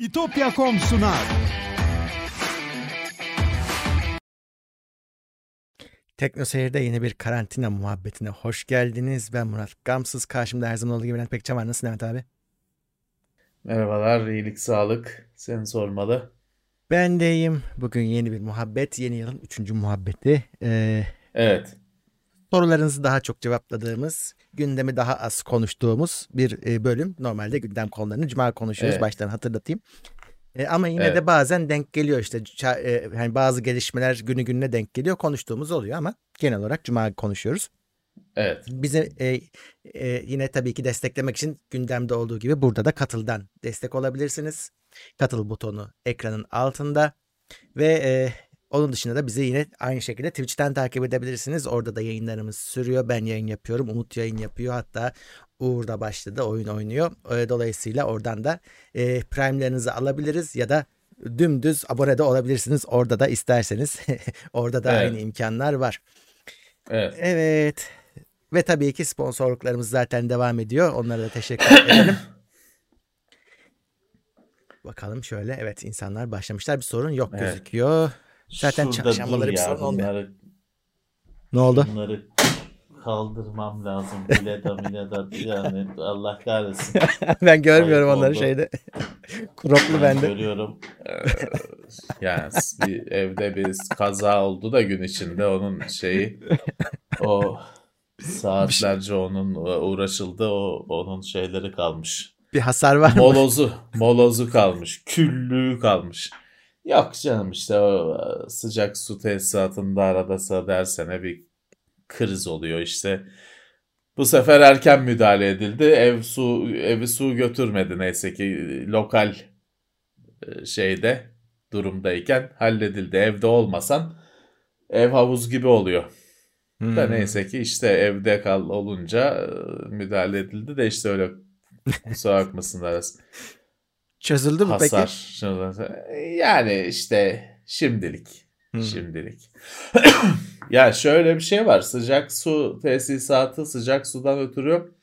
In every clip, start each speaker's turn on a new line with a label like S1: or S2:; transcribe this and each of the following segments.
S1: İtopya.com sunar.
S2: Tekno Seyir'de yeni bir karantina muhabbetine hoş geldiniz. Ben Murat Gamsız. Karşımda her zaman olduğu gibi Levent Pekcan var. Nasılsın Levent abi?
S3: Merhabalar, iyilik, sağlık. Seni sormalı.
S2: Ben de iyiyim. Bugün yeni bir muhabbet. Yeni yılın üçüncü muhabbeti. Ee,
S3: Evet,
S2: sorularınızı daha çok cevapladığımız, gündemi daha az konuştuğumuz bir e, bölüm. Normalde gündem konularını cuma konuşuyoruz.
S3: Evet.
S2: Baştan hatırlatayım. E, ama yine
S3: Evet.
S2: de bazen denk geliyor işte. E, yani bazı gelişmeler günü gününe denk geliyor. Konuştuğumuz oluyor ama genel olarak cuma konuşuyoruz.
S3: evet,
S2: Bizi e, e, yine tabii ki desteklemek için gündemde olduğu gibi burada da katıldan destek olabilirsiniz. Katıl butonu ekranın altında ve e, onun dışında da bizi yine aynı şekilde Twitch'ten takip edebilirsiniz. Orada da yayınlarımız sürüyor. Ben yayın yapıyorum. Umut yayın yapıyor. Hatta Uğur da başladı. Oyun oynuyor. E, dolayısıyla oradan da e, prime'lerinizi alabiliriz ya da dümdüz abone de olabilirsiniz. Orada da isterseniz. Orada da
S3: Evet.
S2: aynı imkanlar var.
S3: evet.
S2: Evet. Ve tabii ki sponsorluklarımız zaten devam ediyor. Onlara da teşekkür edelim. Bakalım şöyle. Evet insanlar başlamışlar. Bir sorun yok
S3: Evet.
S2: gözüküyor. Zaten
S3: Şurada
S2: çarşambaları bir sorun olmuyor.
S3: bunları,
S2: Ne oldu?
S3: bunları kaldırmam lazım. Bileda mileda yani Allah kahretsin.
S2: ben görmüyorum
S3: Ayıp
S2: onları
S3: oldu.
S2: şeyde. Kroplu
S3: Ben
S2: bende.
S3: görüyorum. Ee, yani bir evde bir kaza oldu da gün içinde onun şeyi o saatlerce onun uğraşıldı o onun şeyleri kalmış.
S2: Bir hasar var mı?
S3: Molozu, molozu kalmış, küllüğü kalmış. Yok canım işte o e, sıcak su tesisatında arada sırada her sene bir kriz oluyor işte. Bu sefer erken müdahale edildi. Ev su evi su götürmedi neyse ki lokal e, şeyde durumdayken halledildi. Evde olmasan ev havuz gibi oluyor. Da
S2: Hmm.
S3: neyse ki işte evde kal olunca e, müdahale edildi de işte öyle kusura bakmasınlar arası.
S2: Çözüldü mü peki?
S3: Hasar. Yani işte şimdilik.
S2: Hmm.
S3: Şimdilik. ya şöyle bir şey var. Sıcak su tesisatı sıcak sudan ötürü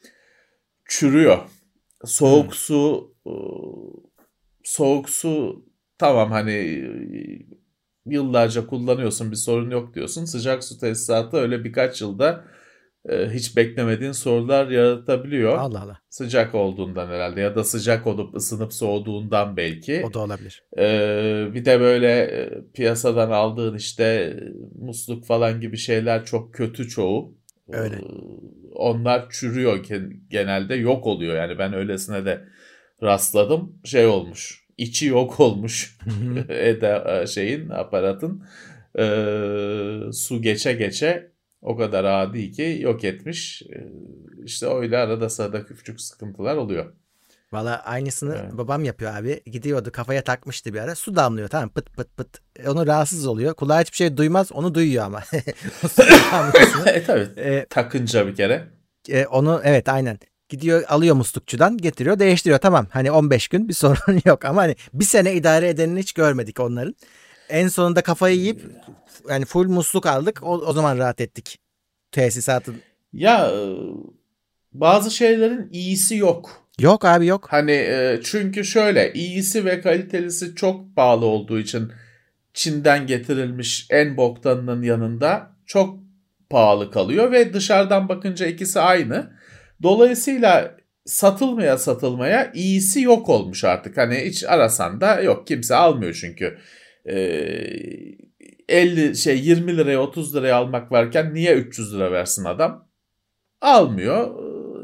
S3: çürüyor. Soğuk
S2: Hmm.
S3: su e, soğuk su tamam hani e, yıllarca kullanıyorsun bir sorun yok diyorsun. Sıcak su tesisatı öyle birkaç yılda hiç beklemediğin sorunlar yaratabiliyor.
S2: Allah Allah.
S3: Sıcak olduğundan herhalde ya da sıcak olup ısınıp soğuduğundan belki.
S2: O da olabilir.
S3: Ee, bir de böyle e, piyasadan aldığın işte e, musluk falan gibi şeyler çok kötü çoğu.
S2: Öyle.
S3: Ee, onlar çürüyor gen- genelde yok oluyor yani ben öylesine de rastladım şey olmuş içi yok olmuş Eda e, şeyin aparatın Ee, su geçe geçe o kadar adi ki yok etmiş Ee, işte öyle arada sırada küçük sıkıntılar oluyor.
S2: Valla aynısını
S3: Evet.
S2: babam yapıyor abi. Gidiyordu kafaya takmıştı bir ara. Su damlıyor tamam pıt pıt pıt. E, Onu rahatsız oluyor. Kulağı hiçbir şey duymaz onu duyuyor ama.
S3: E tabii
S2: E,
S3: takınca bir kere.
S2: e, onu evet aynen. Gidiyor alıyor muslukçudan getiriyor değiştiriyor tamam. Hani 15 gün bir sorun yok ama hani bir sene idare edenini hiç görmedik onların. En sonunda kafayı yiyip yani full musluk aldık o, o zaman rahat ettik. Tesisatın.
S3: Ya e, bazı şeylerin iyisi yok.
S2: Yok abi yok.
S3: Hani e, çünkü şöyle iyisi ve kalitelisi çok pahalı olduğu için Çin'den getirilmiş en boktanının yanında çok pahalı kalıyor ve dışarıdan bakınca ikisi aynı. Dolayısıyla satılmaya satılmaya iyisi yok olmuş artık. Hani hiç arasan da yok kimse almıyor çünkü. E, 50 şey 20 liraya 30 liraya almak varken niye 300 lira versin adam? Almıyor.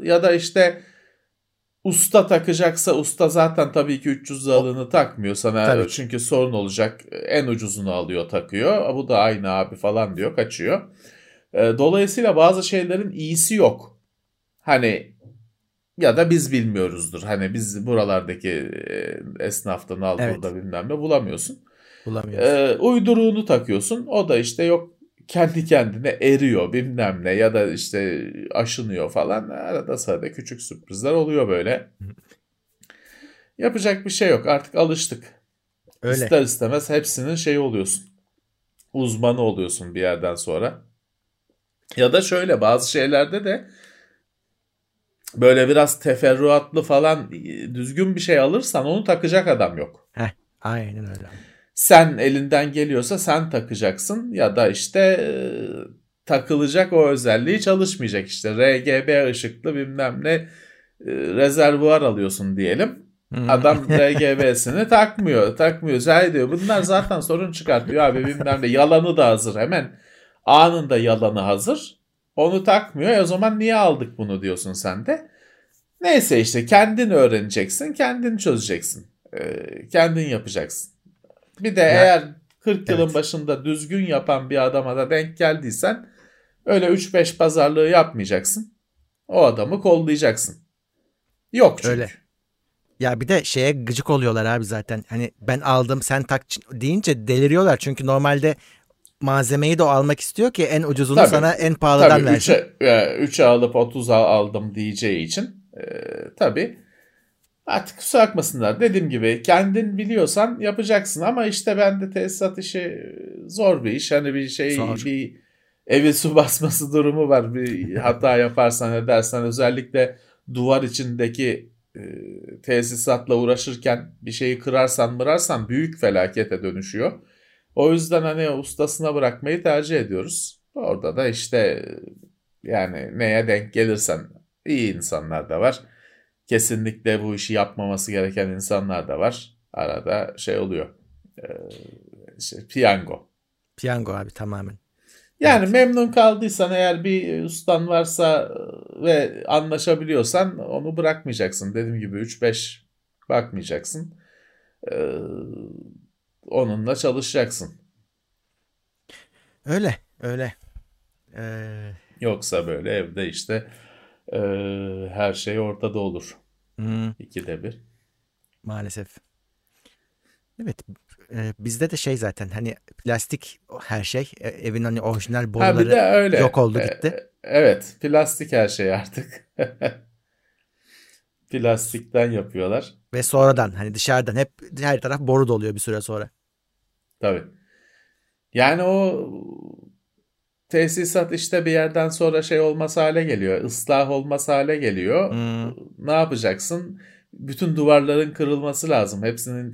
S3: Ya da işte usta takacaksa usta zaten tabii ki 300 liralığını takmıyor sana
S2: Tabii
S3: çünkü sorun olacak en ucuzunu alıyor takıyor bu da aynı abi falan diyor kaçıyor. E, Dolayısıyla bazı şeylerin iyisi yok. Hani ya da biz bilmiyoruzdur. Hani biz buralardaki e, esnaftan al
S2: Evet.
S3: burada bilmem ne bulamıyorsun.
S2: Bulamıyoruz.
S3: Ee, uyduruğunu takıyorsun. O da işte yok kendi kendine eriyor bilmem ne ya da işte aşınıyor falan. Arada sırada küçük sürprizler oluyor böyle. Yapacak bir şey yok. Artık alıştık.
S2: Öyle.
S3: İster istemez hepsinin şeyi oluyorsun. Uzmanı oluyorsun bir yerden sonra. Ya da şöyle bazı şeylerde de böyle biraz teferruatlı falan düzgün bir şey alırsan onu takacak adam yok.
S2: Heh, aynen öyle.
S3: Sen elinden geliyorsa sen takacaksın ya da işte e, takılacak o özelliği çalışmayacak işte RGB ışıklı bilmem ne e, rezervuar alıyorsun diyelim. Hmm. Adam RGB'sini takmıyor. Takmıyor. Şey diyor. Bunlar zaten sorun çıkartıyor abi bilmem ne. Yalanı da hazır. Hemen anında yalanı hazır. Onu takmıyor. E o zaman niye aldık bunu diyorsun sen de. Neyse işte kendin öğreneceksin. Kendin çözeceksin. Ee, kendin yapacaksın. Bir de ya, eğer 40 yılın evet. başında düzgün yapan bir adama da denk geldiysen öyle 3-5 pazarlığı yapmayacaksın. O adamı kollayacaksın. Yok çünkü. Öyle.
S2: Ya bir de şeye gıcık oluyorlar abi zaten. Hani ben aldım sen tak deyince deliriyorlar. Çünkü normalde malzemeyi de o almak istiyor ki en ucuzunu tabii, sana en pahalıdan tabii, versin.
S3: 3'e 3'e alıp 30'a aldım diyeceği için e, tabii artık kusura bakmasınlar. Dediğim gibi kendin biliyorsan yapacaksın ama işte ben de tesisat işi zor bir iş. Hani bir şey zor. bir evi su basması durumu var. Bir hata yaparsan edersen özellikle duvar içindeki e, tesisatla uğraşırken bir şeyi kırarsan mırarsan büyük felakete dönüşüyor. O yüzden hani ustasına bırakmayı tercih ediyoruz. Orada da işte yani neye denk gelirsen iyi insanlar da var. Kesinlikle bu işi yapmaması gereken insanlar da var. Arada şey oluyor. Ee, işte piyango.
S2: Piyango abi tamamen.
S3: Yani evet. memnun kaldıysan eğer bir ustan varsa ve anlaşabiliyorsan onu bırakmayacaksın. Dediğim gibi 3-5 bakmayacaksın. Ee, onunla çalışacaksın.
S2: Öyle, öyle. Ee...
S3: Yoksa böyle evde işte e, her şey ortada olur. Hmm. İkide bir.
S2: Maalesef. Evet e, bizde de şey zaten hani plastik her şey e, evin hani orijinal boruları öyle. yok oldu gitti. E,
S3: evet plastik her şey artık. Plastikten yapıyorlar.
S2: Ve sonradan hani dışarıdan hep her taraf boru doluyor bir süre sonra.
S3: Tabii. Yani o tesisat işte bir yerden sonra şey olmaz hale geliyor. ıslah olmaz hale geliyor. Hmm. Ne yapacaksın? bütün duvarların kırılması lazım. Hepsinin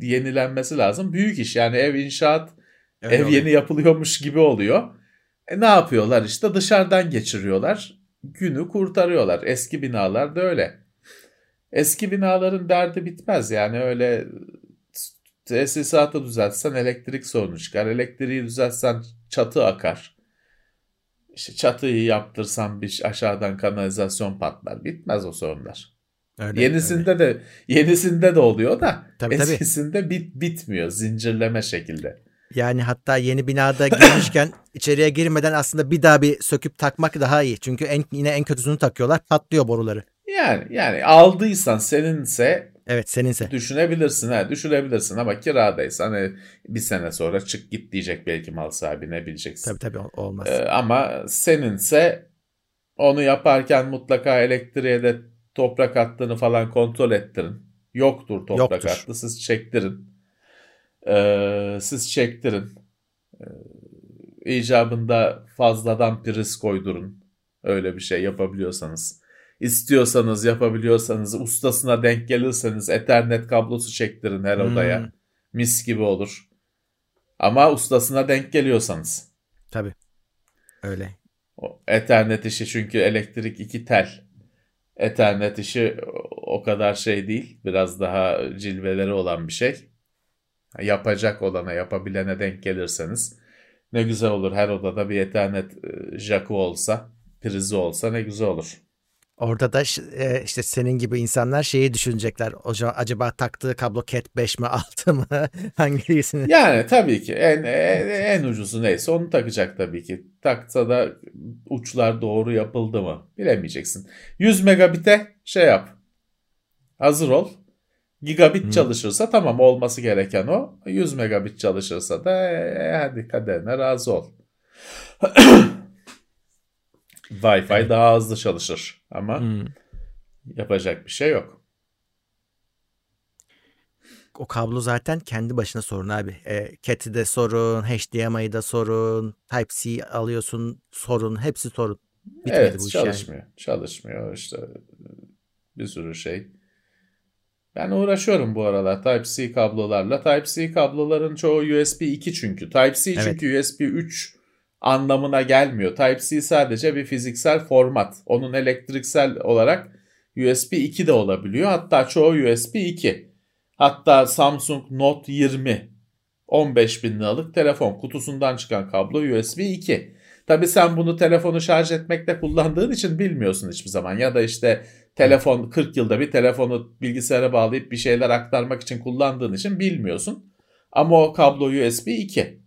S3: yenilenmesi lazım. Büyük iş yani ev inşaat Öyle ev oluyor. yeni yapılıyormuş gibi oluyor. E ne yapıyorlar işte dışarıdan geçiriyorlar. Günü kurtarıyorlar. Eski binalar da öyle. Eski binaların derdi bitmez yani öyle tesisatı düzeltsen elektrik sorunu çıkar. Elektriği düzeltsen çatı akar. İşte çatıyı yaptırsan bir aşağıdan kanalizasyon patlar. Bitmez o sorunlar. Öyle, yenisinde öyle. de yenisinde de oluyor da tabii, eskisinde tabii. bit bitmiyor zincirleme şekilde.
S2: Yani hatta yeni binada girmişken içeriye girmeden aslında bir daha bir söküp takmak daha iyi. Çünkü en, yine en kötüsünü takıyorlar patlıyor boruları.
S3: Yani yani aldıysan seninse
S2: Evet seninse.
S3: Düşünebilirsin ha düşünebilirsin ama kiradaysan hani bir sene sonra çık git diyecek belki mal sahibi ne bileceksin.
S2: Tabii tabii olmaz.
S3: Ee, ama seninse onu yaparken mutlaka elektriğe de toprak attığını falan kontrol ettirin. Yoktur toprak Yoktur. hattı siz çektirin. Ee, siz çektirin. Ee, icabında fazladan priz koydurun. Öyle bir şey yapabiliyorsanız. İstiyorsanız yapabiliyorsanız ustasına denk gelirseniz ethernet kablosu çektirin her odaya. Hmm. Mis gibi olur. Ama ustasına denk geliyorsanız.
S2: Tabii. Öyle.
S3: O ethernet işi çünkü elektrik iki tel. Ethernet işi o kadar şey değil. Biraz daha cilveleri olan bir şey. Yapacak olana, yapabilene denk gelirseniz ne güzel olur. Her odada bir Ethernet e, jackı olsa, prizi olsa ne güzel olur.
S2: Orada da e, işte senin gibi insanlar şeyi düşünecekler. Acaba taktığı kablo Cat 5 mi 6 mı? Hangisini?
S3: Yani tabii ki en, en, en ucuzu neyse onu takacak tabii ki. Taksa da uçlar doğru yapıldı mı bilemeyeceksin. 100 megabit'e şey yap. Hazır ol. Gigabit hmm. çalışırsa tamam olması gereken o. 100 megabit çalışırsa da e, hadi kaderine razı ol. Wi-Fi evet. daha hızlı çalışır ama hmm. yapacak bir şey yok.
S2: O kablo zaten kendi başına sorun abi. E, Cat'i de sorun, HDMI'yi de sorun, Type-C alıyorsun sorun, hepsi sorun. Bitmedi
S3: evet
S2: bu iş
S3: çalışmıyor.
S2: yani.
S3: Çalışmıyor işte bir sürü şey. Ben uğraşıyorum bu aralar Type-C kablolarla. Type-C kabloların çoğu USB 2 çünkü. Type-C
S2: Evet.
S3: çünkü USB 3 anlamına gelmiyor. Type-C sadece bir fiziksel format. Onun elektriksel olarak USB 2 de olabiliyor. Hatta çoğu USB 2. Hatta Samsung Note 20 15 bin liralık telefon kutusundan çıkan kablo USB 2. Tabi sen bunu telefonu şarj etmekte kullandığın için bilmiyorsun hiçbir zaman. Ya da işte telefon 40 yılda bir telefonu bilgisayara bağlayıp bir şeyler aktarmak için kullandığın için bilmiyorsun. Ama o kablo USB 2.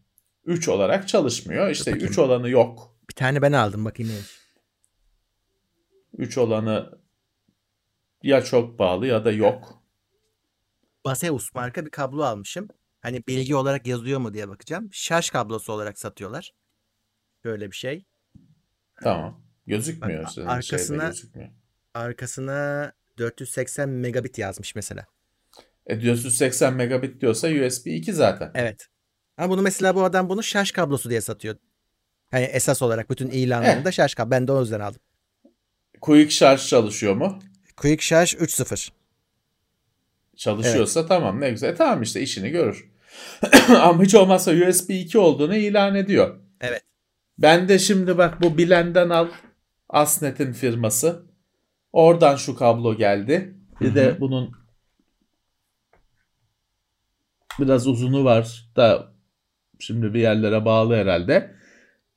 S3: 3 olarak çalışmıyor. İşte
S2: bakayım.
S3: 3 olanı yok.
S2: Bir tane ben aldım bakayım neymiş.
S3: 3 olanı ya çok pahalı ya da yok.
S2: Baseus marka bir kablo almışım. Hani bilgi olarak yazıyor mu diye bakacağım. Şarj kablosu olarak satıyorlar. Böyle bir şey.
S3: Tamam. Gözükmüyor.
S2: Bak,
S3: senin
S2: arkasına-
S3: gözükmüyor.
S2: Arkasına 480 megabit yazmış mesela.
S3: E 480 megabit diyorsa USB 2 zaten.
S2: Evet. Ama bunu mesela bu adam bunu şarj kablosu diye satıyor. Hani esas olarak bütün ilanlarında şarj kablosu. Ben de o yüzden aldım.
S3: Quick şarj çalışıyor mu?
S2: Quick Charge 3.0.
S3: Çalışıyorsa tamam ne güzel. E, tamam işte işini görür. Ama hiç olmazsa USB 2 olduğunu ilan ediyor.
S2: Evet.
S3: Ben de şimdi bak bu bilenden al Asnet'in firması. Oradan şu kablo geldi. Bir de bunun biraz uzunu var da şimdi bir yerlere bağlı herhalde.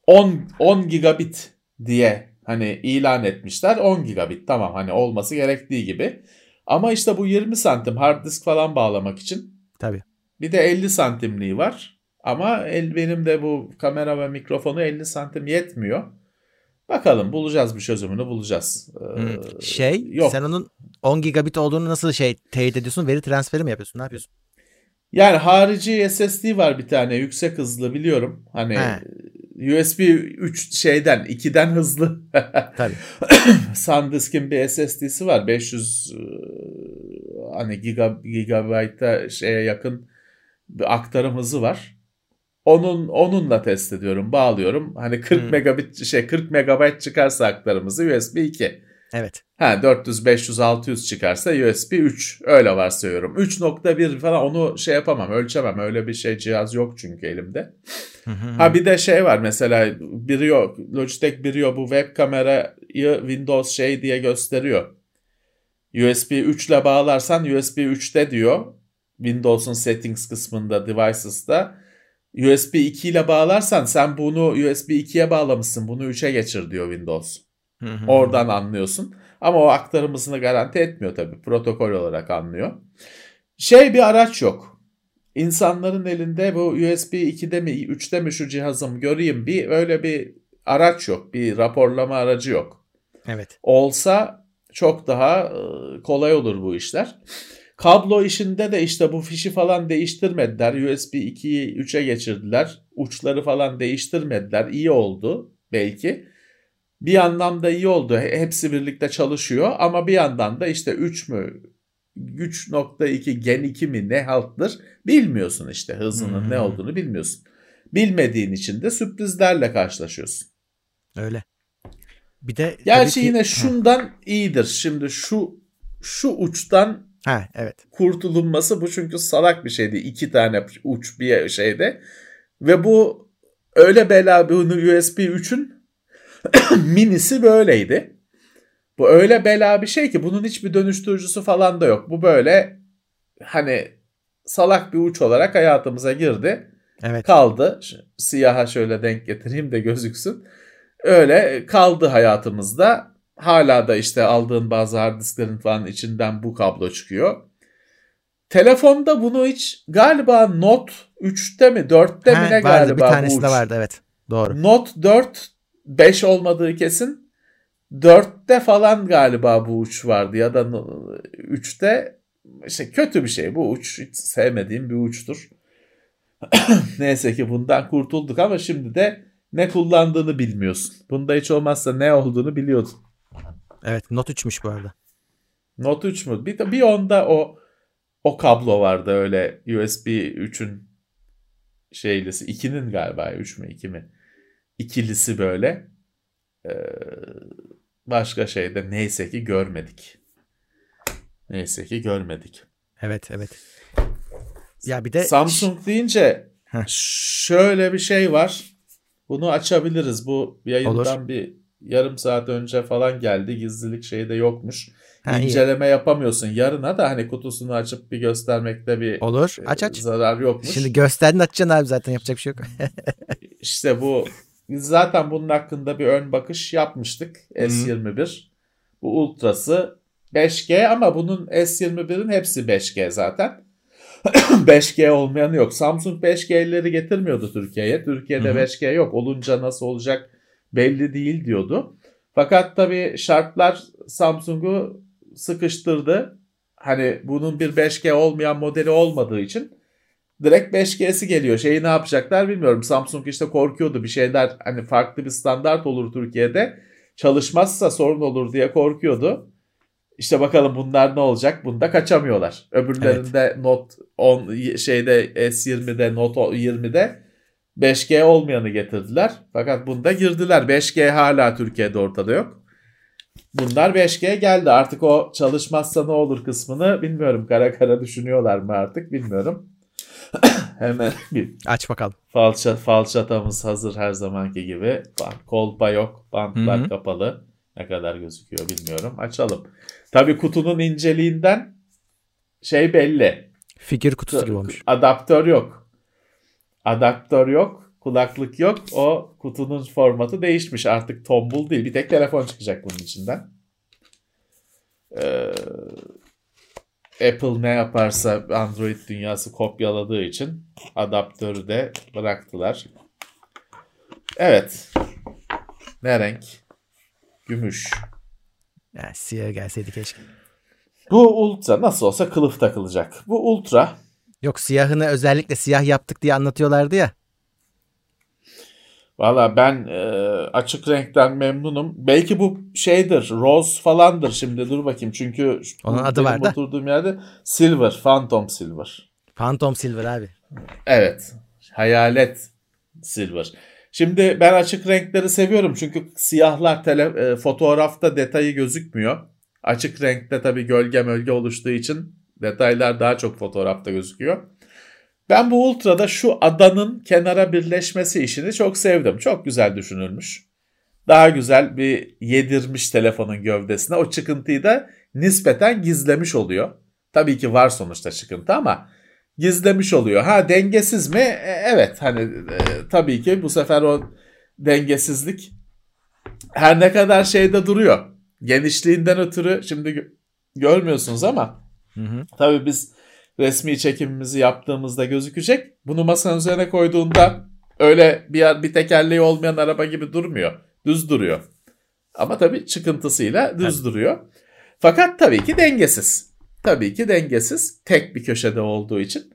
S3: 10 10 gigabit diye hani ilan etmişler. 10 gigabit tamam hani olması gerektiği gibi. Ama işte bu 20 santim hard disk falan bağlamak için
S2: Tabii.
S3: bir de 50 santimliği var. Ama el, benim de bu kamera ve mikrofonu 50 santim yetmiyor. Bakalım bulacağız bir çözümünü bulacağız. Ee,
S2: Hmm. Şey
S3: yok.
S2: sen onun 10 gigabit olduğunu nasıl şey teyit ediyorsun? Veri transferi mi yapıyorsun? Ne yapıyorsun?
S3: Yani harici SSD var bir tane yüksek hızlı biliyorum. Hani
S2: He.
S3: USB 3 şeyden 2'den hızlı.
S2: Tabii.
S3: SanDisk'in bir SSD'si var. 500 e, hani giga, gigabyte'a şeye yakın bir aktarım hızı var. Onun onunla test ediyorum, bağlıyorum. Hani 40
S2: Hmm.
S3: megabit şey 40 megabayt çıkarsa aktarım hızı USB 2.
S2: Evet.
S3: Ha 400 500 600 çıkarsa USB 3 öyle varsayıyorum. 3.1 falan onu şey yapamam, ölçemem. Öyle bir şey cihaz yok çünkü elimde. Ha bir de şey var mesela Brio, Logitech Brio bu web kamerayı Windows şey diye gösteriyor. USB 3 ile bağlarsan USB 3'te diyor. Windows'un settings kısmında devices'da. USB 2 ile bağlarsan sen bunu USB 2'ye bağlamışsın. Bunu 3'e geçir diyor Windows. Oradan anlıyorsun. Ama o aktarım hızını garanti etmiyor tabii. Protokol olarak anlıyor. Şey bir araç yok. İnsanların elinde bu USB 2'de mi 3'te mi şu cihazım göreyim bir öyle bir araç yok. Bir raporlama aracı yok.
S2: Evet.
S3: Olsa çok daha e, kolay olur bu işler. Kablo işinde de işte bu fişi falan değiştirmediler. USB 2'yi 3'e geçirdiler. Uçları falan değiştirmediler. İyi oldu belki. Bir yandan da iyi oldu. He- Hepsi birlikte çalışıyor ama bir yandan da işte 3 mü 3.2 Gen 2 mi ne halttır bilmiyorsun işte hızının ne
S2: Hmm.
S3: olduğunu bilmiyorsun. Bilmediğin için de sürprizlerle karşılaşıyorsun.
S2: Öyle. Bir de
S3: Gerçi
S2: ki-
S3: yine şundan iyidir. Şimdi şu şu uçtan
S2: Ha evet.
S3: kurtulunması bu çünkü salak bir şeydi. İki tane uç bir şeyde. Ve bu öyle bela bunu USB 3'ün minisi böyleydi. Bu öyle bela bir şey ki bunun hiçbir dönüştürücüsü falan da yok. Bu böyle hani salak bir uç olarak hayatımıza girdi
S2: Evet.
S3: kaldı. Siyaha şöyle denk getireyim de gözüksün. Öyle kaldı hayatımızda. Hala da işte aldığın bazı hard disklerin falan içinden bu kablo çıkıyor. Telefonda bunu hiç galiba Note 3'te mi 4'te
S2: Ha,
S3: mi ne
S2: vardı,
S3: galiba
S2: bir tanesi
S3: bu
S2: de
S3: uç.
S2: vardı evet. Doğru.
S3: Note 4 5 olmadığı kesin. 4'te falan galiba bu uç vardı ya da 3'te işte kötü bir şey bu uç hiç sevmediğim bir uçtur. Neyse ki bundan kurtulduk ama şimdi de ne kullandığını bilmiyorsun. Bunda hiç olmazsa ne olduğunu biliyordun.
S2: Evet Note 3'müş bu arada.
S3: Note 3 mü? Bir, bir onda o o kablo vardı öyle USB 3'ün şeylisi. 2'nin galiba 3 mü 2 mi? İkilisi böyle. başka şey de neyse ki görmedik. Neyse ki görmedik.
S2: Evet evet. Ya bir de
S3: Samsung deyince Heh. şöyle bir şey var. Bunu açabiliriz. Bu yayından Olur. bir yarım saat önce falan geldi. Gizlilik şeyi de yokmuş. Ha, İnceleme iyi. yapamıyorsun. Yarına da hani kutusunu açıp bir göstermekte bir
S2: Olur. Aç aç.
S3: zarar yokmuş.
S2: Şimdi gösterdin açacaksın abi zaten yapacak bir şey yok.
S3: İşte bu zaten bunun hakkında bir ön bakış yapmıştık. S21. Bu Ultra'sı 5G ama bunun S21'in hepsi 5G zaten. 5G olmayanı yok. Samsung 5G'leri getirmiyordu Türkiye'ye. Türkiye'de Hı-hı. 5G yok. Olunca nasıl olacak belli değil diyordu. Fakat tabii şartlar Samsung'u sıkıştırdı. Hani bunun bir 5G olmayan modeli olmadığı için direkt 5G'si geliyor. Şeyi ne yapacaklar bilmiyorum. Samsung işte korkuyordu bir şeyler hani farklı bir standart olur Türkiye'de. Çalışmazsa sorun olur diye korkuyordu. İşte bakalım bunlar ne olacak? Bunda kaçamıyorlar. Öbürlerinde evet. Note 10 şeyde S20'de Note 20'de 5G olmayanı getirdiler. Fakat bunda girdiler. 5G hala Türkiye'de ortada yok. Bunlar 5G geldi. Artık o çalışmazsa ne olur kısmını bilmiyorum. Kara kara düşünüyorlar mı artık bilmiyorum. Hemen bir
S2: aç bakalım.
S3: Falça, falçatamız hazır her zamanki gibi. Kolpa yok. Bantlar Hı-hı. kapalı. Ne kadar gözüküyor bilmiyorum. Açalım. Tabii kutunun inceliğinden şey belli.
S2: Fikir kutusu gibi olmuş.
S3: Adaptör yok. Adaptör yok. Kulaklık yok. O kutunun formatı değişmiş. Artık tombul değil. Bir tek telefon çıkacak bunun içinden. Ee, Apple ne yaparsa Android dünyası kopyaladığı için adaptörü de bıraktılar. Evet. Ne renk? Gümüş.
S2: Ya, siyah gelseydi keşke.
S3: Bu Ultra nasıl olsa kılıf takılacak. Bu Ultra.
S2: Yok siyahını özellikle siyah yaptık diye anlatıyorlardı ya.
S3: Valla ben e, açık renkten memnunum. Belki bu şeydir, rose falandır şimdi dur bakayım. Çünkü
S2: onun adı var da.
S3: Oturduğum yerde silver, phantom silver.
S2: Phantom silver abi.
S3: Evet. Hayalet silver. Şimdi ben açık renkleri seviyorum çünkü siyahlar tele, e, fotoğrafta detayı gözükmüyor. Açık renkte tabii gölge mölge oluştuğu için detaylar daha çok fotoğrafta gözüküyor. Ben bu Ultra'da şu adanın kenara birleşmesi işini çok sevdim. Çok güzel düşünülmüş. Daha güzel bir yedirmiş telefonun gövdesine. O çıkıntıyı da nispeten gizlemiş oluyor. Tabii ki var sonuçta çıkıntı ama gizlemiş oluyor. Ha dengesiz mi? E, evet hani e, tabii ki bu sefer o dengesizlik her ne kadar şeyde duruyor. Genişliğinden ötürü şimdi görmüyorsunuz ama hı hı. tabii biz resmi çekimimizi yaptığımızda gözükecek. Bunu masanın üzerine koyduğunda öyle bir bir tekerleği olmayan araba gibi durmuyor. Düz duruyor. Ama tabii çıkıntısıyla düz evet. duruyor. Fakat tabii ki dengesiz. Tabii ki dengesiz. Tek bir köşede olduğu için.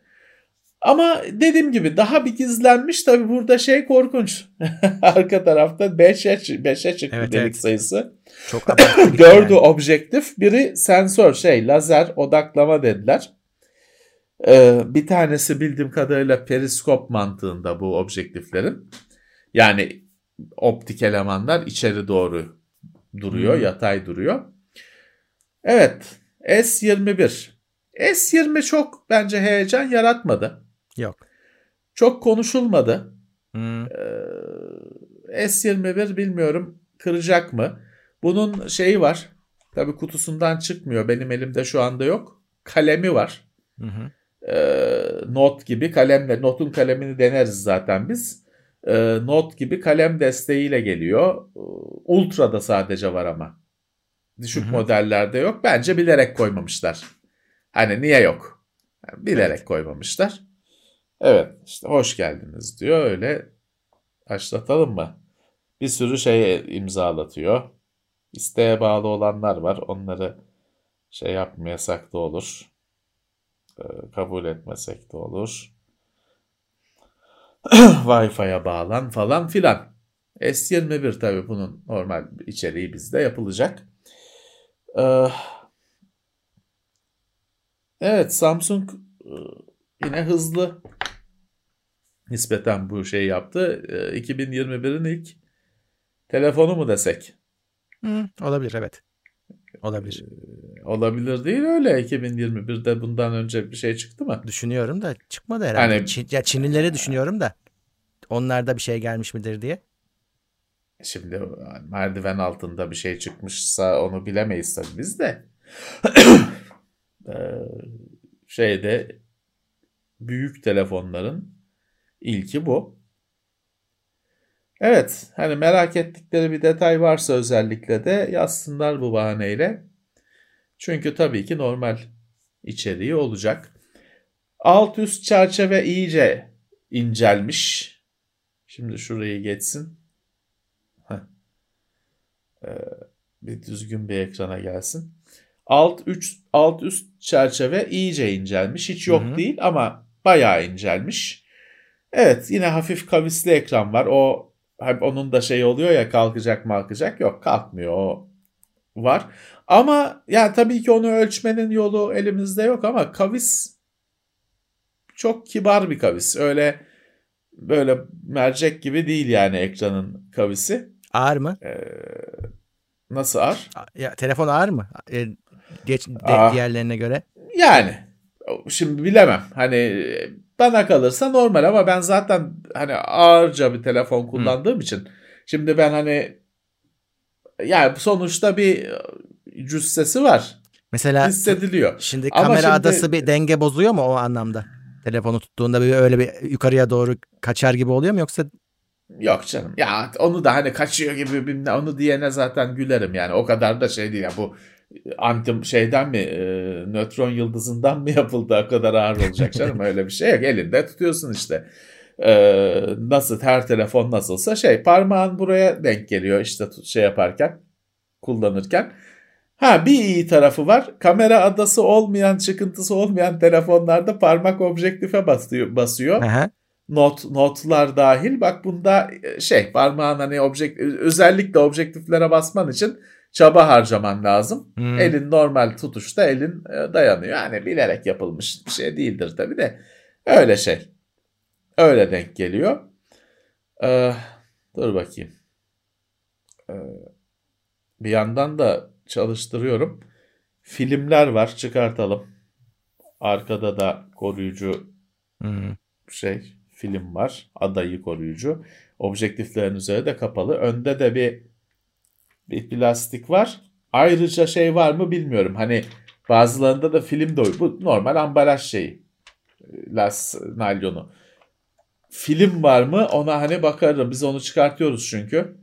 S3: Ama dediğim gibi daha bir gizlenmiş tabii burada şey korkunç. Arka tarafta 5'e 5'e çıktı evet, delik evet. sayısı. Çok Dördü yani. objektif, biri sensör şey lazer odaklama dediler. Ee, bir tanesi bildiğim kadarıyla periskop mantığında bu objektiflerin. Yani optik elemanlar içeri doğru duruyor, hmm. yatay duruyor. Evet, S21. S20 çok bence heyecan yaratmadı.
S2: Yok.
S3: Çok konuşulmadı. Hmm. Ee, S21 bilmiyorum kıracak mı? Bunun şeyi var. Tabii kutusundan çıkmıyor. Benim elimde şu anda yok. Kalemi var. Hı hı e, not gibi kalemle notun kalemini deneriz zaten biz. E, not gibi kalem desteğiyle geliyor. Ultra'da sadece var ama. Düşük Hı-hı. modellerde yok. Bence bilerek koymamışlar. Hani niye yok? Yani bilerek evet. koymamışlar. Evet işte hoş geldiniz diyor öyle başlatalım mı? Bir sürü şey imzalatıyor. İsteğe bağlı olanlar var. Onları şey yapmayasak da olur. Ee, kabul etmesek de olur. Wi-Fi'ye bağlan falan filan. S21 tabi bunun normal içeriği bizde yapılacak. Ee, evet Samsung e, yine hızlı nispeten bu şeyi yaptı. 2021'in ee, ilk telefonu mu desek?
S2: Hı, olabilir evet. Olabilir.
S3: Olabilir değil öyle 2021'de bundan önce bir şey çıktı mı?
S2: Düşünüyorum da çıkmadı herhalde.
S3: Hani-
S2: Çin, ya Çinlileri düşünüyorum da onlarda bir şey gelmiş midir diye.
S3: Şimdi merdiven altında bir şey çıkmışsa onu bilemeyiz tabii biz de. Ee, şeyde büyük telefonların ilki bu. Evet, hani merak ettikleri bir detay varsa özellikle de yazsınlar bu bahaneyle. Çünkü tabii ki normal içeriği olacak. Alt üst çerçeve iyice incelmiş. Şimdi şurayı geçsin. Heh. Ee, bir düzgün bir ekrana gelsin. Alt üç alt üst çerçeve iyice incelmiş. Hiç yok
S2: Hı hı.
S3: değil ama bayağı incelmiş. Evet yine hafif kavisli ekran var. O onun da şey oluyor ya kalkacak malkacak. Yok kalkmıyor o var. Ama yani tabii ki onu ölçmenin yolu elimizde yok ama kavis çok kibar bir kavis. Öyle böyle mercek gibi değil yani ekranın kavisi.
S2: Ağır mı?
S3: Ee, nasıl ar?
S2: A- Ya telefon ağır mı? E, geç de- diğerlerine göre.
S3: Yani şimdi bilemem. Hani bana kalırsa normal ama ben zaten hani ağırca bir telefon kullandığım için şimdi ben hani yani sonuçta bir cüssesi var.
S2: Mesela
S3: Hissediliyor.
S2: şimdi
S3: Ama
S2: kamera
S3: şimdi-
S2: adası bir denge bozuyor mu o anlamda? Telefonu tuttuğunda bir öyle bir yukarıya doğru kaçar gibi oluyor mu yoksa
S3: Yok canım. Ya onu da hani kaçıyor gibi bilmem onu diyene zaten gülerim yani. O kadar da şey değil ya bu anti şeyden mi e, nötron yıldızından mı yapıldı o kadar ağır olacak canım öyle bir şey yok. Elinde tutuyorsun işte. E, nasıl her telefon nasılsa şey parmağın buraya denk geliyor işte şey yaparken kullanırken. Ha bir iyi tarafı var. Kamera adası olmayan, çıkıntısı olmayan telefonlarda parmak objektife basıyor. basıyor
S2: Aha.
S3: not notlar dahil. Bak bunda e, şey parmağın hani objekt özellikle objektiflere basman için çaba harcaman lazım.
S2: Hmm.
S3: Elin normal tutuşta elin e, dayanıyor. Yani bilerek yapılmış bir şey değildir tabii de. Öyle şey. Öyle denk geliyor. Ee, dur bakayım. Ee, bir yandan da çalıştırıyorum. Filmler var çıkartalım. Arkada da koruyucu
S2: Hmm.
S3: şey film var. Adayı koruyucu. Objektiflerin üzeri de kapalı. Önde de bir bir plastik var. Ayrıca şey var mı bilmiyorum. Hani bazılarında da film de bu normal ambalaj şeyi. Las naylonu. Film var mı? Ona hani bakarım. Biz onu çıkartıyoruz çünkü.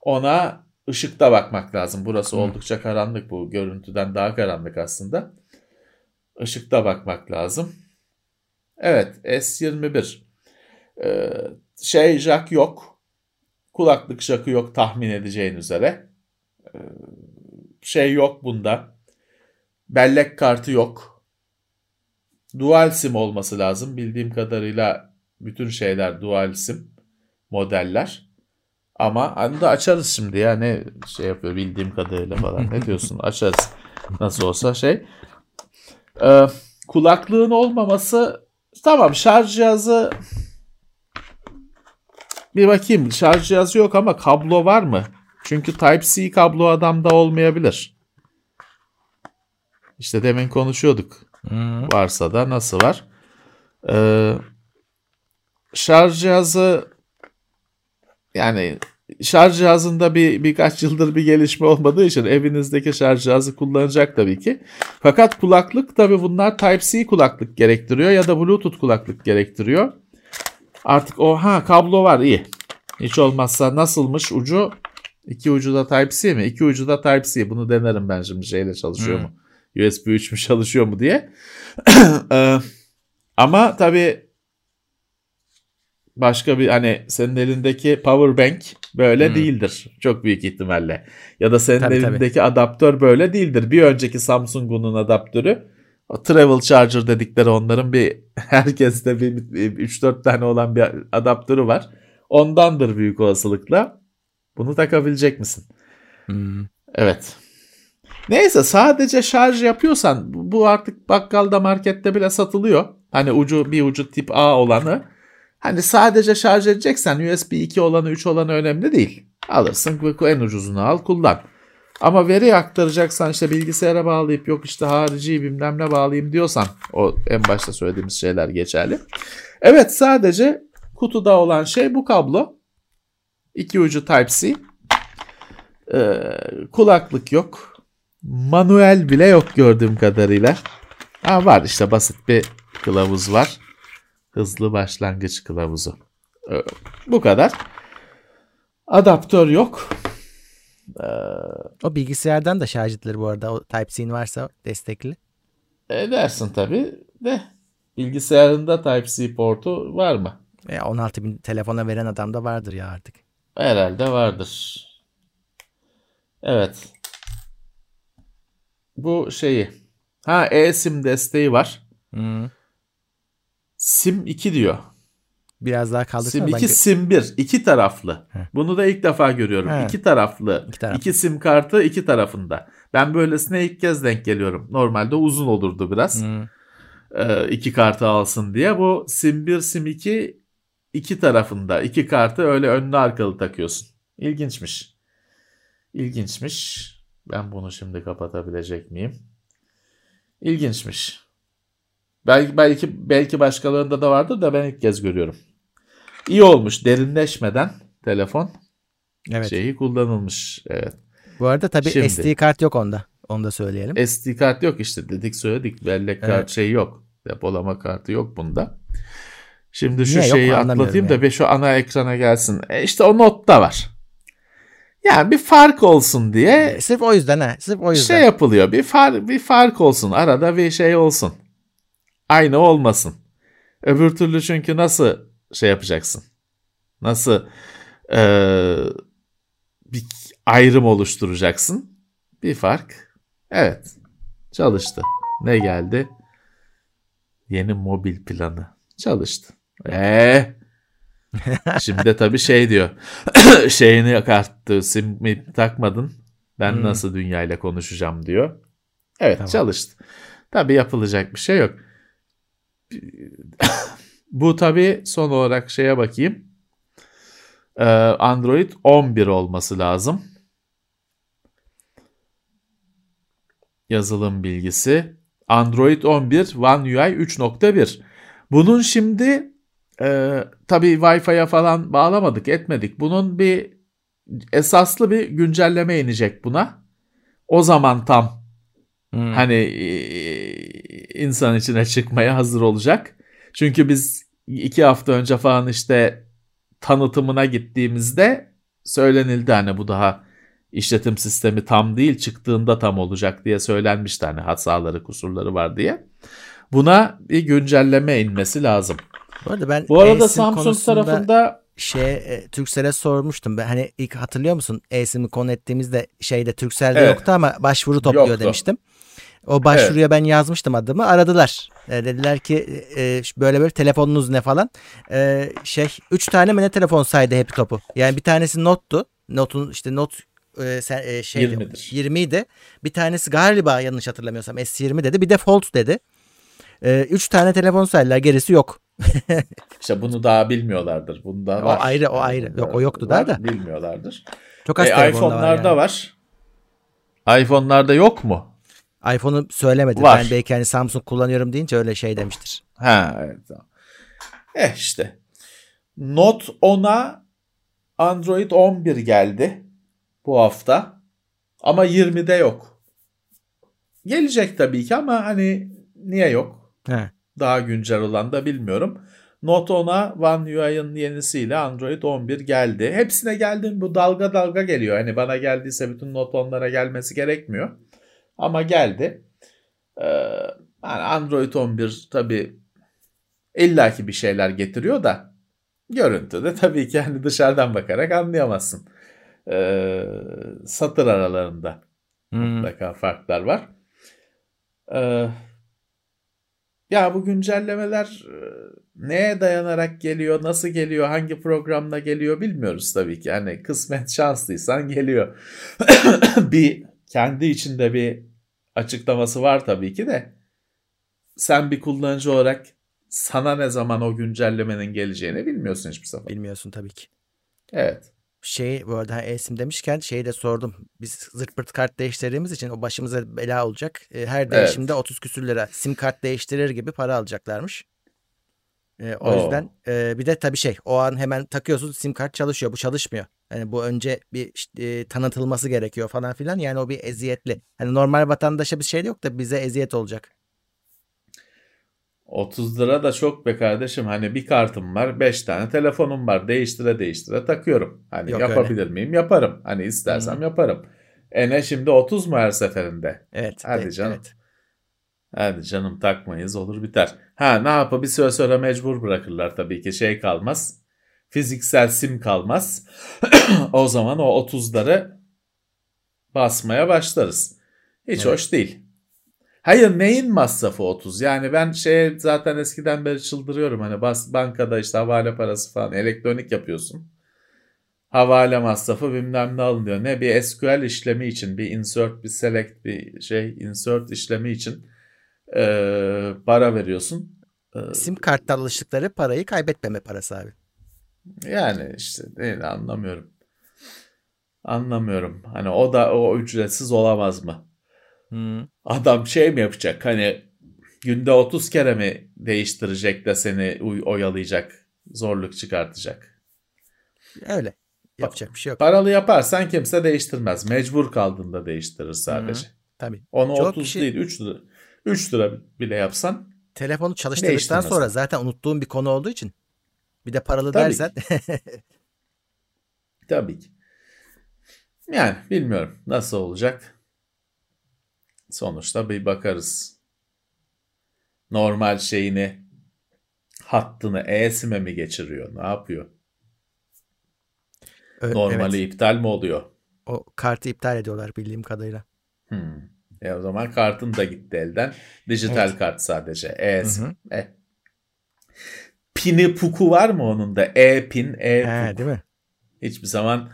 S3: Ona ışıkta bakmak lazım. Burası
S2: Hı.
S3: oldukça karanlık bu. Görüntüden daha karanlık aslında. Işıkta bakmak lazım. Evet S21. Ee, şey jack yok. Kulaklık jackı yok tahmin edeceğin üzere. Ee, şey yok bunda. Bellek kartı yok. Dual sim olması lazım. Bildiğim kadarıyla bütün şeyler dual sim modeller. Ama hani de açarız şimdi ya ne şey yapıyor bildiğim kadarıyla falan. Ne diyorsun? Açarız. Nasıl olsa şey. Ee, kulaklığın olmaması tamam şarj cihazı bir bakayım şarj cihazı yok ama kablo var mı? Çünkü Type-C kablo adamda olmayabilir. İşte demin konuşuyorduk.
S2: Hmm.
S3: Varsa da nasıl var? Ee, şarj cihazı yani şarj cihazında bir birkaç yıldır bir gelişme olmadığı için evinizdeki şarj cihazı kullanacak tabii ki. Fakat kulaklık tabii bunlar Type-C kulaklık gerektiriyor ya da Bluetooth kulaklık gerektiriyor. Artık o ha kablo var iyi. Hiç olmazsa nasılmış ucu? İki ucu da Type-C mi? İki ucu da Type-C. Bunu denerim ben şimdi şeyle çalışıyor
S2: Hmm.
S3: mu? USB 3 mü çalışıyor mu diye. Ee, ama tabii başka bir hani senin elindeki power bank böyle
S2: Hmm.
S3: değildir. Çok büyük ihtimalle. Ya da senin
S2: Tabii, tabii.
S3: elindeki adaptör böyle değildir. Bir önceki Samsung'un adaptörü o travel charger dedikleri onların bir herkeste bir, bir 3-4 tane olan bir adaptörü var. Ondandır büyük olasılıkla. Bunu takabilecek misin?
S2: Hmm.
S3: Evet. Neyse sadece şarj yapıyorsan bu artık bakkalda markette bile satılıyor. Hani ucu bir ucu tip A olanı. Hani sadece şarj edeceksen USB 2 olanı 3 olanı önemli değil. Alırsın en ucuzunu al kullan. Ama veri aktaracaksan işte bilgisayara bağlayıp yok işte harici bilmem ne bağlayayım diyorsan o en başta söylediğimiz şeyler geçerli. Evet sadece kutuda olan şey bu kablo. İki ucu Type-C. Ee, kulaklık yok. Manuel bile yok gördüğüm kadarıyla. Ha, var işte basit bir kılavuz var. Hızlı başlangıç kılavuzu. Ee, bu kadar. Adaptör yok.
S2: Ee, o bilgisayardan da şarj edilir bu arada. O Type-C'nin varsa destekli.
S3: Edersin tabii de bilgisayarında Type-C portu var mı?
S2: E, 16 bin telefona veren adam da vardır ya artık.
S3: Herhalde vardır. Evet. Bu şeyi. Ha e-sim desteği var.
S2: Hmm.
S3: Sim 2 diyor.
S2: Biraz daha kaldırsana.
S3: Sim 2, ben... Sim 1. iki taraflı. Heh. Bunu da ilk defa görüyorum. Heh. İki taraflı. İki, taraflı. iki sim kartı iki tarafında. Ben böylesine ilk kez denk geliyorum. Normalde uzun olurdu biraz. Hmm. Ee, iki kartı alsın diye. Bu Sim 1, Sim 2 iki tarafında. iki kartı öyle önlü arkalı takıyorsun. İlginçmiş. İlginçmiş. Ben bunu şimdi kapatabilecek miyim? İlginçmiş. Belki belki belki başkalarında da vardır da ben ilk kez görüyorum. İyi olmuş derinleşmeden telefon evet. şeyi kullanılmış. Evet.
S2: Bu arada tabii Şimdi, SD kart yok onda. Onu da söyleyelim.
S3: SD kart yok işte dedik söyledik. Bellek evet. kart şey yok. Depolama kartı yok bunda. Şimdi şu Niye şeyi yok, atlatayım yani. da bir şu ana ekrana gelsin. E işte o notta var. Yani bir fark olsun diye. E,
S2: sırf o yüzden ha. Sırf o yüzden.
S3: Şey yapılıyor. Bir far bir fark olsun. Arada bir şey olsun. Aynı olmasın. Öbür türlü çünkü nasıl şey yapacaksın? Nasıl ee, bir ayrım oluşturacaksın? Bir fark. Evet. Çalıştı. Ne geldi? Yeni mobil planı. Çalıştı. Eee Şimdi de tabii şey diyor. şeyini karttı. Sim'i takmadın. Ben hmm. nasıl dünyayla konuşacağım diyor. Evet tamam. çalıştı. Tabii yapılacak bir şey yok. Bu tabii son olarak şeye bakayım. Ee, Android 11 olması lazım. Yazılım bilgisi. Android 11 One UI 3.1. Bunun şimdi e, tabii Wi-Fi'ye falan bağlamadık etmedik. Bunun bir esaslı bir güncelleme inecek buna. O zaman tam hmm. hani insan içine çıkmaya hazır olacak. Çünkü biz iki hafta önce falan işte tanıtımına gittiğimizde söylenildi hani bu daha işletim sistemi tam değil çıktığında tam olacak diye söylenmişti hani hataları kusurları var diye. Buna bir güncelleme inmesi lazım.
S2: Bu arada ben
S3: Bu arada Samsung tarafında
S2: şey e, Turkcell'e sormuştum. Ben hani ilk hatırlıyor musun? eSIM'i konu ettiğimizde şeyde Turkcell'de evet. yoktu ama başvuru topluyor yoktu. demiştim. O başvuruya evet. ben yazmıştım adımı. Aradılar. E, dediler ki e, böyle böyle telefonunuz ne falan. E, şey 3 tane mi ne telefon saydı hep topu. Yani bir tanesi Note'tu. Note'un işte Note e, sen, e, şey 20'dir. 20 idi. Bir tanesi galiba yanlış hatırlamıyorsam S20 dedi. Bir de Fold dedi. E, üç tane telefon saydılar. Gerisi yok.
S3: İşte bunu daha bilmiyorlardır. Bunda var.
S2: O ayrı o ayrı. Yok o yoktu daha da.
S3: Bilmiyorlardır. Çok az e, iPhone'larda var, yani. var. iPhone'larda yok mu?
S2: iPhone'u söylemedi. Var. Ben belki hani Samsung kullanıyorum deyince öyle şey demiştir.
S3: Ha evet. Eh işte. Note 10'a Android 11 geldi bu hafta. Ama 20'de yok. Gelecek tabii ki ama hani niye yok? He. Daha güncel olan da bilmiyorum. Note 10'a One UI'ın yenisiyle Android 11 geldi. Hepsine geldi bu dalga dalga geliyor. Hani bana geldiyse bütün Note 10'lara gelmesi gerekmiyor. Ama geldi. Ee, yani Android 11 tabi illaki bir şeyler getiriyor da görüntüde tabii ki hani dışarıdan bakarak anlayamazsın. Ee, satır aralarında hmm. mutlaka farklar var. Ee, ya bu güncellemeler e, neye dayanarak geliyor, nasıl geliyor, hangi programla geliyor bilmiyoruz tabii ki. Hani kısmet şanslıysan geliyor. bir kendi içinde bir açıklaması var tabii ki de. Sen bir kullanıcı olarak sana ne zaman o güncellemenin geleceğini bilmiyorsun hiçbir zaman.
S2: Bilmiyorsun tabii ki.
S3: Evet.
S2: Şey bu arada eSIM demişken şeyi de sordum. Biz zırt pırt kart değiştirdiğimiz için o başımıza bela olacak. E, her değişimde 30 küsür lira sim kart değiştirir gibi para alacaklarmış. E, o
S3: Oo.
S2: yüzden e, bir de tabii şey o an hemen takıyorsun sim kart çalışıyor. Bu çalışmıyor. Yani bu önce bir işte, e, tanıtılması gerekiyor falan filan. Yani o bir eziyetli. Hani normal vatandaşa bir şey yok da bize eziyet olacak.
S3: 30 lira da çok be kardeşim. Hani bir kartım var, 5 tane telefonum var. Değiştire değiştire takıyorum. Hani
S2: Yok
S3: yapabilir miyim? Yaparım. Hani istersem
S2: Hı.
S3: yaparım. E ne şimdi 30 mu her seferinde?
S2: Evet.
S3: Hadi
S2: de-
S3: canım.
S2: Evet.
S3: Hadi canım takmayız olur biter. Ha ne yapı bir süre sonra mecbur bırakırlar tabii ki şey kalmaz. Fiziksel sim kalmaz. o zaman o 30'ları basmaya başlarız. Hiç
S2: Evet.
S3: hoş değil. Hayır neyin masrafı 30? Yani ben şey zaten eskiden beri çıldırıyorum. Hani bas, bankada işte havale parası falan elektronik yapıyorsun. Havale masrafı bilmem ne alınıyor. Ne bir SQL işlemi için bir insert bir select bir şey insert işlemi için eee, para veriyorsun. Eee,
S2: Sim karttan alıştıkları parayı kaybetmeme parası abi.
S3: yani işte değil anlamıyorum. Anlamıyorum. Hani o da o ücretsiz olamaz mı?
S2: Hı.
S3: Adam şey mi yapacak hani günde 30 kere mi değiştirecek de seni oyalayacak, zorluk çıkartacak?
S2: Öyle. Yapacak bir şey yok.
S3: Paralı yaparsan kimse değiştirmez. Mecbur kaldığında değiştirir sadece.
S2: Tabii.
S3: Onu
S2: Çok
S3: 30
S2: kişi-
S3: değil 3 lira. 3 lira bile yapsan
S2: Telefonu çalıştırdıktan sonra zaten unuttuğun bir konu olduğu için bir de paralı
S3: Tabii
S2: dersen
S3: tabii ki. Yani bilmiyorum nasıl olacak. Sonuçta bir bakarız. Normal şeyini hattını e-sim'e mi geçiriyor? Ne yapıyor?
S2: Ö-
S3: Normali
S2: evet,
S3: iptal mi oluyor?
S2: o kartı iptal ediyorlar bildiğim kadarıyla.
S3: Hmm. E o zaman kartın da gitti elden. Dijital
S2: Evet.
S3: kart sadece.
S2: Hı.
S3: E. Pini puku var mı onun da? E-pin,
S2: He,
S3: e-puk.
S2: değil mi?
S3: Hiçbir zaman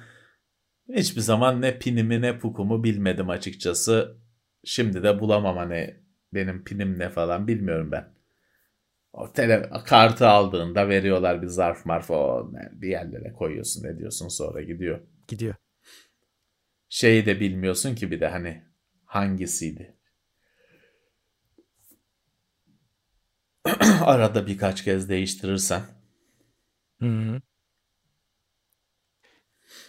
S3: hiçbir zaman ne pinimi ne pukumu bilmedim açıkçası. Şimdi de bulamam hani benim pinim ne falan bilmiyorum ben. O tele, kartı aldığında veriyorlar bir zarf marf o bir yerlere koyuyorsun ne diyorsun sonra gidiyor.
S2: Gidiyor.
S3: Şeyi de bilmiyorsun ki bir de hani hangisiydi. Arada birkaç kez değiştirirsen.
S2: Hı hı.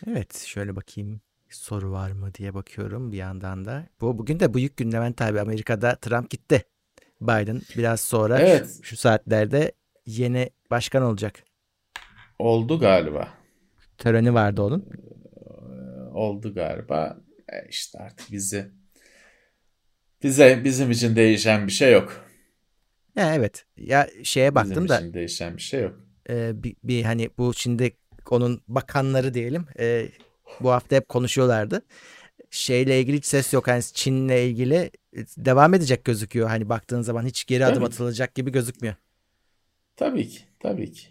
S2: Evet şöyle bakayım soru var mı diye bakıyorum bir yandan da. Bu bugün de büyük gündem tabii Amerika'da Trump gitti. Biden biraz sonra
S3: Evet.
S2: şu, şu saatlerde yeni başkan olacak.
S3: Oldu galiba.
S2: Töreni vardı onun.
S3: oldu galiba. E işte artık bizi bize bizim için değişen bir şey yok.
S2: Ya evet. Ya şeye
S3: Bizim
S2: baktım da
S3: için değişen bir şey yok.
S2: e, bir, bir hani bu şimdi onun bakanları diyelim e, bu hafta hep konuşuyorlardı. Şeyle ilgili hiç ses yok. Yani Çin'le ilgili e, devam edecek gözüküyor. Hani baktığın zaman hiç geri adım
S3: Tabii.
S2: atılacak gibi gözükmüyor.
S3: Tabii ki, tabii ki.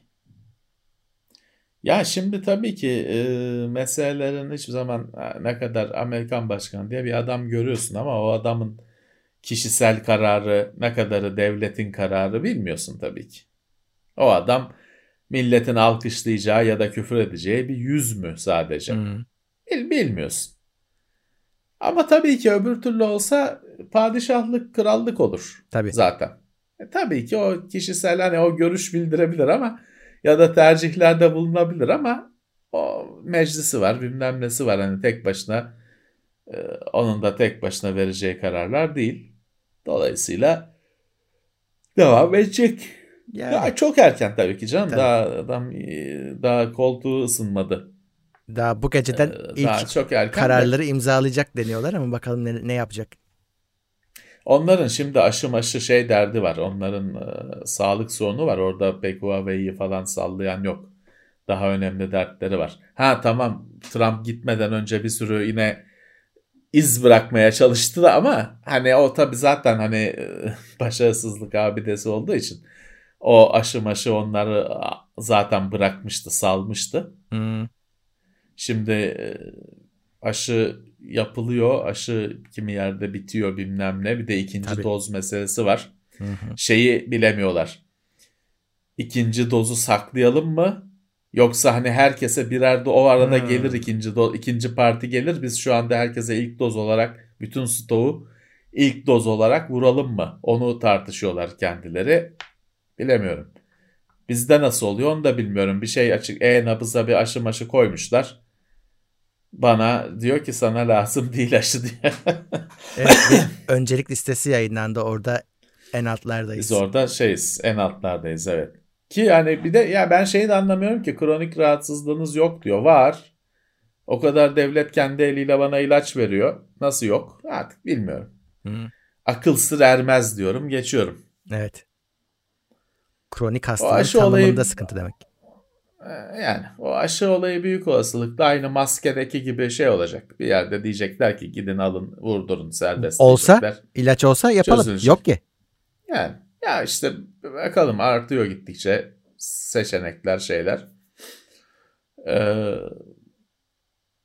S3: Ya şimdi tabii ki e, meselelerin hiçbir zaman ha, ne kadar Amerikan başkanı diye bir adam görüyorsun ama o adamın kişisel kararı ne kadarı devletin kararı bilmiyorsun tabii ki. O adam milletin alkışlayacağı ya da küfür edeceği bir yüz mü sadece?
S2: Hı.
S3: Bil, bilmiyorsun. Ama tabii ki öbür türlü olsa padişahlık, krallık olur
S2: Tabii.
S3: zaten. E, tabii ki o kişisel hani o görüş bildirebilir ama ya da tercihlerde bulunabilir ama o meclisi var, bilmem nesi var. Hani tek başına e, onun da tek başına vereceği kararlar değil. Dolayısıyla devam edecek.
S2: Yani
S3: Ya çok erken tabii ki canım.
S2: Tabii.
S3: Daha adam e, daha koltuğu ısınmadı.
S2: daha bu geceden
S3: Ee,
S2: ilk
S3: Daha çok erken de.
S2: kararları imzalayacak deniyorlar ama bakalım ne, ne yapacak.
S3: Onların şimdi aşı maşı şey derdi var. Onların e, sağlık sorunu var. Orada pek Huawei'yi falan sallayan yok. Daha önemli dertleri var. Ha tamam Trump gitmeden önce bir sürü yine iz bırakmaya çalıştı da ama hani o tabii zaten hani e, başarısızlık abidesi olduğu için o aşı maşı onları zaten bırakmıştı, salmıştı.
S2: Hı.
S3: Şimdi e, aşı yapılıyor. Aşı kimi yerde bitiyor bilmem ne. Bir de ikinci
S2: Tabii.
S3: doz meselesi var.
S2: Hı hı.
S3: Şeyi bilemiyorlar. İkinci dozu saklayalım mı? Yoksa hani herkese birer de o arada hmm. gelir ikinci do, ikinci parti gelir. Biz şu anda herkese ilk doz olarak bütün stoğu ilk doz olarak vuralım mı? Onu tartışıyorlar kendileri. Bilemiyorum. Bizde nasıl oluyor onu da bilmiyorum. Bir şey açık e-nabıza bir aşı maşı koymuşlar. Bana diyor ki sana lazım değil aşı diye.
S2: evet, öncelik listesi yayınlandı orada en altlardayız.
S3: Biz orada şeyiz en altlardayız evet. Ki yani bir de ya ben şeyi de anlamıyorum ki kronik rahatsızlığınız yok diyor. Var. O kadar devlet kendi eliyle bana ilaç veriyor. Nasıl yok? Artık bilmiyorum. Hı. Akıl sır ermez diyorum. Geçiyorum.
S2: Evet. Kronik hastalığın tanımında olayı, sıkıntı demek.
S3: E, yani o aşı olayı büyük olasılıkla aynı maskedeki gibi şey olacak. Bir yerde diyecekler ki gidin alın vurdurun serbest
S2: Olsa diyecekler. ilaç olsa yapalım. Çözülecek. Yok ki.
S3: Yani ya işte bakalım artıyor gittikçe seçenekler şeyler. Ee,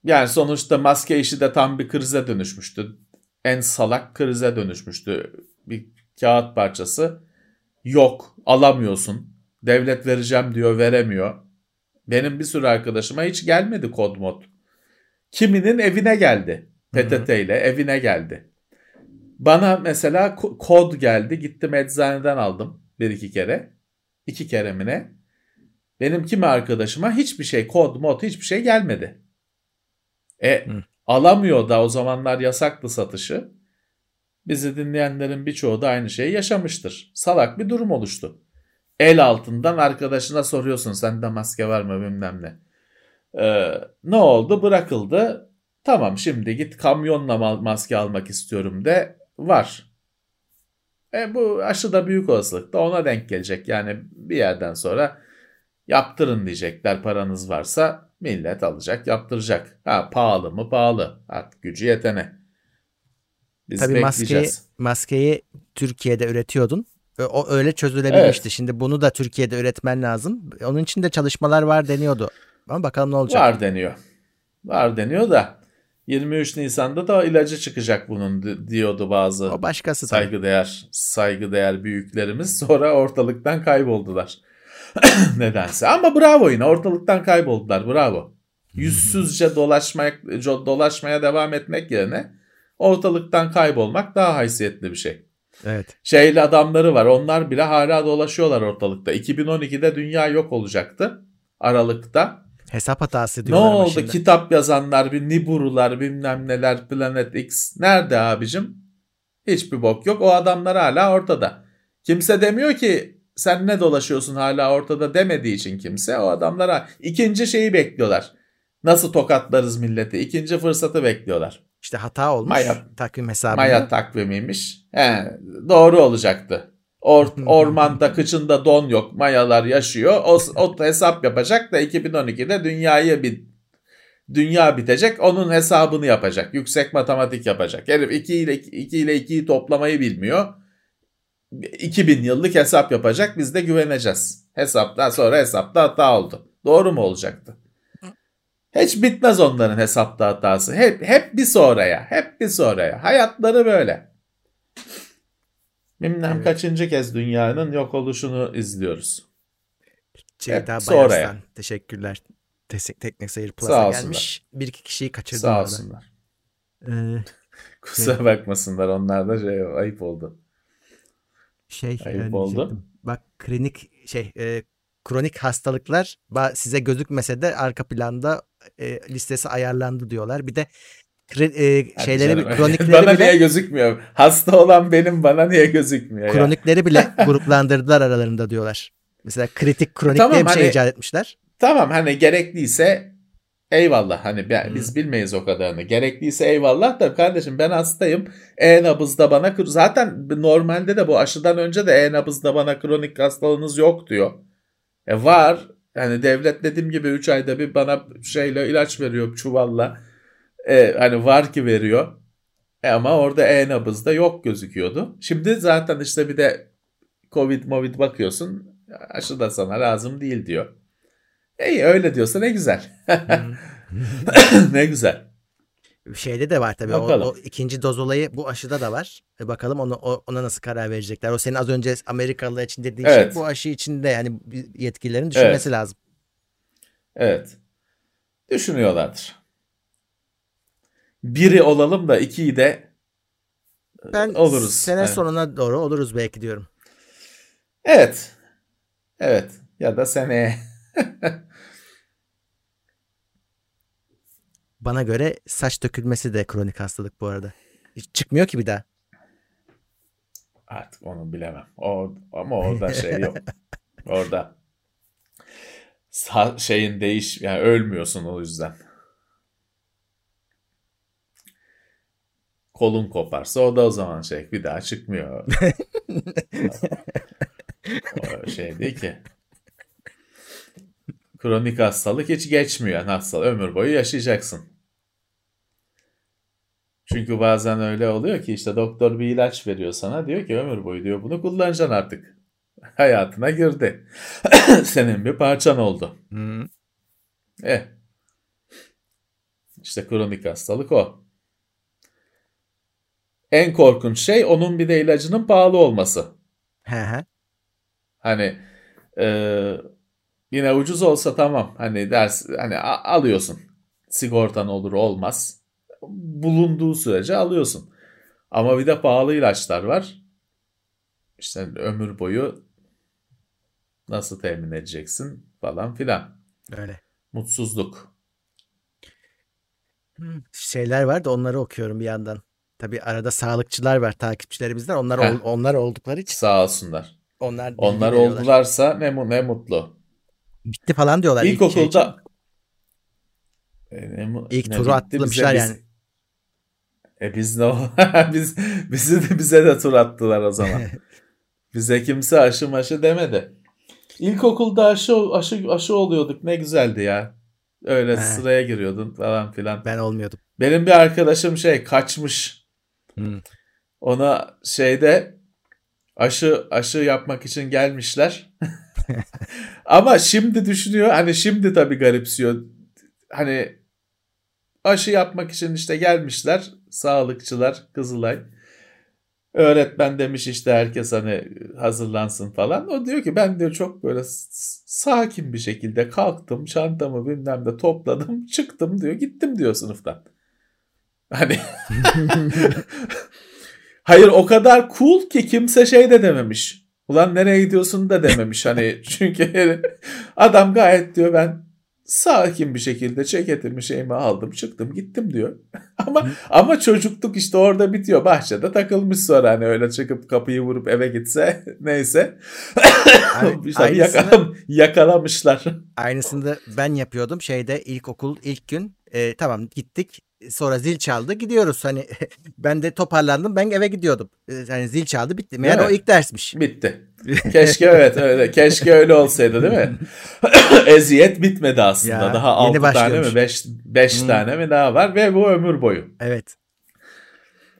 S3: yani sonuçta maske işi de tam bir krize dönüşmüştü. En salak krize dönüşmüştü. Bir kağıt parçası yok alamıyorsun. Devlet vereceğim diyor veremiyor. Benim bir sürü arkadaşıma hiç gelmedi kod mod. Kiminin evine geldi. PTT ile evine geldi. Bana mesela kod geldi. Gittim eczaneden aldım bir iki kere. İki kere mi ne? Benim kimi arkadaşıma hiçbir şey kod mod hiçbir şey gelmedi. E Hı. alamıyor da o zamanlar yasaktı satışı. Bizi dinleyenlerin birçoğu da aynı şeyi yaşamıştır. Salak bir durum oluştu. El altından arkadaşına soruyorsun sende maske var mı bilmem ne. Ee, ne oldu bırakıldı. Tamam şimdi git kamyonla maske almak istiyorum de var. E, bu aşı da büyük olasılıkla ona denk gelecek. Yani bir yerden sonra yaptırın diyecekler paranız varsa millet alacak yaptıracak. Ha pahalı mı pahalı artık gücü yetene.
S2: Biz Tabii maskeyi, maskeyi Türkiye'de üretiyordun. O öyle çözülebilmişti. Evet. Şimdi bunu da Türkiye'de üretmen lazım. Onun için de çalışmalar var deniyordu. Ama bakalım ne olacak.
S3: Var deniyor. Var deniyor da 23 Nisan'da da ilacı çıkacak bunun diyordu bazı
S2: o başkası
S3: saygıdeğer saygıdeğer büyüklerimiz. Sonra ortalıktan kayboldular. Nedense. Ama bravo yine ortalıktan kayboldular. Bravo. Yüzsüzce dolaşmaya dolaşmaya devam etmek yerine ortalıktan kaybolmak daha haysiyetli bir şey.
S2: Evet.
S3: Şeyli adamları var. Onlar bile hala dolaşıyorlar ortalıkta. 2012'de dünya yok olacaktı. Aralıkta.
S2: Hesap hatası diyorlar.
S3: Ne oldu? Şimdi. Kitap yazanlar, bir Niburular, bilmem neler, Planet X. Nerede abicim? Hiçbir bok yok. O adamlar hala ortada. Kimse demiyor ki sen ne dolaşıyorsun hala ortada demediği için kimse o adamlara ikinci şeyi bekliyorlar. Nasıl tokatlarız milleti? İkinci fırsatı bekliyorlar.
S2: İşte hata olmuş Maya, takvim hesabında.
S3: Maya takvimiymiş. He, doğru olacaktı. Or, ormanda kıçında don yok. Mayalar yaşıyor. O, o hesap yapacak da 2012'de dünyayı bir dünya bitecek. Onun hesabını yapacak. Yüksek matematik yapacak. Herif 2 ile 2 ile 2'yi toplamayı bilmiyor. 2000 yıllık hesap yapacak. Biz de güveneceğiz. Hesaptan sonra hesapta hata oldu. Doğru mu olacaktı? Hiç bitmez onların hesapta hatası. Hep, hep bir sonraya. Hep bir sonraya. Hayatları böyle. Bilmem evet. kaçıncı kez dünyanın yok oluşunu izliyoruz.
S2: Ceyda Bayaslan. Teşekkürler. Teknik Seyir Plus'a gelmiş. Bir iki kişiyi kaçırdım.
S3: Sağ olsunlar. Ee, Kusura şey, bakmasınlar. Onlar da şey, ayıp oldu.
S2: Şey, ayıp oldu. Bak klinik şey e, kronik hastalıklar size gözükmese de arka planda e, listesi ayarlandı diyorlar. Bir de e, şeyleri canım, kronikleri
S3: bana
S2: bile
S3: niye gözükmüyor? Hasta olan benim bana niye gözükmüyor?
S2: Kronikleri ya? bile gruplandırdılar aralarında diyorlar. Mesela kritik kronik tamam, diye bir şey hani, şey icat etmişler.
S3: Tamam hani gerekliyse eyvallah hani ben, hmm. biz bilmeyiz o kadarını. Gerekliyse eyvallah da kardeşim ben hastayım. E-nabızda bana zaten normalde de bu aşıdan önce de e-nabızda bana kronik hastalığınız yok diyor. E var. Yani devlet dediğim gibi 3 ayda bir bana şeyle ilaç veriyor çuvalla. E, hani var ki veriyor. E ama orada e-nabızda yok gözüküyordu. Şimdi zaten işte bir de Covid movid bakıyorsun aşı da sana lazım değil diyor. İyi öyle diyorsa ne güzel. ne güzel.
S2: Şeyde de var tabii. O, o ikinci doz olayı bu aşıda da var. E bakalım ona, ona nasıl karar verecekler. O senin az önce Amerikalılar için dediğin şey evet. şey bu aşı içinde yani yetkililerin düşünmesi evet. lazım.
S3: Evet. Düşünüyorlardır. Biri olalım da ikiyi de
S2: Ben
S3: oluruz.
S2: sene
S3: Evet.
S2: sonuna doğru oluruz belki diyorum.
S3: Evet. Evet. Ya da seneye.
S2: Bana göre saç dökülmesi de kronik hastalık bu arada. Hiç çıkmıyor ki bir daha.
S3: Artık onu bilemem. O, ama orada şey yok. Orada sa- şeyin değiş yani ölmüyorsun o yüzden. Kolun koparsa o da o zaman şey bir daha çıkmıyor. o şey değil ki. Kronik hastalık hiç geçmiyor. Yani hastalık ömür boyu yaşayacaksın. Çünkü bazen öyle oluyor ki işte doktor bir ilaç veriyor sana diyor ki ömür boyu diyor bunu kullanacaksın artık. Hayatına girdi. Senin bir parçan oldu.
S2: Hı.
S3: Eh. İşte kronik hastalık o. En korkunç şey onun bir de ilacının pahalı olması.
S2: He he.
S3: Hani e, yine ucuz olsa tamam. Hani ders hani alıyorsun. Sigortan olur olmaz. Bulunduğu sürece alıyorsun. Ama bir de pahalı ilaçlar var. İşte ömür boyu nasıl temin edeceksin falan filan.
S2: Öyle.
S3: Mutsuzluk.
S2: Şeyler var da onları okuyorum bir yandan. Tabii arada sağlıkçılar var takipçilerimizden. Onlar
S3: Heh.
S2: onlar oldukları için
S3: Sağ olsunlar.
S2: onlar
S3: Onlar oldularsa ne, ne mutlu.
S2: Bitti falan diyorlar. ilk şey için.
S3: İlkokulda E,
S2: İlk
S3: ne
S2: turu atlamışlar
S3: bize, biz-
S2: yani.
S3: E biz ne o- biz bizi de bize de tur attılar o zaman. bize kimse aşı maşı demedi. İlkokulda aşı aşı aşı oluyorduk. Ne güzeldi ya. Öyle
S2: He.
S3: sıraya giriyordun falan filan.
S2: Ben olmuyordum.
S3: Benim bir arkadaşım şey kaçmış.
S2: Hı.
S3: Ona şeyde aşı aşı yapmak için gelmişler. Ama şimdi düşünüyor hani şimdi tabii garipsiyor. Hani aşı yapmak için işte gelmişler sağlıkçılar Kızılay. Öğretmen demiş işte herkes hani hazırlansın falan. O diyor ki ben diyor çok böyle sakin bir şekilde kalktım çantamı bilmem de topladım çıktım diyor gittim diyor sınıftan. Hani Hayır o kadar cool ki kimse şey de dememiş. Ulan nereye gidiyorsun da dememiş hani çünkü adam gayet diyor ben sakin bir şekilde ceketimi şeyimi aldım çıktım gittim diyor. ama ama çocukluk işte orada bitiyor bahçede takılmış sonra hani öyle çıkıp kapıyı vurup eve gitse neyse.
S2: Abi,
S3: işte
S2: aynısını-
S3: yakalam, yakalamışlar.
S2: Aynısını da ben yapıyordum. Şeyde ilkokul ilk gün e, tamam gittik. Sonra zil çaldı gidiyoruz. Hani ben de toparlandım ben eve gidiyordum. E, hani zil çaldı bitti. Meğer
S3: Değil
S2: o ilk dersmiş.
S3: Bitti. Keşke evet öyle. Keşke öyle olsaydı değil mi? Eziyet bitmedi aslında.
S2: Ya,
S3: daha
S2: yeni
S3: 6 tane mi
S2: başlıyormuş.
S3: 5 5
S2: Hmm.
S3: tane mi daha var ve bu ömür boyu.
S2: Evet.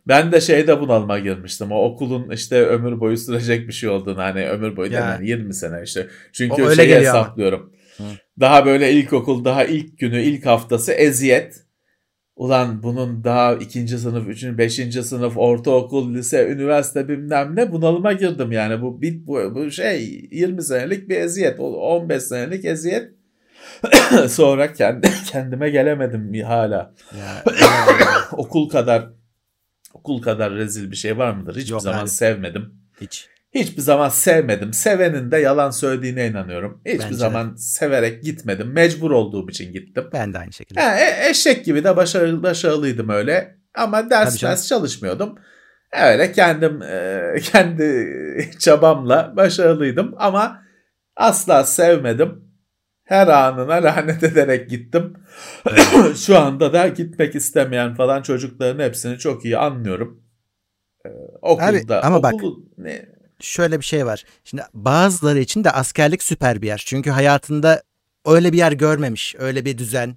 S3: Ben de şeyde bunalıma girmiştim. O okulun işte ömür boyu sürecek bir şey olduğunu hani ömür boyu
S2: Ya.
S3: demem 20 sene işte. Çünkü
S2: O öyle
S3: şeyi
S2: ama.
S3: hesaplıyorum.
S2: Hı.
S3: Daha böyle ilkokul daha ilk günü ilk haftası eziyet. Ulan bunun daha ikinci sınıf, üçüncü, beşinci sınıf, ortaokul, lise, üniversite bilmem ne bunalıma girdim yani. Bu, bu, bu şey 20 senelik bir eziyet, o 15 senelik eziyet. Sonra kendi, kendime gelemedim hala. Okul kadar okul kadar rezil bir şey var mıdır? Hiçbir
S2: Yok
S3: zaman
S2: abi.
S3: sevmedim.
S2: hiç.
S3: Hiçbir zaman sevmedim. Sevenin de yalan söylediğine inanıyorum. Hiçbir
S2: Bence de.
S3: zaman severek gitmedim. Mecbur olduğum için gittim.
S2: Ben de aynı şekilde.
S3: Ha, e- eşek gibi de başarılı, başarılıydım öyle. Ama ders ders çalışmıyordum. Öyle kendim e, kendi çabamla başarılıydım ama asla sevmedim. Her anına lanet ederek gittim. Şu anda da gitmek istemeyen falan çocukların hepsini çok iyi anlıyorum. Ee, okulda
S2: Abi, ama bak-
S3: okulu ne
S2: Şöyle bir şey var. Şimdi bazıları için de askerlik süper bir yer. Çünkü hayatında öyle bir yer görmemiş. Öyle bir düzen.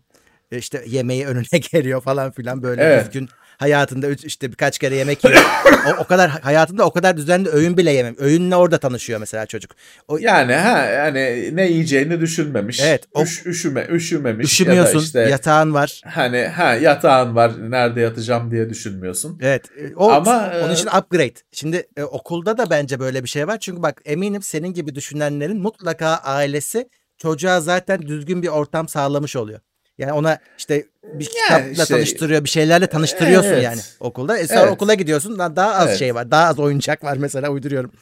S2: e, işte yemeği önüne geliyor falan filan böyle
S3: Evet.
S2: düzgün. Hayatında işte birkaç kere yemek yiyor. o, o kadar hayatında o kadar düzenli öğün bile yemem. Öğünle orada tanışıyor mesela çocuk. O,
S3: yani ha yani ne yiyeceğini düşünmemiş.
S2: Evet, o-
S3: Üş, üşüme üşümemiş
S2: üşümüyorsun.
S3: ya işte
S2: Yatağın var.
S3: hani ha yatağın var nerede yatacağım diye düşünmüyorsun.
S2: Evet. e, O,
S3: Ama,
S2: onun
S3: e,
S2: için upgrade. Şimdi e, okulda da bence böyle bir şey var. Çünkü bak eminim senin gibi düşünenlerin mutlaka ailesi çocuğa zaten düzgün bir ortam sağlamış oluyor. Yani ona işte bir
S3: Yani
S2: kitapla
S3: işte-
S2: tanıştırıyor, bir şeylerle tanıştırıyorsun
S3: Evet.
S2: yani okulda. E sonra
S3: Evet.
S2: okula gidiyorsun daha az
S3: Evet.
S2: şey var. Daha az oyuncak var mesela uyduruyorum.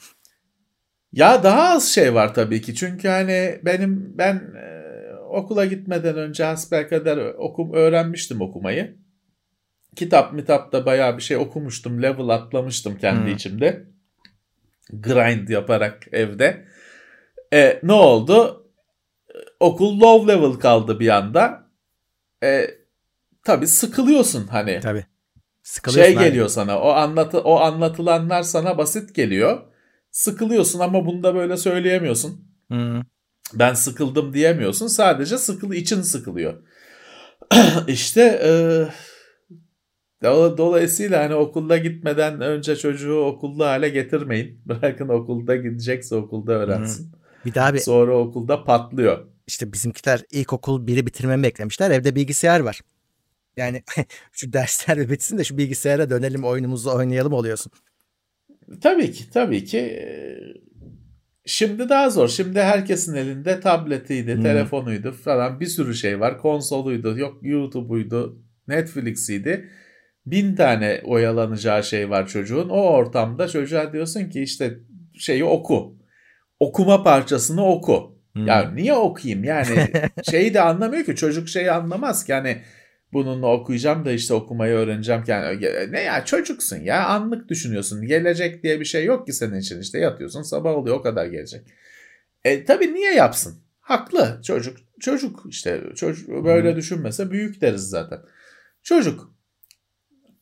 S3: Ya daha az şey var tabii ki. Çünkü hani benim ben e, okula gitmeden önce hasbelkader okum öğrenmiştim okumayı. Kitap mitapta bayağı bir şey okumuştum. Level atlamıştım kendi
S2: Hmm.
S3: içimde. Grind yaparak evde. E, ne oldu? E, Okul low level kaldı bir anda. E, tabii sıkılıyorsun hani
S2: Tabii. Sıkılıyorsun
S3: şey
S2: abi.
S3: geliyor sana. O anlatı o anlatılanlar sana basit geliyor. Sıkılıyorsun ama bunu da böyle söyleyemiyorsun.
S2: Hı.
S3: Ben sıkıldım diyemiyorsun. Sadece sıkıl için sıkılıyor. işte e, do- dolayısıyla hani okulda gitmeden önce çocuğu okulda hale getirmeyin. Bırakın okulda gidecekse okulda öğrensin.
S2: Bir daha bir
S3: Sonra okulda patlıyor.
S2: İşte bizimkiler ilkokul biri bitirmemi beklemişler. Evde bilgisayar var. Yani şu dersler bitsin de şu bilgisayara dönelim oyunumuzu oynayalım oluyorsun.
S3: Tabii ki, tabii ki. Şimdi daha zor. Şimdi herkesin elinde tabletiydi,
S2: Hmm.
S3: telefonuydu falan bir sürü şey var. Konsoluydu, yok YouTube'uydu, Netflix'iydi. Bin tane oyalanacağı şey var çocuğun. O ortamda çocuğa diyorsun ki işte şeyi oku. Okuma parçasını oku.
S2: Hmm.
S3: Ya niye okuyayım? Yani şeyi de anlamıyor ki çocuk şeyi anlamaz ki hani bununla okuyacağım da işte okumayı öğreneceğim yani ne ya çocuksun ya anlık düşünüyorsun. Gelecek diye bir şey yok ki senin için işte yatıyorsun sabah oluyor o kadar gelecek. E tabii niye yapsın? Haklı çocuk çocuk işte çocuk böyle
S2: Hı.
S3: düşünmese büyük deriz zaten. Çocuk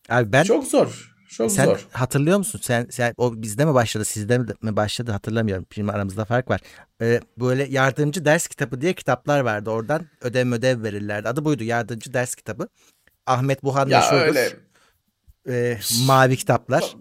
S2: Abi ben
S3: çok zor. Çok
S2: sen
S3: zor.
S2: hatırlıyor musun? Sen, sen o bizde mi başladı, sizde mi başladı hatırlamıyorum. Şimdi aramızda fark var. Ee, böyle yardımcı ders kitabı diye kitaplar vardı. Oradan ödev ödev verirlerdi. Adı buydu yardımcı ders kitabı. Ahmet Buhan
S3: Ya
S2: meşhurdur.
S3: öyle
S2: Ee, mavi kitaplar.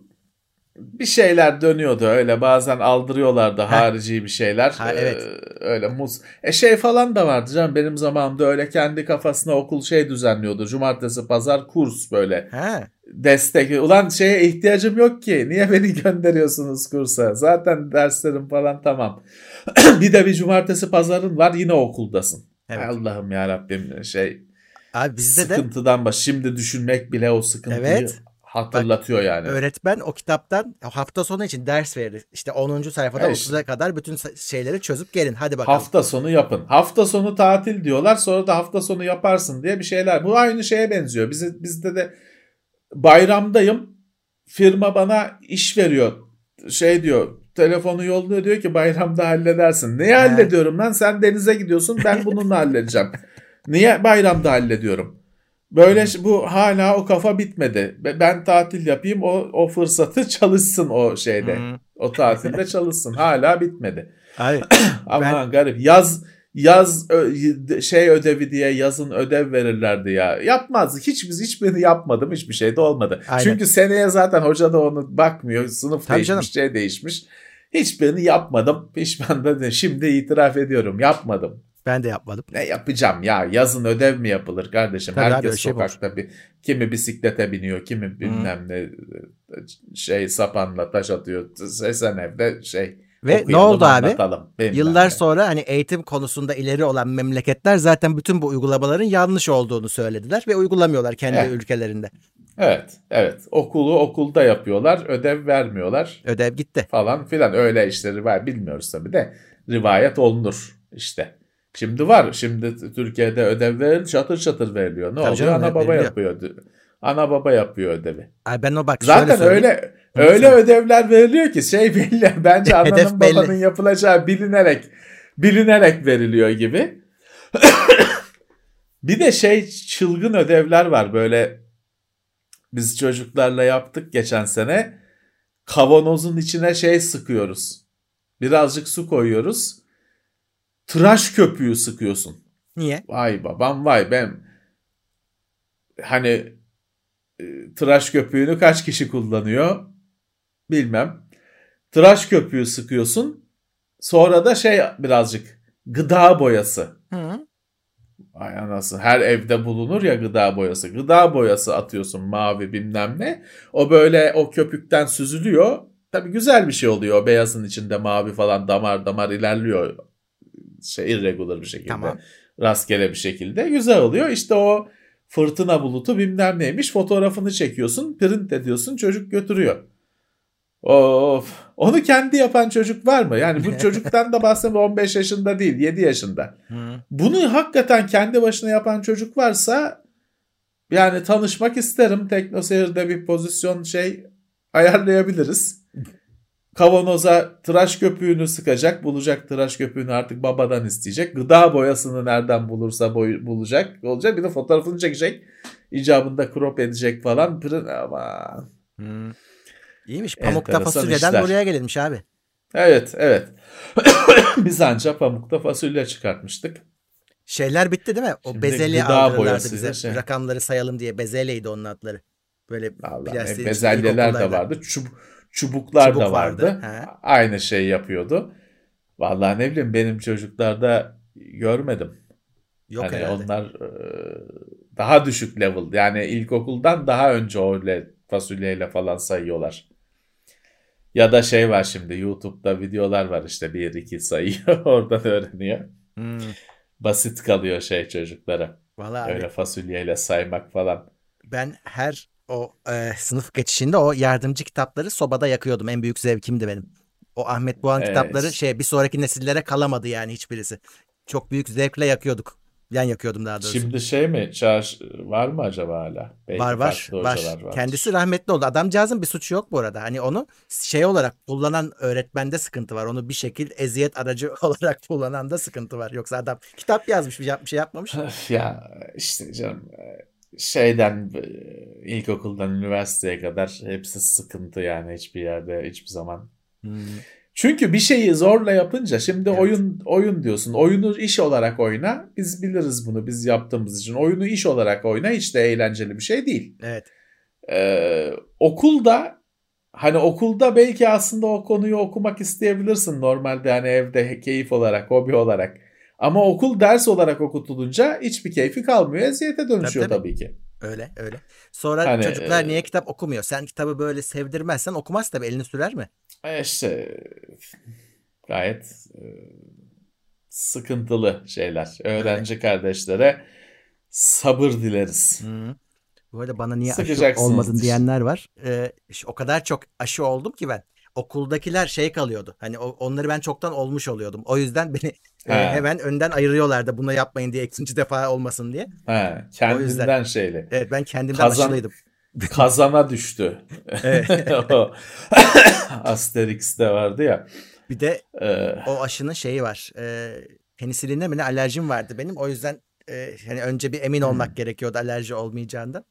S3: Bir şeyler dönüyordu öyle bazen aldırıyorlardı
S2: Ha.
S3: harici bir şeyler.
S2: Ha, evet.
S3: Ee, öyle muz. E şey falan da vardı canım benim zamanımda öyle kendi kafasına okul şey düzenliyordu. Cumartesi pazar kurs böyle
S2: Ha.
S3: destek. Ulan şeye ihtiyacım yok ki. Niye beni gönderiyorsunuz kursa? Zaten derslerim falan tamam. bir de bir cumartesi pazarın var yine okuldasın.
S2: Evet.
S3: Allah'ım ya Rabbim şey
S2: Abi bizde de
S3: sıkıntıdan baş. Şimdi düşünmek bile o sıkıntıyı
S2: Evet.
S3: Hatırlatıyor yani.
S2: öğretmen o kitaptan hafta sonu için ders verir. İşte 10. sayfada
S3: Ya işte.
S2: 30'a kadar bütün şeyleri çözüp gelin. Hadi bakalım.
S3: Hafta sonu yapın. Hafta sonu tatil diyorlar. Sonra da hafta sonu yaparsın diye bir şeyler. Bu aynı şeye benziyor. Bizi, bizde de bayramdayım. Firma bana iş veriyor. Şey diyor. Telefonu yolluyor diyor ki bayramda halledersin. Neyi
S2: Ha.
S3: hallediyorum lan? Sen denize gidiyorsun. Ben bununla halledeceğim. Niye bayramda hallediyorum? Böyle ş- bu hala o kafa bitmedi. Be- Ben tatil yapayım o o fırsatı çalışsın o şeyde.
S2: Hı.
S3: O tatilde çalışsın. Hala bitmedi.
S2: Abi
S3: Aman garip. Yaz yaz ö- şey ödevi diye yazın ödev verirlerdi ya. Yapmazdık. Hiç biz hiçbirini yapmadım. Hiçbir şey de olmadı.
S2: Aynen.
S3: Çünkü seneye zaten hoca da onu bakmıyor. Sınıf
S2: Tabii
S3: değişmiş,
S2: canım.
S3: şey değişmiş. Hiçbirini yapmadım. Pişman da. Şimdi itiraf ediyorum. Yapmadım.
S2: Ben de yapmadım.
S3: Ne yapacağım ya? Yazın ödev mi yapılır kardeşim?
S2: Tabii abi,
S3: Herkes
S2: öyle şey
S3: sokakta bir kimi bisiklete biniyor, kimi bilmem ne şey sapanla taş atıyor. Sen evde şey
S2: Ve ne
S3: okuyalım,
S2: oldu abi? Yıllar
S3: ne.
S2: sonra hani eğitim konusunda ileri olan memleketler zaten bütün bu uygulamaların yanlış olduğunu söylediler ve uygulamıyorlar kendi
S3: Evet.
S2: ülkelerinde.
S3: Evet, evet. Okulu okulda yapıyorlar, ödev vermiyorlar
S2: Ödev gitti.
S3: falan filan. Öyle işte rivayet bilmiyoruz tabii de rivayet olunur işte. Şimdi var. Şimdi Türkiye'de ödev verilir, çatır çatır veriliyor. Ne
S2: Tabii
S3: oluyor?
S2: canım,
S3: Ana baba yapıyor. Ana baba yapıyor ödevi.
S2: Ay ben o bak
S3: Zaten
S2: şöyle
S3: öyle öyle ödevler veriliyor ki şey belli. Bence ananın
S2: belli.
S3: babanın yapılacağı bilinerek bilinerek veriliyor gibi. bir de şey çılgın ödevler var böyle biz çocuklarla yaptık geçen sene. Kavanozun içine şey sıkıyoruz. Birazcık su koyuyoruz. Tıraş köpüğü sıkıyorsun.
S2: Niye?
S3: Vay babam vay ben hani e, tıraş köpüğünü kaç kişi kullanıyor bilmem. Tıraş köpüğü sıkıyorsun. Sonra da şey birazcık gıda boyası.
S2: Hı.
S3: Ay anasını her evde bulunur ya gıda boyası. Gıda boyası atıyorsun mavi bilmem ne. O böyle o köpükten süzülüyor. Tabii güzel bir şey oluyor. O beyazın içinde mavi falan damar damar ilerliyor şey irregular bir şekilde.
S2: Tamam.
S3: Rastgele bir şekilde. Güzel oluyor. İşte o fırtına bulutu bilmem neymiş. Fotoğrafını çekiyorsun, print ediyorsun, çocuk götürüyor. Of. Onu kendi yapan çocuk var mı? Yani bu çocuktan da bahsediyorum 15 yaşında değil 7 yaşında. Bunu hakikaten kendi başına yapan çocuk varsa yani tanışmak isterim. Teknoseyir'de bir pozisyon şey ayarlayabiliriz. Kavanoza tıraş köpüğünü sıkacak. Bulacak tıraş köpüğünü artık babadan isteyecek. Gıda boyasını nereden bulursa boy, bulacak. Olacak. Bir de fotoğrafını çekecek. İcabında crop edecek falan. Pırın ama.
S2: Hı. İyiymiş. Pamukta
S3: Enteresan
S2: fasulyeden
S3: işler.
S2: buraya gelirmiş abi.
S3: Evet evet. Biz anca pamukta fasulye çıkartmıştık.
S2: Şeyler bitti değil mi? O
S3: Şimdi
S2: bezelye aldırırlardı bize.
S3: şey.
S2: Rakamları sayalım diye. Bezelyeydi onun adları. Böyle
S3: Vallahi bezelyeler de vardı. Çub çubuklar
S2: Çubuk
S3: da vardı.
S2: vardı.
S3: Aynı şey yapıyordu. Vallahi ne bileyim benim çocuklarda görmedim.
S2: Yok
S3: hani
S2: herhalde.
S3: onlar e, daha düşük level. Yani ilkokuldan daha önce öyle fasulyeyle falan sayıyorlar. Ya da şey var şimdi YouTube'da videolar var işte bir iki sayıyor oradan öğreniyor.
S2: Hmm.
S3: Basit kalıyor şey çocuklara.
S2: Vallahi abi,
S3: Öyle fasulyeyle saymak falan.
S2: ben her o e, sınıf geçişinde o yardımcı kitapları sobada yakıyordum. En büyük zevkimdi benim. O Ahmet Buhan
S3: Evet.
S2: kitapları şey bir sonraki nesillere kalamadı yani hiçbirisi. Çok büyük zevkle yakıyorduk. Ben yakıyordum daha doğrusu.
S3: Şimdi şey mi çağır var mı acaba hala? Belki
S2: var var var.
S3: vardır.
S2: Kendisi rahmetli oldu. Adamcağızın bir suçu yok bu arada. Hani onu şey olarak kullanan öğretmende sıkıntı var. Onu bir şekil eziyet aracı olarak kullanan da sıkıntı var. Yoksa adam kitap yazmış bir şey yapmamış.
S3: Ya işte canım e, şeyden e, ilkokuldan üniversiteye kadar hepsi sıkıntı yani hiçbir yerde hiçbir zaman.
S2: Hmm.
S3: Çünkü bir şeyi zorla yapınca şimdi
S2: Evet.
S3: oyun oyun diyorsun. Oyunu iş olarak oyna. Biz biliriz bunu biz yaptığımız için. Oyunu iş olarak oyna hiç de eğlenceli bir şey değil.
S2: Evet.
S3: Ee, okulda hani okulda belki aslında o konuyu okumak isteyebilirsin normalde hani evde keyif olarak, hobi olarak. Ama okul ders olarak okutulunca hiçbir keyfi kalmıyor. Eziyete dönüşüyor
S2: Tabii,
S3: tabii, ki.
S2: Öyle öyle. Sonra
S3: Hani,
S2: çocuklar
S3: e,
S2: niye kitap okumuyor? Sen kitabı böyle sevdirmezsen okumaz tabii. Elini sürer mi?
S3: E işte gayet e, sıkıntılı şeyler. Öğrenci kardeşlere sabır dileriz.
S2: Hı. Bu arada bana niye aşı olmadın diyenler var. Ee, o kadar çok aşı oldum ki ben. Okuldakiler şey kalıyordu. Hani onları ben çoktan olmuş oluyordum. O yüzden beni e,
S3: He.
S2: hemen önden ayırıyorlardı. Bunu yapmayın diye ikinci defa olmasın diye. O
S3: kendinden
S2: yüzden.
S3: şeyle.
S2: Evet ben kendimden
S3: Kazan-
S2: aşılıydım.
S3: Kazana düştü. O Asterix'te vardı ya.
S2: Bir de
S3: e,
S2: o aşının şeyi var. E, penisiline mi ne alerjim vardı benim. O yüzden e, hani önce bir emin olmak
S3: Hmm.
S2: gerekiyordu alerji olmayacağından.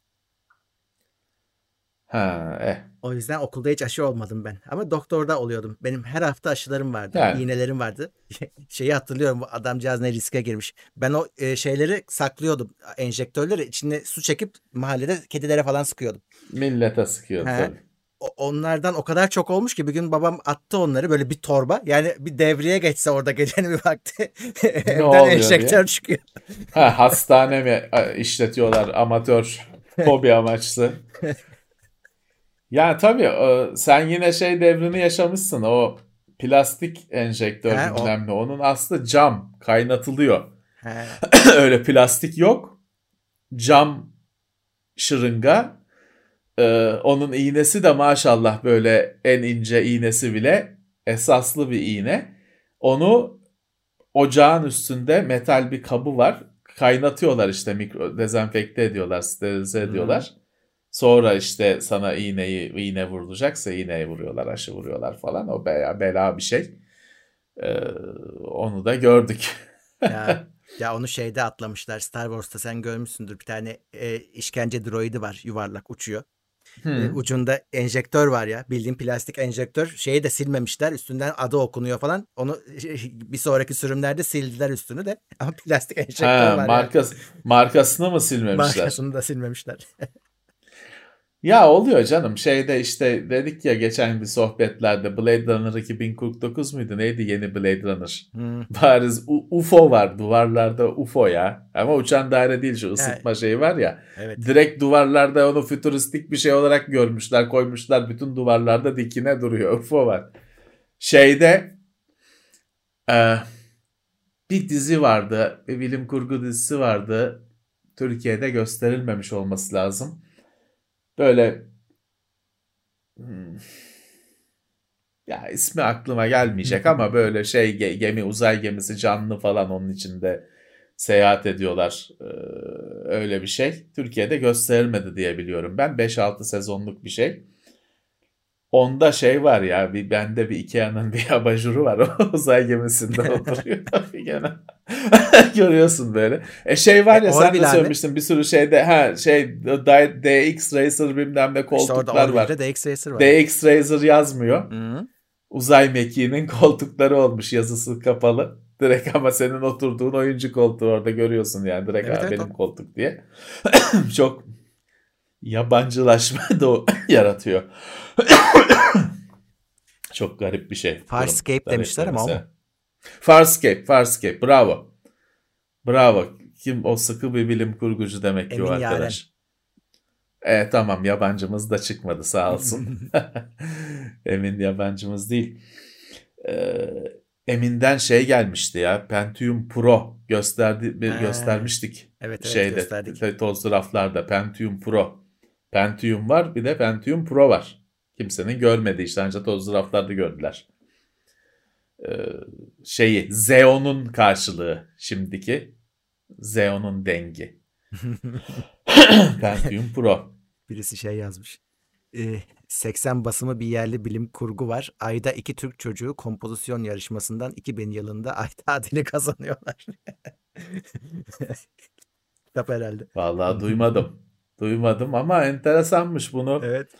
S3: Ha, eh.
S2: O yüzden okulda hiç aşı olmadım ben. Ama doktorda oluyordum. Benim her hafta aşılarım vardı.
S3: Yani.
S2: iğnelerim vardı. Şeyi hatırlıyorum bu adamcağız ne riske girmiş. Ben o e, şeyleri saklıyordum. Enjektörleri içine su çekip mahallede kedilere falan sıkıyordum.
S3: Millete sıkıyor
S2: He.
S3: tabii.
S2: O- onlardan o kadar çok olmuş ki bir gün babam attı onları böyle bir torba. Yani bir devreye geçse orada gecenin bir vakti evden enjektör
S3: diye?
S2: çıkıyor.
S3: Ha, hastane mi işletiyorlar amatör hobi amaçlı. Ya tabii sen yine şey devrini yaşamışsın. O plastik enjektör
S2: He, o-
S3: bilmem ne. Onun aslı cam kaynatılıyor.
S2: He.
S3: Öyle plastik yok. Cam şırınga. Ee, onun iğnesi de maşallah böyle en ince iğnesi bile esaslı bir iğne. Onu ocağın üstünde metal bir kabı var. Kaynatıyorlar işte mikro dezenfekte ediyorlar, sterilize
S2: Hmm.
S3: Sonra işte sana iğneyi iğne vurulacaksa iğneyi vuruyorlar, aşı vuruyorlar falan. O bela, bela bir şey. Ee, onu da gördük.
S2: Ya, ya onu şeyde atlamışlar. Star Wars'ta sen görmüşsündür. Bir tane e, işkence droidi var. Yuvarlak uçuyor.
S3: Hmm.
S2: E, ucunda enjektör var ya. Bildiğin plastik enjektör. Şeyi de silmemişler. Üstünden adı okunuyor falan. Onu bir sonraki sürümlerde sildiler üstünü de. Ama plastik enjektör
S3: Ha,
S2: var.
S3: markas, markasını mı silmemişler?
S2: Markasını da silmemişler.
S3: Ya oluyor canım. Şeyde işte dedik ya geçen bir sohbetlerde Blade Runner 2049 muydu? Neydi yeni Blade Runner?
S2: Hmm.
S3: Bariz UFO var duvarlarda UFO ya. Ama uçan daire değil şu ısıtma şeyi var ya.
S2: Evet.
S3: Direkt duvarlarda onu fütüristik bir şey olarak görmüşler koymuşlar. Bütün duvarlarda dikine duruyor. UFO var. Şeyde e, bir dizi vardı. Bir bilim kurgu dizisi vardı. Türkiye'de gösterilmemiş olması lazım. Böyle hmm, ya ismi aklıma gelmeyecek ama böyle şey gemi uzay gemisi canlı falan onun içinde seyahat ediyorlar. Ee, öyle bir şey. Türkiye'de gösterilmedi diye biliyorum ben. 5-6 sezonluk bir şey. Onda şey var ya bir bende bir Ikea'nın bir abajuru var. O uzay gemisinde oturuyor. Gene. Görüyorsun böyle. E şey var ya e, sen de söylemiştin bir sürü şeyde ha şey DX Racer bilmem ne koltuklar işte var.
S2: DX Racer var.
S3: DX Racer yazmıyor. Hı-hı. Uzay mekiğinin koltukları olmuş yazısı kapalı. Direkt ama senin oturduğun oyuncu koltuğu orada görüyorsun yani direkt evet, evet, benim o. koltuk diye. Çok yabancılaşma da yaratıyor. Çok garip bir şey.
S2: Farscape demişler ama o
S3: Farscape, Farscape. Bravo. Bravo. Kim o sıkı bir bilim kurgucu demek ki Emin o arkadaş. Yaren. E, tamam yabancımız da çıkmadı sağ olsun. Emin yabancımız değil. Ee, Emin'den şey gelmişti ya. Pentium Pro gösterdi bir göstermiştik.
S2: Evet, evet
S3: şeyde, gösterdik. Tozlu raflarda Pentium Pro. Pentium var bir de Pentium Pro var. Kimsenin görmediği işte ancak tozlu raflarda gördüler. Ee, şeyi Xeon'un karşılığı şimdiki Xeon'un dengi. Pentium Pro.
S2: Birisi şey yazmış. 80 basımı bir yerli bilim kurgu var. Ayda iki Türk çocuğu kompozisyon yarışmasından 2000 yılında ay tadili kazanıyorlar. Kitap herhalde.
S3: Vallahi duymadım. Duymadım ama enteresanmış bunu.
S2: Evet.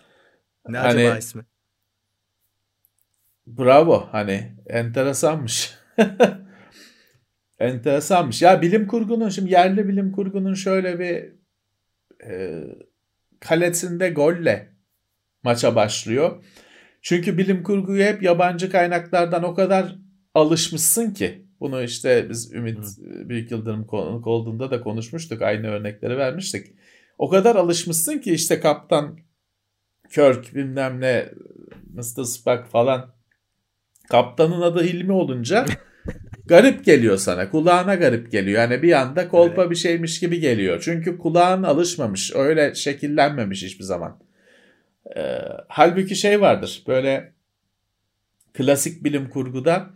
S2: Ne hani, acaba ismi?
S3: Bravo hani enteresanmış. enteresanmış. Ya bilim kurgunun şimdi yerli bilim kurgunun şöyle bir e, kalesinde golle maça başlıyor. Çünkü bilim kurguyu hep yabancı kaynaklardan o kadar alışmışsın ki. Bunu işte biz Ümit Hı. Büyük Yıldırım konuk olduğunda da konuşmuştuk. Aynı örnekleri vermiştik. O kadar alışmışsın ki işte kaptan Kirk bilmem ne Mr. Spock falan kaptanın adı Hilmi olunca garip geliyor sana. Kulağına garip geliyor. Yani bir anda kolpa evet. bir şeymiş gibi geliyor. Çünkü kulağın alışmamış. Öyle şekillenmemiş hiçbir zaman. Ee, halbuki şey vardır. Böyle klasik bilim kurguda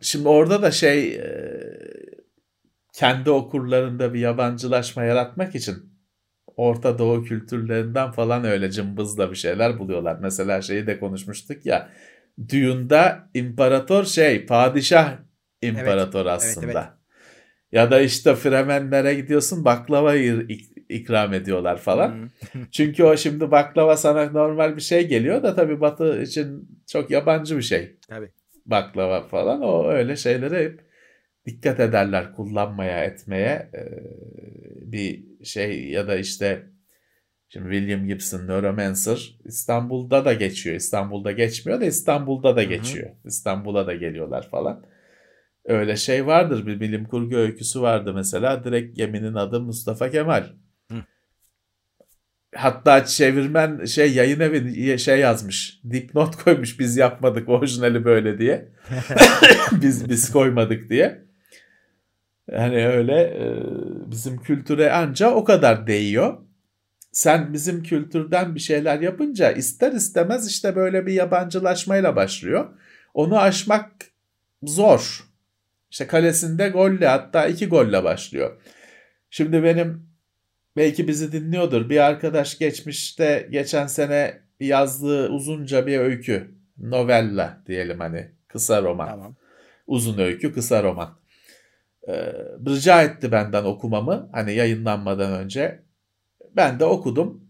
S3: şimdi orada da şey e, kendi okurlarında bir yabancılaşma yaratmak için Orta Doğu kültürlerinden falan öyle cımbızla bir şeyler buluyorlar. Mesela şeyi de konuşmuştuk ya. Dune'da imparator şey padişah imparator evet, aslında. Evet, evet. Ya da işte Fremenlere gidiyorsun baklava ikram ediyorlar falan. Çünkü o şimdi baklava sana normal bir şey geliyor da tabii Batı için çok yabancı bir şey.
S2: Tabii.
S3: Baklava falan o öyle şeylere hep dikkat ederler kullanmaya etmeye bir şey ya da işte şimdi William Gibson Neuromancer İstanbul'da da geçiyor. İstanbul'da geçmiyor da İstanbul'da da geçiyor. İstanbul'a da geliyorlar falan. Öyle şey vardır bir bilim kurgu öyküsü vardı mesela direkt geminin adı Mustafa Kemal. Hatta çevirmen şey yayın evi şey yazmış. Dipnot koymuş biz yapmadık orijinali böyle diye. biz biz koymadık diye. Yani öyle e, bizim kültüre anca o kadar değiyor. Sen bizim kültürden bir şeyler yapınca ister istemez işte böyle bir yabancılaşmayla başlıyor. Onu aşmak zor. İşte kalesinde golle hatta iki golle başlıyor. Şimdi benim belki bizi dinliyordur. Bir arkadaş geçmişte geçen sene yazdığı uzunca bir öykü. Novella diyelim hani kısa roman. Tamam. Uzun öykü kısa roman e, rica etti benden okumamı hani yayınlanmadan önce. Ben de okudum.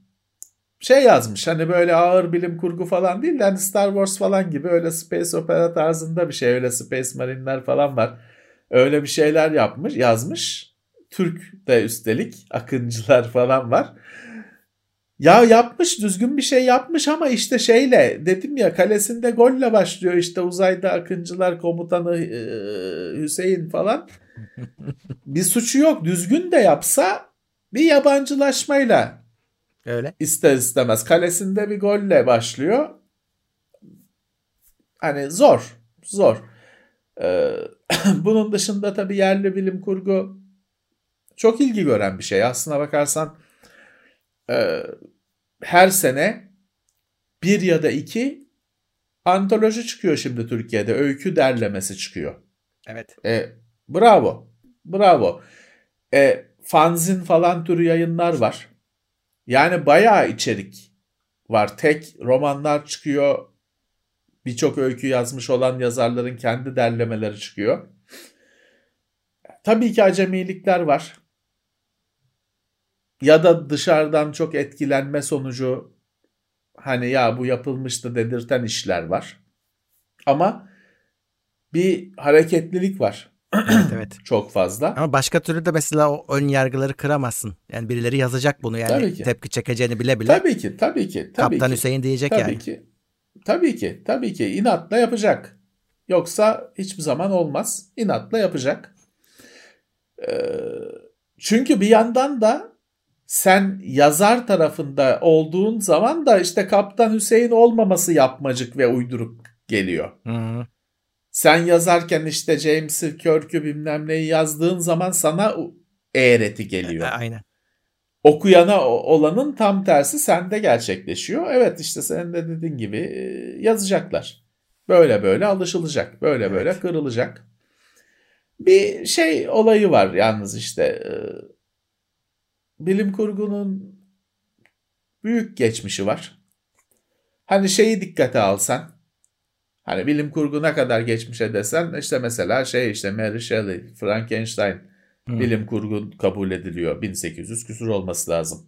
S3: Şey yazmış hani böyle ağır bilim kurgu falan değil de hani Star Wars falan gibi öyle space opera tarzında bir şey. Öyle space marinler falan var. Öyle bir şeyler yapmış, yazmış. Türk de üstelik akıncılar falan var. Ya yapmış düzgün bir şey yapmış ama işte şeyle dedim ya kalesinde golle başlıyor işte uzayda akıncılar komutanı Hüseyin falan bir suçu yok. Düzgün de yapsa bir yabancılaşmayla
S2: Öyle.
S3: ister istemez. Kalesinde bir golle başlıyor. Hani zor. Zor. Ee, Bunun dışında tabii yerli bilim kurgu çok ilgi gören bir şey. Aslına bakarsan e, her sene bir ya da iki antoloji çıkıyor şimdi Türkiye'de. Öykü derlemesi çıkıyor.
S2: Evet.
S3: E, bravo. Bravo. E, fanzin falan türü yayınlar var. Yani bayağı içerik var. Tek romanlar çıkıyor. Birçok öykü yazmış olan yazarların kendi derlemeleri çıkıyor. Tabii ki acemilikler var. Ya da dışarıdan çok etkilenme sonucu hani ya bu yapılmıştı dedirten işler var. Ama bir hareketlilik var.
S2: Evet evet.
S3: Çok fazla.
S2: Ama başka türlü de mesela o ön yargıları kıramazsın. Yani birileri yazacak bunu yani
S3: Tabii ki.
S2: tepki çekeceğini bile bile.
S3: Tabii ki, tabii ki, tabii
S2: Kaptan
S3: ki.
S2: Hüseyin diyecek
S3: tabii
S2: yani.
S3: ki. Tabii ki, tabii ki inatla yapacak. Yoksa hiçbir zaman olmaz. İnatla yapacak. Ee, çünkü bir yandan da sen yazar tarafında olduğun zaman da işte Kaptan Hüseyin olmaması yapmacık ve uyduruk geliyor.
S2: Hı hı.
S3: Sen yazarken işte James'i, Kirk'ü bilmem neyi yazdığın zaman sana eğreti geliyor.
S2: E, Aynen.
S3: Okuyana olanın tam tersi sende gerçekleşiyor. Evet işte senin de dediğin gibi e, yazacaklar. Böyle böyle alışılacak. Böyle böyle
S2: Evet.
S3: kırılacak. Bir şey olayı var yalnız işte. e, Bilim kurgunun büyük geçmişi var. Hani şeyi dikkate alsan. Hani bilim kurgu ne kadar geçmişe desen işte mesela şey işte Mary Shelley, Frankenstein
S2: Hı.
S3: bilim kurgu kabul ediliyor. 1800 küsur olması lazım.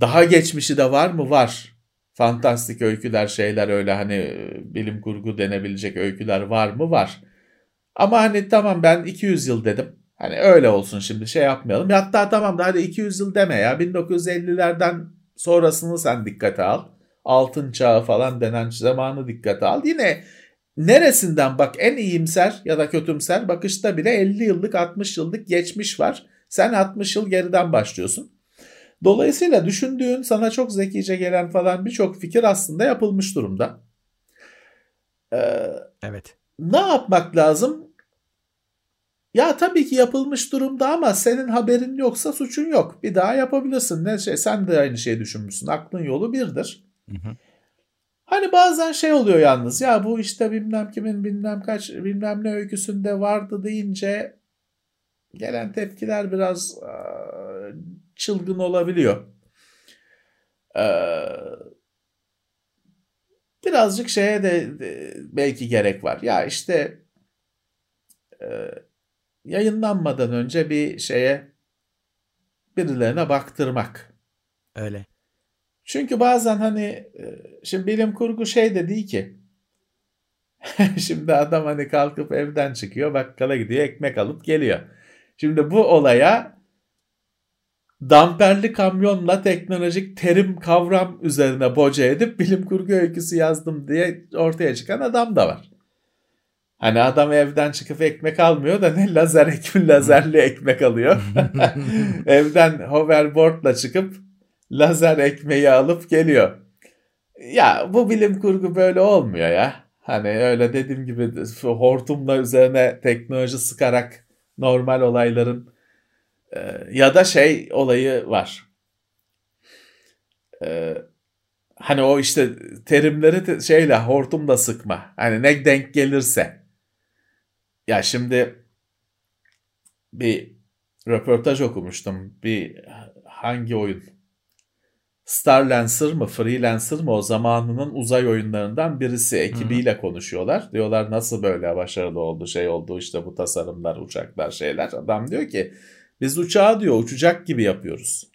S3: Daha geçmişi de var mı? Var. Fantastik öyküler şeyler öyle hani e, bilim kurgu denebilecek öyküler var mı? Var. Ama hani tamam ben 200 yıl dedim. Hani öyle olsun şimdi şey yapmayalım. Hatta tamam da hadi 200 yıl deme ya. 1950'lerden sonrasını sen dikkate al. Altın çağı falan denen zamanı dikkate al. Yine neresinden bak en iyimser ya da kötümser bakışta bile 50 yıllık 60 yıllık geçmiş var. Sen 60 yıl geriden başlıyorsun. Dolayısıyla düşündüğün sana çok zekice gelen falan birçok fikir aslında yapılmış durumda. Ee,
S2: Evet.
S3: ne yapmak lazım? Ya tabii ki yapılmış durumda ama senin haberin yoksa suçun yok. Bir daha yapabilirsin. Ne şey sen de aynı şeyi düşünmüşsün. Aklın yolu birdir.
S2: Hı hı.
S3: Hani bazen şey oluyor yalnız. Ya bu işte bilmem kimin bilmem kaç bilmem ne öyküsünde vardı deyince gelen tepkiler biraz eee, çılgın olabiliyor. Eee, birazcık şeye de, de belki gerek var. Ya işte eee, yayınlanmadan önce bir şeye birilerine baktırmak.
S2: Öyle.
S3: Çünkü bazen hani e, şimdi bilim kurgu şey de değil ki. şimdi adam hani kalkıp evden çıkıyor bakkala gidiyor ekmek alıp geliyor. Şimdi bu olaya damperli kamyonla teknolojik terim kavram üzerine boca edip bilim kurgu öyküsü yazdım diye ortaya çıkan adam da var. Hani adam evden çıkıp ekmek almıyor da ne lazer ekmek lazerli ekmek alıyor. evden hoverboardla çıkıp lazer ekmeği alıp geliyor. Ya bu bilim kurgu böyle olmuyor ya. Hani öyle dediğim gibi hortumla üzerine teknoloji sıkarak normal olayların e, ya da şey olayı var. E, hani o işte terimleri te- şeyle hortumla sıkma. Hani ne denk gelirse. Ya şimdi bir röportaj okumuştum. Bir hangi oyun? Starlancer mı Freelancer mı o zamanının uzay oyunlarından birisi ekibiyle konuşuyorlar. Diyorlar nasıl böyle başarılı oldu şey oldu işte bu tasarımlar uçaklar şeyler. Adam diyor ki biz uçağı diyor uçacak gibi yapıyoruz.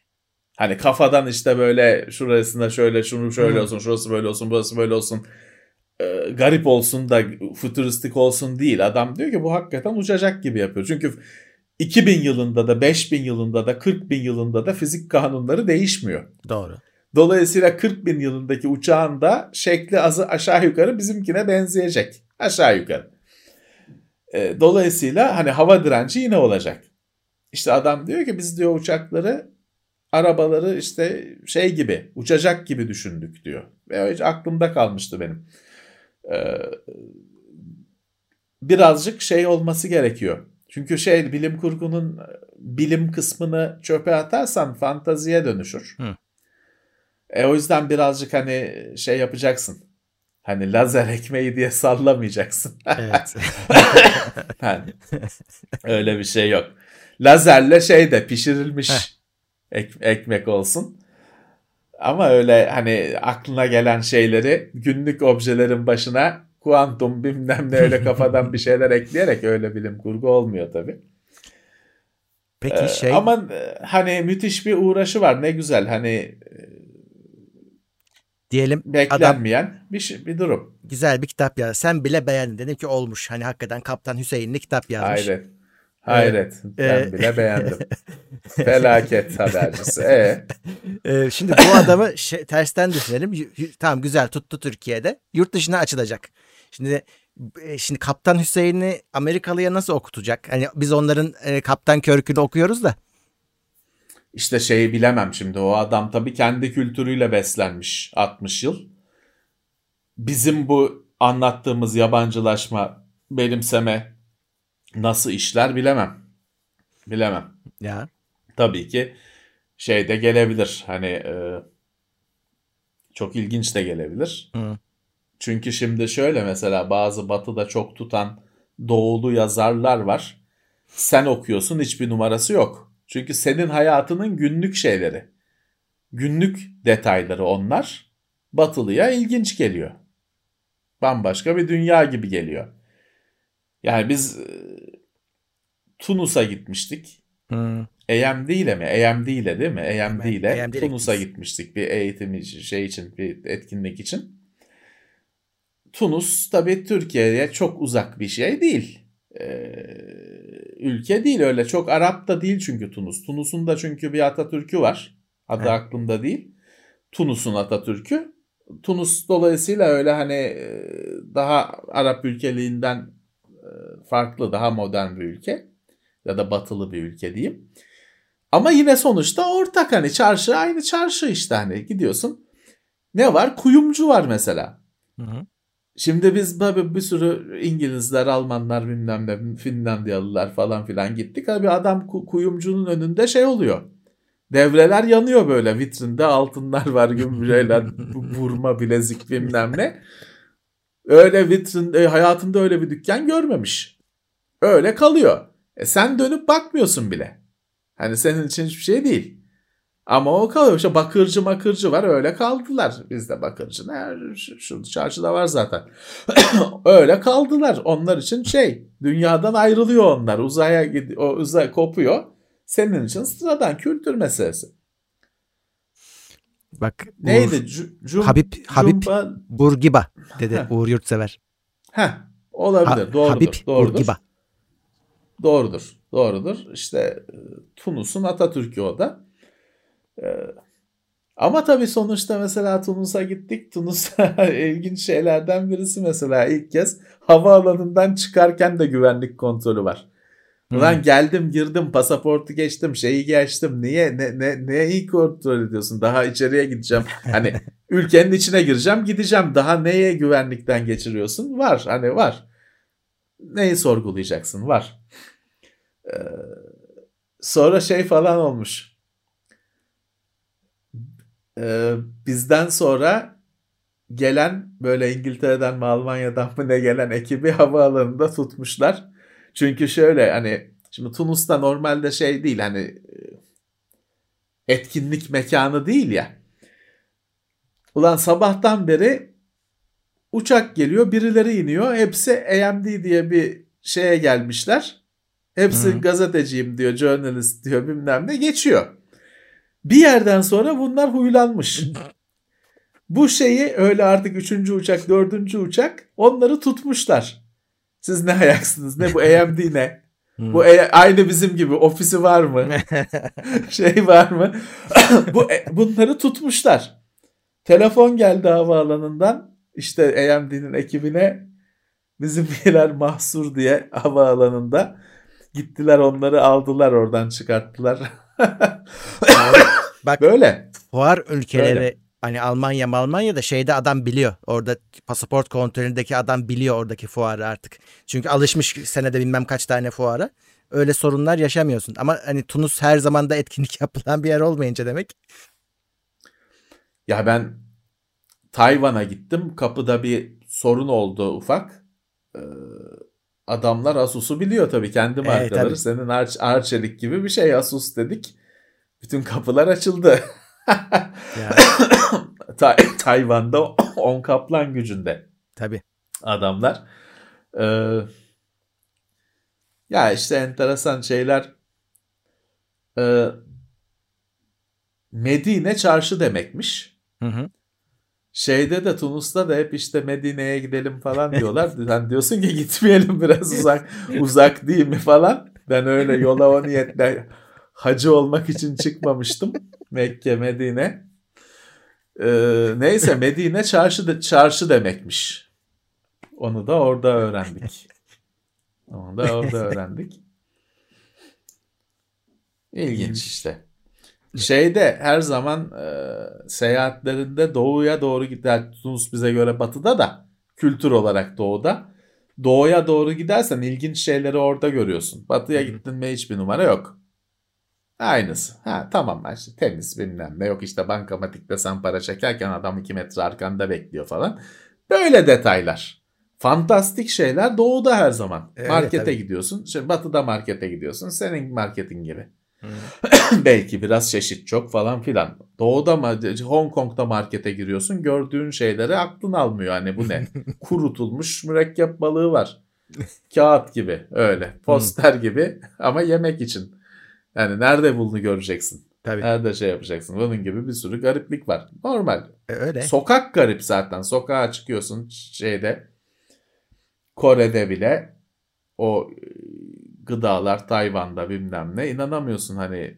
S3: Hani kafadan işte böyle şurasında şöyle şunu şöyle olsun şurası böyle olsun burası böyle olsun e, garip olsun da fütüristik olsun değil. Adam diyor ki bu hakikaten uçacak gibi yapıyor. Çünkü 2000 yılında da 5000 yılında da 40 bin yılında da fizik kanunları değişmiyor.
S2: Doğru.
S3: Dolayısıyla 40 bin yılındaki uçağın da şekli azı aşağı yukarı bizimkine benzeyecek. Aşağı yukarı. E, dolayısıyla hani hava direnci yine olacak. İşte adam diyor ki biz diyor uçakları arabaları işte şey gibi uçacak gibi düşündük diyor. Ve hiç aklımda kalmıştı benim. E, birazcık şey olması gerekiyor. Çünkü şey bilim kurgunun bilim kısmını çöpe atarsan fantaziye dönüşür. Hı. E o yüzden birazcık hani şey yapacaksın. Hani lazer ekmeği diye sallamayacaksın. Evet. yani, öyle bir şey yok. Lazerle şey de pişirilmiş ek, ekmek olsun. Ama öyle hani aklına gelen şeyleri günlük objelerin başına kuantum bilmem ne öyle kafadan bir şeyler ekleyerek öyle bilim kurgu olmuyor tabii. Peki ee, şey... Ama hani müthiş bir uğraşı var ne güzel hani
S2: diyelim
S3: beklenmeyen adam, bir şey, bir durum.
S2: Güzel bir kitap ya. Sen bile beğendin. Dedim ki olmuş. Hani hakikaten Kaptan Hüseyin'li kitap yazmış.
S3: Hayret. Hayret. Ee, ben e... bile beğendim. Felaket habercisi. E.
S2: Ee, şimdi bu adamı şey, tersten düşünelim. Tamam güzel tuttu Türkiye'de. Yurt dışına açılacak. Şimdi e, şimdi Kaptan Hüseyin'i Amerikalıya nasıl okutacak? Hani biz onların e, Kaptan Körk'ünü okuyoruz da.
S3: İşte şeyi bilemem şimdi. O adam tabii kendi kültürüyle beslenmiş 60 yıl. Bizim bu anlattığımız yabancılaşma, benimseme nasıl işler bilemem. Bilemem.
S2: Ya.
S3: Tabii ki şey de gelebilir. Hani e, çok ilginç de gelebilir. Hı. Çünkü şimdi şöyle mesela bazı batıda çok tutan doğulu yazarlar var. Sen okuyorsun hiçbir numarası yok. Çünkü senin hayatının günlük şeyleri. Günlük detayları onlar. Batılıya ilginç geliyor. Bambaşka bir dünya gibi geliyor. Yani biz e, Tunus'a gitmiştik. Hmm. EMD ile mi? EMD ile değil mi? EMD ile Tunus'a gitmiştik bir eğitim şey için, bir etkinlik için. Tunus tabii Türkiye'ye çok uzak bir şey değil. Ee, ülke değil öyle çok Arap da değil çünkü Tunus. Tunus'un da çünkü bir Atatürk'ü var. Adı evet. aklımda değil. Tunus'un Atatürk'ü. Tunus dolayısıyla öyle hani e, daha Arap ülkeliğinden e, farklı, daha modern bir ülke ya da batılı bir ülke diyeyim. Ama yine sonuçta ortak hani çarşı aynı çarşı işte hani gidiyorsun. Ne var? Kuyumcu var mesela. Hı hı. Şimdi biz tabii bir sürü İngilizler, Almanlar bilmem ne Finlandiyalılar falan filan gittik. Abi adam kuyumcunun önünde şey oluyor. Devreler yanıyor böyle vitrinde altınlar var gümrüğeler vurma bilezik bilmem ne. Öyle vitrin e, hayatında öyle bir dükkan görmemiş. Öyle kalıyor. E sen dönüp bakmıyorsun bile. Hani senin için hiçbir şey değil. Ama o kalıyor. İşte bakırcı makırcı var öyle kaldılar. Bizde bakırcı ne? Şu çarşıda var zaten. öyle kaldılar. Onlar için şey dünyadan ayrılıyor onlar. Uzaya gidiyor. O uzay kopuyor. Senin için sıradan kültür meselesi.
S2: Bak
S3: neydi? Uğur,
S2: Cum, Habib Habib Cumba... Burgiba dedi Uğur Yurtsever.
S3: Heh, olabilir. Ha, doğrudur. Habib doğrudur. Burgiba. Doğrudur. Doğrudur. İşte e, Tunus'un Atatürk'ü o da. Ee, ama tabii sonuçta mesela Tunus'a gittik. Tunus'a ilginç şeylerden birisi mesela ilk kez havaalanından çıkarken de güvenlik kontrolü var. Ulan hmm. geldim girdim pasaportu geçtim şeyi geçtim. Niye ne, ne, neye iyi kontrol ediyorsun? Daha içeriye gideceğim. Hani ülkenin içine gireceğim gideceğim. Daha neye güvenlikten geçiriyorsun? Var hani var. Neyi sorgulayacaksın? Var. Ee, sonra şey falan olmuş e, bizden sonra gelen böyle İngiltere'den mi Almanya'dan mı ne gelen ekibi havaalanında tutmuşlar. Çünkü şöyle hani şimdi Tunus'ta normalde şey değil hani e, etkinlik mekanı değil ya. Ulan sabahtan beri uçak geliyor birileri iniyor hepsi AMD diye bir şeye gelmişler. Hepsi Hı. gazeteciyim diyor, journalist diyor bilmem ne geçiyor. Bir yerden sonra bunlar huylanmış. Bu şeyi öyle artık üçüncü uçak, dördüncü uçak onları tutmuşlar. Siz ne ayaksınız? Ne bu AMD ne? Bu e, aynı bizim gibi ofisi var mı? şey var mı? bu e, bunları tutmuşlar. Telefon geldi havaalanından. İşte AMD'nin ekibine bizimkiler mahsur diye havaalanında gittiler onları aldılar oradan çıkarttılar.
S2: Bak böyle. Fuar ülkeleri Böyle. Hani Almanya Almanya da şeyde adam biliyor. Orada pasaport kontrolündeki adam biliyor oradaki fuarı artık. Çünkü alışmış senede bilmem kaç tane fuara. Öyle sorunlar yaşamıyorsun. Ama hani Tunus her zaman da etkinlik yapılan bir yer olmayınca demek.
S3: Ya ben Tayvan'a gittim. Kapıda bir sorun oldu ufak. Ee, adamlar Asus'u biliyor tabii kendi markaları. Evet, Senin Arç, Arçelik gibi bir şey Asus dedik. Bütün kapılar açıldı. Ta- Tayvan'da on kaplan gücünde.
S2: Tabii.
S3: Adamlar. Ee, ya işte enteresan şeyler. Ee, Medine çarşı demekmiş.
S2: Hı hı.
S3: Şeyde de Tunus'ta da hep işte Medine'ye gidelim falan diyorlar. Sen diyorsun ki gitmeyelim biraz uzak uzak değil mi falan. Ben öyle yola o niyetle hacı olmak için çıkmamıştım. Mekke, Medine. Ee, neyse Medine çarşı de, çarşı demekmiş. Onu da orada öğrendik. Onu da orada öğrendik. İlginç işte. Şeyde her zaman e, seyahatlerinde doğuya doğru gider. Tunus bize göre batıda da kültür olarak doğuda. Doğuya doğru gidersen ilginç şeyleri orada görüyorsun. Batıya gittin mi hiçbir numara yok. Aynısı. Ha tamam işte temiz bilmem ne yok işte bankamatikte sen para çekerken adam 2 metre arkanda bekliyor falan. Böyle detaylar. Fantastik şeyler doğuda her zaman. Evet, markete tabii. gidiyorsun. Şimdi batıda markete gidiyorsun. Senin marketin gibi. Belki biraz çeşit çok falan filan. Doğuda mı Hong Kong'da markete giriyorsun gördüğün şeyleri aklın almıyor. Hani bu ne? Kurutulmuş mürekkep balığı var. Kağıt gibi öyle. Poster gibi ama yemek için. Yani nerede bunu göreceksin? Tabii. Nerede şey yapacaksın? Bunun gibi bir sürü gariplik var. Normal.
S2: E, öyle.
S3: Sokak garip zaten. Sokağa çıkıyorsun şeyde. Kore'de bile o gıdalar Tayvan'da bilmem ne inanamıyorsun hani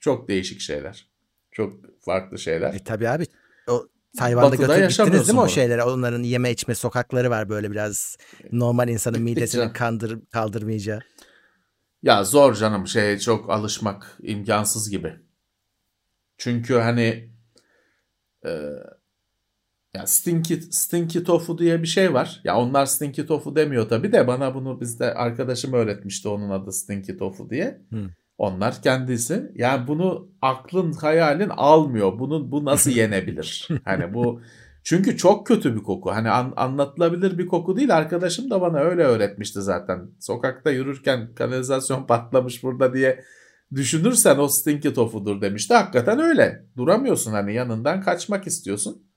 S3: çok değişik şeyler. Çok farklı şeyler.
S2: E tabii abi. O Tayvan'da götürüp gittiniz değil mi o şeylere? Onların yeme içme sokakları var böyle biraz normal insanın midesini kandır, kaldırmayacağı.
S3: Ya zor canım şey çok alışmak imkansız gibi. Çünkü hani e, ya stinky, stinky tofu diye bir şey var. Ya onlar stinky tofu demiyor tabii de bana bunu bizde arkadaşım öğretmişti onun adı stinky tofu diye.
S2: Hmm.
S3: Onlar kendisi. Yani bunu aklın hayalin almıyor. Bunu bu nasıl yenebilir? hani bu çünkü çok kötü bir koku. Hani an, anlatılabilir bir koku değil. Arkadaşım da bana öyle öğretmişti zaten. Sokakta yürürken kanalizasyon patlamış burada diye düşünürsen o stinky tofudur demişti. Hakikaten öyle. Duramıyorsun hani yanından kaçmak istiyorsun.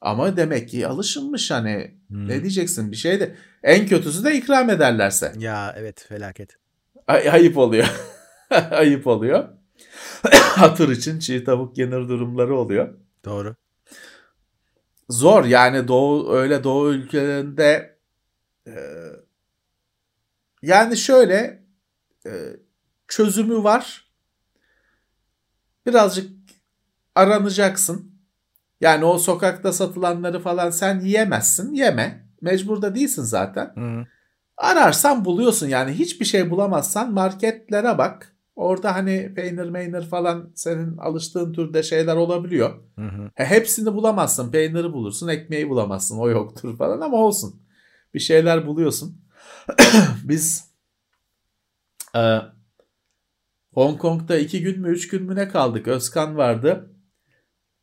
S3: Ama demek ki alışılmış hani hmm. ne diyeceksin bir şey de en kötüsü de ikram ederlerse.
S2: Ya evet felaket.
S3: Ay, ayıp oluyor. ayıp oluyor. Hatır için çiğ tavuk yenir durumları oluyor.
S2: Doğru.
S3: Zor yani doğu öyle doğu ülkelerinde e, yani şöyle e, çözümü var. Birazcık aranacaksın yani o sokakta satılanları falan sen yiyemezsin. Yeme. Mecbur da değilsin zaten.
S2: Hı.
S3: Ararsan buluyorsun yani hiçbir şey bulamazsan marketlere bak. Orada hani peynir meynir falan senin alıştığın türde şeyler olabiliyor.
S2: Hı hı.
S3: He, hepsini bulamazsın. Peyniri bulursun, ekmeği bulamazsın. O yoktur falan ama olsun. Bir şeyler buluyorsun. Biz e, Hong Kong'da iki gün mü üç gün mü ne kaldık? Özkan vardı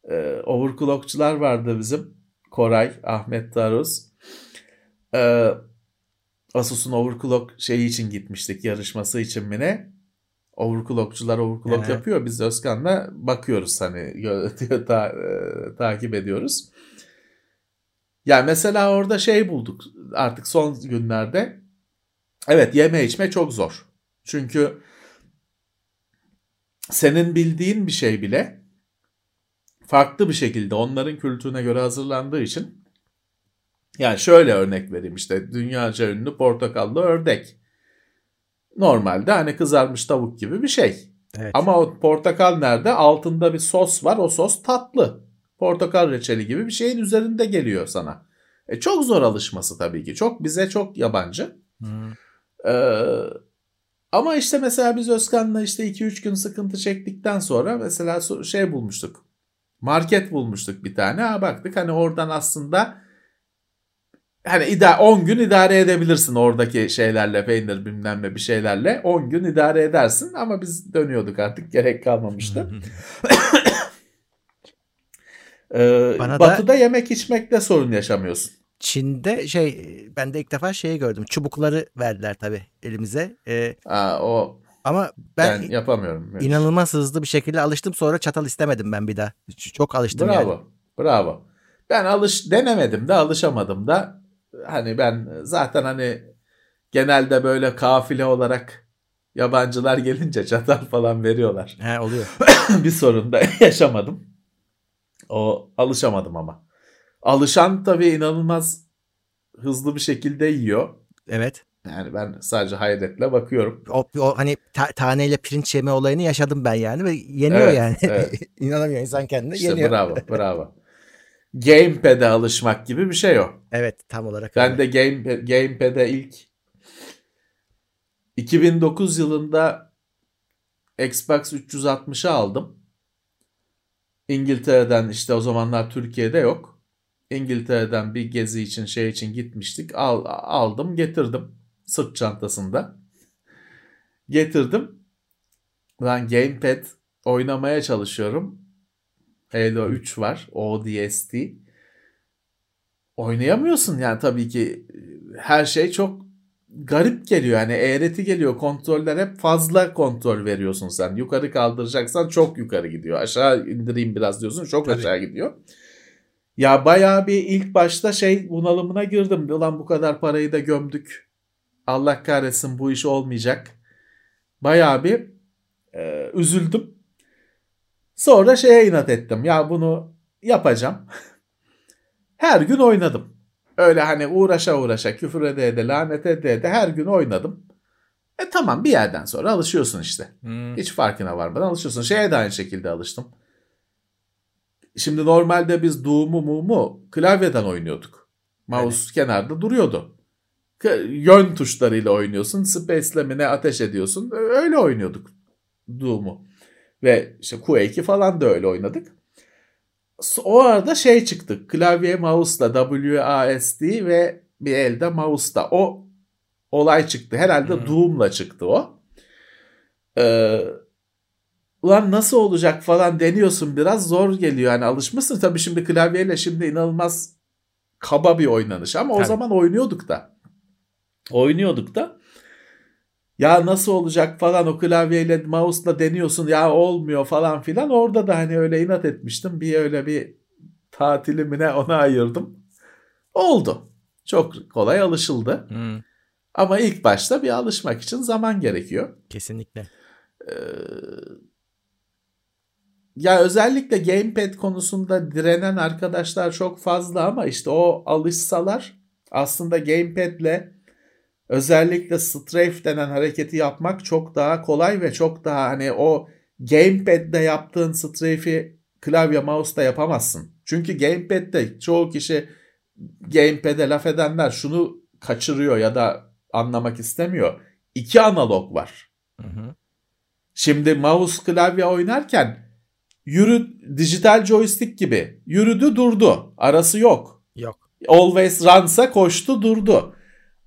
S3: e, overclockçular vardı bizim. Koray, Ahmet Taruz. E, Asus'un overclock şeyi için gitmiştik yarışması için mi ne? Overclockçular overclock evet. yapıyor. Biz Özkan'la bakıyoruz hani ta, e, takip ediyoruz. Yani mesela orada şey bulduk artık son günlerde. Evet yeme içme çok zor. Çünkü senin bildiğin bir şey bile farklı bir şekilde onların kültürüne göre hazırlandığı için yani şöyle örnek vereyim işte dünyaca ünlü portakallı ördek. Normalde hani kızarmış tavuk gibi bir şey.
S2: Evet.
S3: Ama o portakal nerede? Altında bir sos var. O sos tatlı. Portakal reçeli gibi bir şeyin üzerinde geliyor sana. E çok zor alışması tabii ki. Çok bize çok yabancı.
S2: Hmm.
S3: Ee, ama işte mesela biz Özkan'la işte 2-3 gün sıkıntı çektikten sonra mesela şey bulmuştuk Market bulmuştuk bir tane. Ha baktık hani oradan aslında hani ida 10 gün idare edebilirsin oradaki şeylerle peynir bilmem ne bir şeylerle 10 gün idare edersin ama biz dönüyorduk artık gerek kalmamıştı. ee, Bana batıda da yemek içmekte sorun yaşamıyorsun.
S2: Çin'de şey ben de ilk defa şeyi gördüm. Çubukları verdiler tabii elimize. Ee,
S3: Aa, o ama ben, ben yapamıyorum.
S2: İnanılmaz hızlı bir şekilde alıştım. Sonra çatal istemedim ben bir daha. Çok alıştım
S3: Bravo.
S2: yani.
S3: Bravo. Ben alış denemedim de alışamadım da hani ben zaten hani genelde böyle kafile olarak yabancılar gelince çatal falan veriyorlar.
S2: He oluyor.
S3: bir sorun da yaşamadım. O alışamadım ama. Alışan tabii inanılmaz hızlı bir şekilde yiyor.
S2: Evet.
S3: Yani ben sadece hayretle bakıyorum.
S2: O, o hani ta- taneyle pirinç yeme olayını yaşadım ben yani ve yeniyor evet, yani. Evet. İnanamıyor insan kendine
S3: işte
S2: yeniyor.
S3: Bravo bravo. Gamepad'e alışmak gibi bir şey o.
S2: Evet tam olarak.
S3: Ben öyle. de game, Gamepad'e ilk 2009 yılında Xbox 360'ı aldım. İngiltere'den işte o zamanlar Türkiye'de yok. İngiltere'den bir gezi için şey için gitmiştik. Al, aldım getirdim sırt çantasında. Getirdim. Lan gamepad oynamaya çalışıyorum. Halo 3 var. ODST. Oynayamıyorsun yani tabii ki her şey çok garip geliyor. Yani eğreti geliyor. Kontroller hep fazla kontrol veriyorsun sen. Yukarı kaldıracaksan çok yukarı gidiyor. Aşağı indireyim biraz diyorsun çok tabii. aşağı gidiyor. Ya bayağı bir ilk başta şey bunalımına girdim. Ulan bu kadar parayı da gömdük. Allah kahretsin bu iş olmayacak. Bayağı bir e, üzüldüm. Sonra şeye inat ettim. Ya bunu yapacağım. her gün oynadım. Öyle hani uğraşa uğraşa küfür ede ede lanet ede ede her gün oynadım. E tamam bir yerden sonra alışıyorsun işte. Hmm. Hiç farkına varmadan alışıyorsun. Şeye de aynı şekilde alıştım. Şimdi normalde biz Doom'u Moom'u klavyeden oynuyorduk. Mouse evet. kenarda duruyordu yön tuşlarıyla oynuyorsun. Space'le ateş ediyorsun. Öyle oynuyorduk Doom'u. Ve işte Quake'i falan da öyle oynadık. O arada şey çıktı. Klavye mouse'la WASD ve bir elde mouse'la. O olay çıktı. Herhalde hmm. Doom'la çıktı o. Ee, ulan nasıl olacak falan deniyorsun biraz zor geliyor. Yani alışmışsın tabii şimdi klavyeyle şimdi inanılmaz kaba bir oynanış ama Tabii. o zaman oynuyorduk da oynuyorduk da. Ya nasıl olacak falan o klavyeyle mouse'la deniyorsun ya olmuyor falan filan. Orada da hani öyle inat etmiştim. Bir öyle bir tatilimine ona ayırdım. Oldu. Çok kolay alışıldı. Hmm. ama ilk başta bir alışmak için zaman gerekiyor.
S2: Kesinlikle. Ee,
S3: ya özellikle gamepad konusunda direnen arkadaşlar çok fazla ama işte o alışsalar aslında gamepad'le özellikle strafe denen hareketi yapmak çok daha kolay ve çok daha hani o gamepad'de yaptığın strafe'i klavye mouse'da yapamazsın. Çünkü gamepad'de çoğu kişi gamepad'e laf edenler şunu kaçırıyor ya da anlamak istemiyor. İki analog var. Hı hı. Şimdi mouse klavye oynarken yürü dijital joystick gibi yürüdü durdu. Arası yok.
S2: Yok.
S3: Always run'sa koştu durdu.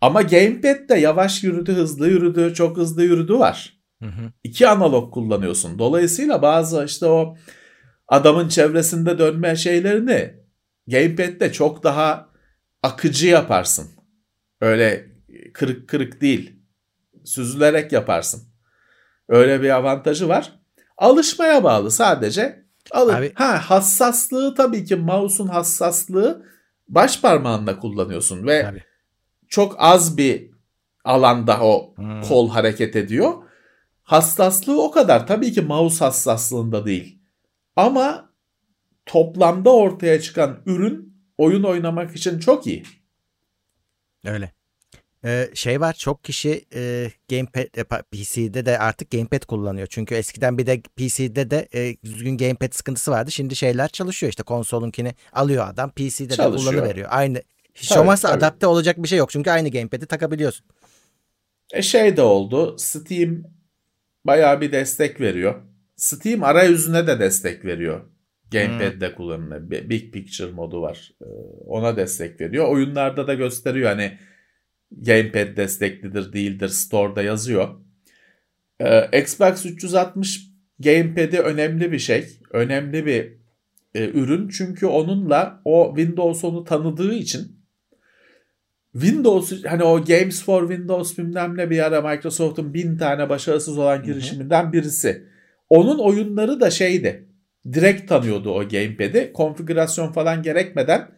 S3: Ama gamepad'de yavaş yürüdü, hızlı yürüdü, çok hızlı yürüdü var. Hı hı. İki analog kullanıyorsun. Dolayısıyla bazı işte o adamın çevresinde dönme şeylerini gamepad'de çok daha akıcı yaparsın. Öyle kırık kırık değil. Süzülerek yaparsın. Öyle bir avantajı var. Alışmaya bağlı sadece. Alın. Abi... Ha hassaslığı tabii ki mouse'un hassaslığı baş parmağında kullanıyorsun ve Tabii çok az bir alanda o hmm. kol hareket ediyor. Hassaslığı o kadar. Tabii ki mouse hassaslığında değil. Ama toplamda ortaya çıkan ürün oyun oynamak için çok iyi.
S2: Öyle. Ee, şey var çok kişi e, gamepad e, PC'de de artık gamepad kullanıyor. Çünkü eskiden bir de PC'de de e, düzgün gamepad sıkıntısı vardı. Şimdi şeyler çalışıyor işte konsolunkini alıyor adam PC'de çalışıyor. de kullanıveriyor. Aynı hiç tabii, olmazsa tabii. adapte olacak bir şey yok. Çünkü aynı gamepad'i takabiliyorsun.
S3: E şey de oldu. Steam bayağı bir destek veriyor. Steam arayüzüne de destek veriyor. Gamepad'de hmm. kullanılıyor. Big Picture modu var. Ee, ona destek veriyor. Oyunlarda da gösteriyor hani Gamepad desteklidir değildir store'da yazıyor. Ee, Xbox 360 Gamepad'i önemli bir şey. Önemli bir e, ürün. Çünkü onunla o Windows onu tanıdığı için Windows hani o Games for Windows bilmem ne bir ara Microsoft'un bin tane başarısız olan girişiminden birisi. Onun oyunları da şeydi. Direkt tanıyordu o gamepad'i. Konfigürasyon falan gerekmeden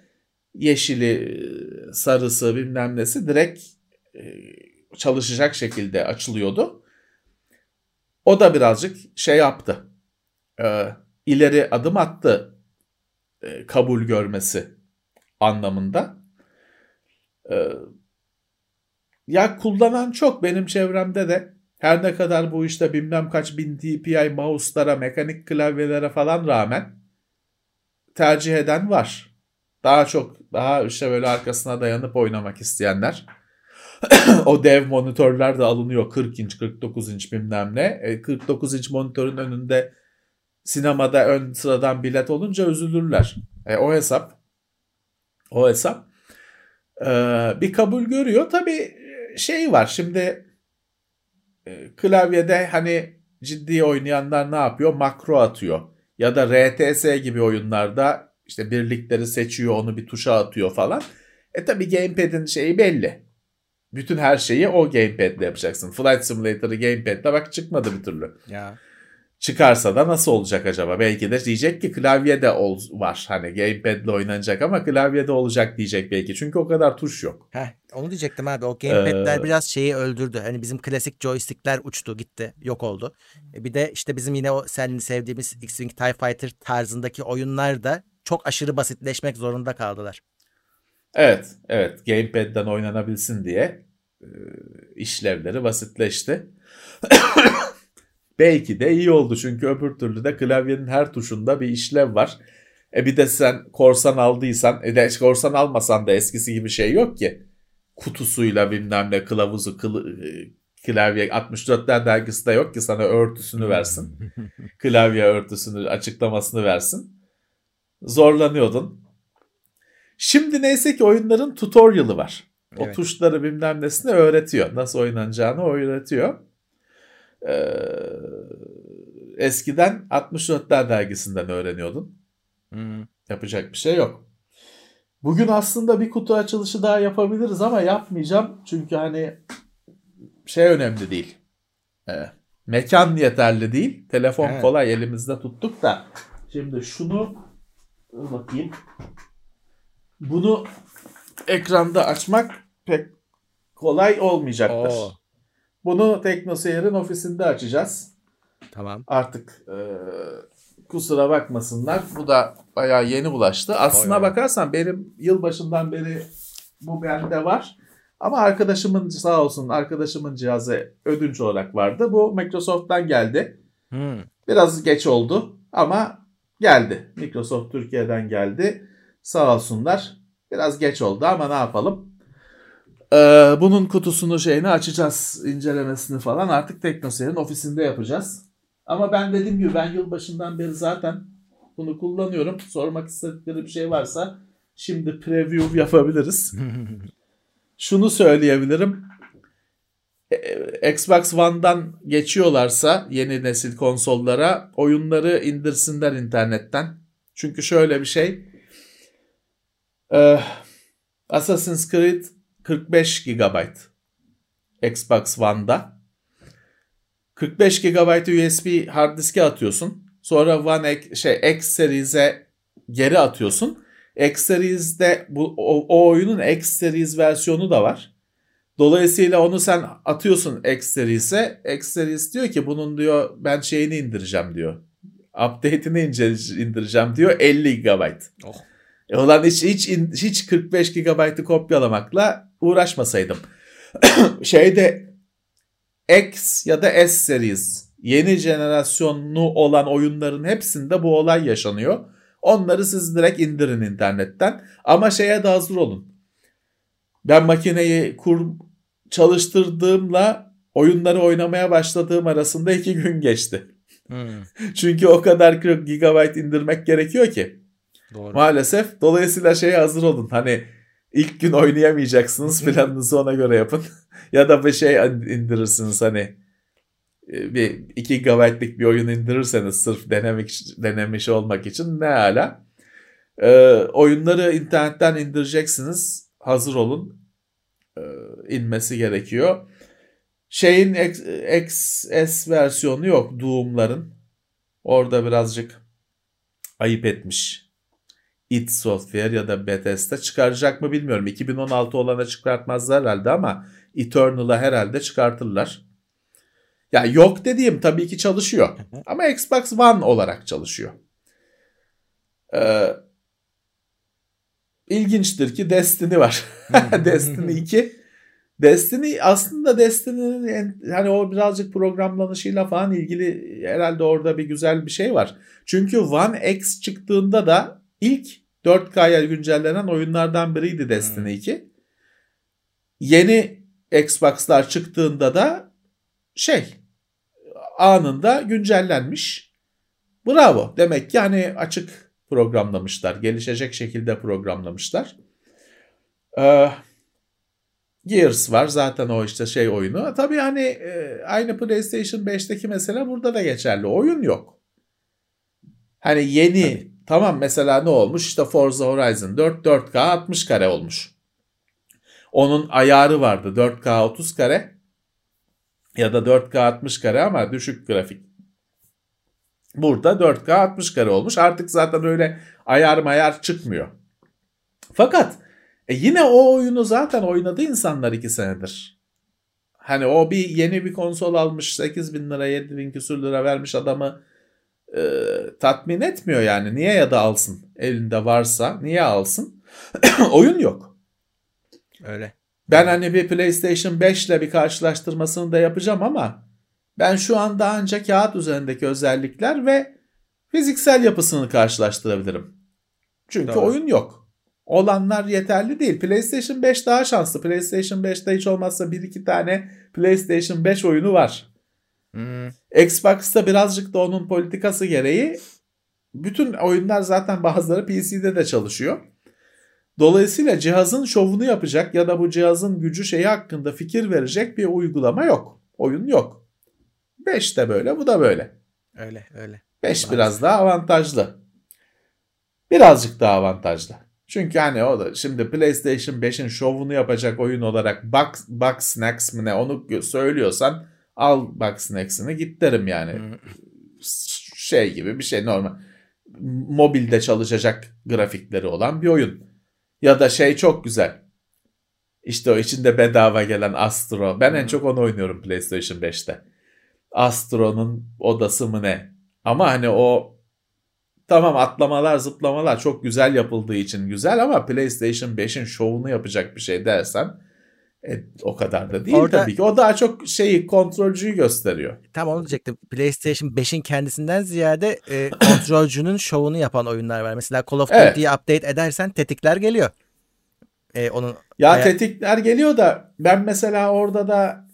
S3: yeşili, sarısı bilmem nesi direkt e, çalışacak şekilde açılıyordu. O da birazcık şey yaptı. E, ileri adım attı e, kabul görmesi anlamında. E, ya kullanan çok benim çevremde de her ne kadar bu işte bilmem kaç bin DPI mouse'lara, mekanik klavyelere falan rağmen tercih eden var. Daha çok daha işte böyle arkasına dayanıp oynamak isteyenler. o dev monitörler de alınıyor 40 inç 49 inç bilmem ne. 49 e, inç monitörün önünde sinemada ön sıradan bilet olunca üzülürler. E, o hesap o hesap bir kabul görüyor. Tabi e, şey var şimdi e, klavyede hani ciddi oynayanlar ne yapıyor? Makro atıyor. Ya da RTS gibi oyunlarda işte birlikleri seçiyor onu bir tuşa atıyor falan. E tabi gamepad'in şeyi belli. Bütün her şeyi o gamepad'le yapacaksın. Flight Simulator'ı gamepad'le bak çıkmadı bir türlü. Ya çıkarsa da nasıl olacak acaba? Belki de diyecek ki klavyede ol, var. Hani gamepad'le oynanacak ama klavyede olacak diyecek belki. Çünkü o kadar tuş yok.
S2: Heh, onu diyecektim abi. O gamepad'ler ee, biraz şeyi öldürdü. Hani bizim klasik joystickler uçtu gitti. Yok oldu. E bir de işte bizim yine o senin sevdiğimiz X-Wing TIE Fighter tarzındaki oyunlar da çok aşırı basitleşmek zorunda kaldılar.
S3: Evet. Evet. Gamepad'den oynanabilsin diye e, işlevleri basitleşti. Belki de iyi oldu çünkü öbür türlü de klavyenin her tuşunda bir işlev var. E bir de sen korsan aldıysan, e de korsan almasan da eskisi gibi şey yok ki. Kutusuyla bilmem ne kılavuzu, kılı, e, klavye 64'ler dergisi de yok ki sana örtüsünü versin. klavye örtüsünü, açıklamasını versin. Zorlanıyordun. Şimdi neyse ki oyunların tutorial'ı var. O evet. tuşları bilmem nesini öğretiyor. Nasıl oynanacağını öğretiyor. Ee, eskiden 64'ler dergisinden öğreniyordun. Hmm. Yapacak bir şey yok. Bugün aslında bir kutu açılışı daha yapabiliriz ama yapmayacağım. Çünkü hani şey önemli değil. Ee, mekan yeterli değil. Telefon evet. kolay elimizde tuttuk da. Şimdi şunu bakayım. Bunu ekranda açmak pek kolay olmayacaktır. Oo. Bunu TeknoSeyir'in ofisinde açacağız.
S2: Tamam.
S3: Artık e, kusura bakmasınlar. Bu da bayağı yeni bulaştı. Aslına Oy. bakarsan benim yılbaşından beri bu bende var. Ama arkadaşımın sağ olsun arkadaşımın cihazı ödünç olarak vardı. Bu Microsoft'tan geldi. Hmm. Biraz geç oldu ama geldi. Microsoft Türkiye'den geldi. Sağ olsunlar. Biraz geç oldu ama ne yapalım. Ee, bunun kutusunu şeyini açacağız. incelemesini falan artık TeknoSeyir'in ofisinde yapacağız. Ama ben dediğim gibi ben yılbaşından beri zaten bunu kullanıyorum. Sormak istedikleri bir şey varsa şimdi preview yapabiliriz. Şunu söyleyebilirim. Ee, Xbox One'dan geçiyorlarsa yeni nesil konsollara oyunları indirsinler internetten. Çünkü şöyle bir şey. Ee, Assassin's Creed 45 GB Xbox One'da. 45 GB USB hard diske atıyorsun. Sonra One X, şey X Series'e geri atıyorsun. X Series'de bu o, o oyunun X Series versiyonu da var. Dolayısıyla onu sen atıyorsun X Series'e. X Series diyor ki bunun diyor ben şeyini indireceğim diyor. Update'ini indireceğim diyor 50 GB. Oh. E olan hiç hiç hiç 45 GB'ı kopyalamakla uğraşmasaydım. Şeyde X ya da S series yeni jenerasyonlu olan oyunların hepsinde bu olay yaşanıyor. Onları siz direkt indirin internetten ama şeye de hazır olun. Ben makineyi kur çalıştırdığımla oyunları oynamaya başladığım arasında iki gün geçti.
S2: Hmm,
S3: Çünkü o kadar 40 GB indirmek gerekiyor ki.
S2: Doğru.
S3: Maalesef. Dolayısıyla şeye hazır olun. Hani ilk gün oynayamayacaksınız. Planınızı ona göre yapın. ya da bir şey indirirsiniz hani e, bir 2 GB'lik bir oyun indirirseniz sırf denemek denemiş olmak için ne hala. Ee, oyunları internetten indireceksiniz. Hazır olun. Ee, inmesi gerekiyor. Şeyin XS versiyonu yok Doom'ların. Orada birazcık ayıp etmiş. İd Software ya da Bethesda çıkaracak mı bilmiyorum. 2016 olana çıkartmazlar herhalde ama Eternal'a herhalde çıkartırlar. Ya yok dediğim tabii ki çalışıyor. Ama Xbox One olarak çalışıyor. Ee, ilginçtir ki Destiny var. Destiny 2. Destiny aslında Destiny'nin hani o birazcık programlanışıyla falan ilgili herhalde orada bir güzel bir şey var. Çünkü One X çıktığında da ilk 4K'ya güncellenen oyunlardan biriydi Destiny 2. Yeni Xbox'lar çıktığında da şey anında güncellenmiş. Bravo. Demek ki hani açık programlamışlar. Gelişecek şekilde programlamışlar. Ee, Gears var zaten o işte şey oyunu. Tabii hani e, aynı PlayStation 5'teki mesela burada da geçerli. Oyun yok. Hani yeni Tabii. Tamam mesela ne olmuş işte Forza Horizon 4 4K 60 kare olmuş. Onun ayarı vardı 4K 30 kare ya da 4K 60 kare ama düşük grafik. Burada 4K 60 kare olmuş. Artık zaten öyle ayar mayar çıkmıyor. Fakat e yine o oyunu zaten oynadı insanlar 2 senedir. Hani o bir yeni bir konsol almış 8 bin lira 7 bin küsur lira vermiş adamı e, tatmin etmiyor yani. Niye ya da alsın elinde varsa niye alsın? Oyun yok.
S2: Öyle.
S3: Ben hani bir PlayStation 5 ile bir karşılaştırmasını da yapacağım ama ben şu anda ancak kağıt üzerindeki özellikler ve fiziksel yapısını karşılaştırabilirim. Çünkü Doğru. oyun yok. Olanlar yeterli değil. PlayStation 5 daha şanslı. PlayStation 5'te hiç olmazsa 1-2 tane PlayStation 5 oyunu var. Hmm. Xbox'ta birazcık da onun politikası gereği bütün oyunlar zaten bazıları PC'de de çalışıyor. Dolayısıyla cihazın şovunu yapacak ya da bu cihazın gücü şeyi hakkında fikir verecek bir uygulama yok. Oyun yok. 5 de böyle bu da böyle.
S2: Öyle öyle.
S3: 5 biraz daha avantajlı. Birazcık daha avantajlı. Çünkü hani o da şimdi PlayStation 5'in şovunu yapacak oyun olarak Box, Box Snacks mı ne onu söylüyorsan al Box Snacks'ını git derim yani. şey gibi bir şey normal. Mobilde çalışacak grafikleri olan bir oyun. Ya da şey çok güzel. İşte o içinde bedava gelen Astro. Ben en çok onu oynuyorum PlayStation 5'te. Astro'nun odası mı ne? Ama hani o tamam atlamalar zıplamalar çok güzel yapıldığı için güzel ama PlayStation 5'in şovunu yapacak bir şey dersen e, o kadar da değil Orada, tabii ki. O daha çok şeyi kontrolcüyü gösteriyor.
S2: Tam onu diyecektim. PlayStation 5'in kendisinden ziyade e, kontrolcünün şovunu yapan oyunlar var. Mesela Call of Duty'yi evet. update edersen tetikler geliyor. E, onun
S3: ya aya- tetikler geliyor da ben mesela orada da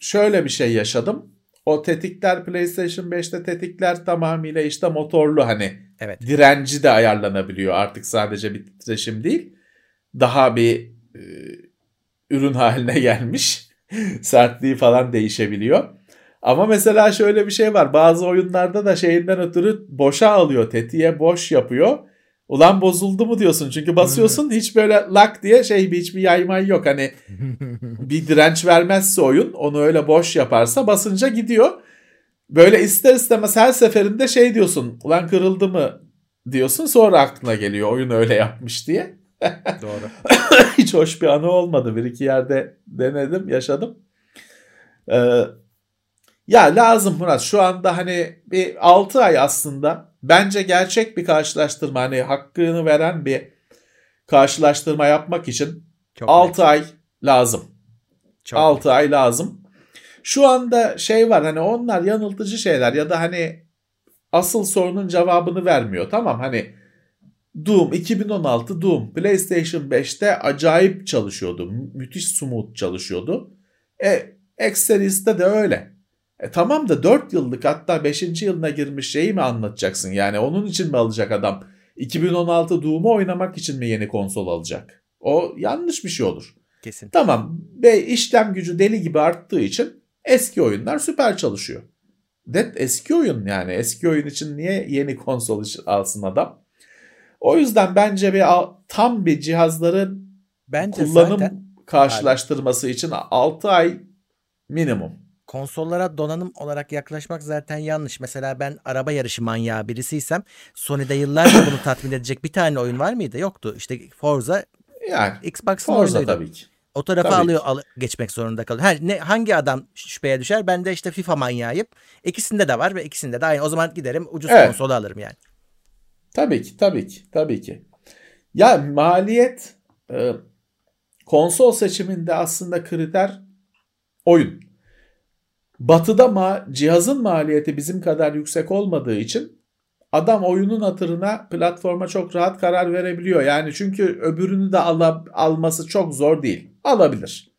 S3: şöyle bir şey yaşadım. O tetikler PlayStation 5'te tetikler tamamıyla işte motorlu hani evet. direnci de ayarlanabiliyor. Artık sadece bir titreşim değil. Daha bir ürün haline gelmiş. Sertliği falan değişebiliyor. Ama mesela şöyle bir şey var. Bazı oyunlarda da şeyinden ötürü boşa alıyor. Tetiğe boş yapıyor. Ulan bozuldu mu diyorsun. Çünkü basıyorsun hiç böyle lak diye şey hiçbir yaymay yok. Hani bir direnç vermezse oyun onu öyle boş yaparsa basınca gidiyor. Böyle ister istemez her seferinde şey diyorsun. Ulan kırıldı mı diyorsun. Sonra aklına geliyor oyun öyle yapmış diye.
S2: Doğru.
S3: Hiç hoş bir anı olmadı. Bir iki yerde denedim, yaşadım. Ee, ya lazım Murat. Şu anda hani bir 6 ay aslında bence gerçek bir karşılaştırma hani hakkını veren bir karşılaştırma yapmak için Çok 6 net. ay lazım. Çok 6 net. ay lazım. Şu anda şey var hani onlar yanıltıcı şeyler ya da hani asıl sorunun cevabını vermiyor. Tamam hani Doom 2016 Doom PlayStation 5'te acayip çalışıyordu. Müthiş smooth çalışıyordu. E X Series'te de öyle. E tamam da 4 yıllık hatta 5. yılına girmiş şeyi mi anlatacaksın? Yani onun için mi alacak adam? 2016 Doom'u oynamak için mi yeni konsol alacak? O yanlış bir şey olur.
S2: Kesin.
S3: Tamam ve işlem gücü deli gibi arttığı için eski oyunlar süper çalışıyor. Det eski oyun yani eski oyun için niye yeni konsol alsın adam? O yüzden bence bir tam bir cihazların bence kullanım zaten, karşılaştırması abi, için 6 ay minimum.
S2: Konsollara donanım olarak yaklaşmak zaten yanlış. Mesela ben araba yarışı manyağı birisiysem Sony'de yıllarca bunu tatmin edecek bir tane oyun var mıydı? Yoktu. İşte Forza
S3: yani Xbox'ın Forza oyunuydu. tabii ki.
S2: O tarafa Tabii alıyor al, geçmek zorunda kalıyor. Her ne hangi adam şüpheye düşer? Ben de işte FIFA manyağıyım. İkisinde de var ve ikisinde de aynı. O zaman giderim ucuz evet. konsolu alırım yani.
S3: Tabii ki, tabii ki, tabii ki. Ya maliyet e, konsol seçiminde aslında kriter oyun. Batı'da ma cihazın maliyeti bizim kadar yüksek olmadığı için adam oyunun hatırına platforma çok rahat karar verebiliyor. Yani çünkü öbürünü de al alması çok zor değil. Alabilir.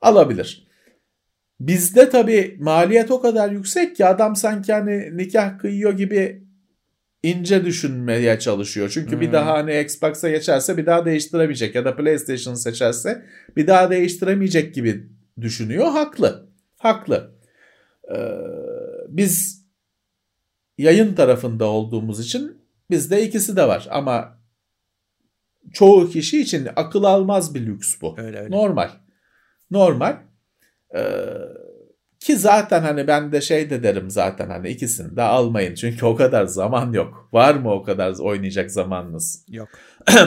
S3: Alabilir. Bizde tabii maliyet o kadar yüksek ki adam sanki hani nikah kıyıyor gibi ince düşünmeye çalışıyor. Çünkü hmm. bir daha hani Xbox'a geçerse bir daha değiştiremeyecek ya da PlayStation seçerse bir daha değiştiremeyecek gibi düşünüyor. Haklı. Haklı. Ee, biz yayın tarafında olduğumuz için bizde ikisi de var ama çoğu kişi için akıl almaz bir lüks bu. Öyle, öyle. Normal. Normal. Ee, ki zaten hani ben de şey de derim zaten hani ikisini de almayın. Çünkü o kadar zaman yok. Var mı o kadar oynayacak zamanınız?
S2: Yok.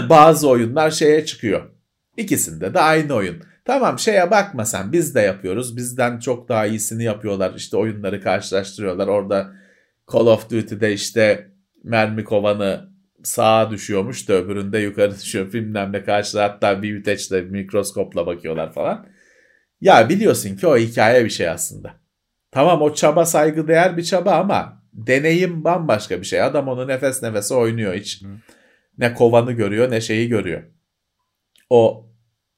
S3: Bazı oyunlar şeye çıkıyor. İkisinde de aynı oyun. Tamam şeye bakma sen biz de yapıyoruz. Bizden çok daha iyisini yapıyorlar. İşte oyunları karşılaştırıyorlar. Orada Call of Duty'de işte mermi kovanı sağa düşüyormuş da öbüründe yukarı düşüyor. Filmlerle karşıda hatta bir büyüteçle mikroskopla bakıyorlar falan. Ya biliyorsun ki o hikaye bir şey aslında. Tamam o çaba saygı değer bir çaba ama deneyim bambaşka bir şey. Adam onu nefes nefese oynuyor hiç. Hı. Ne kovanı görüyor ne şeyi görüyor. O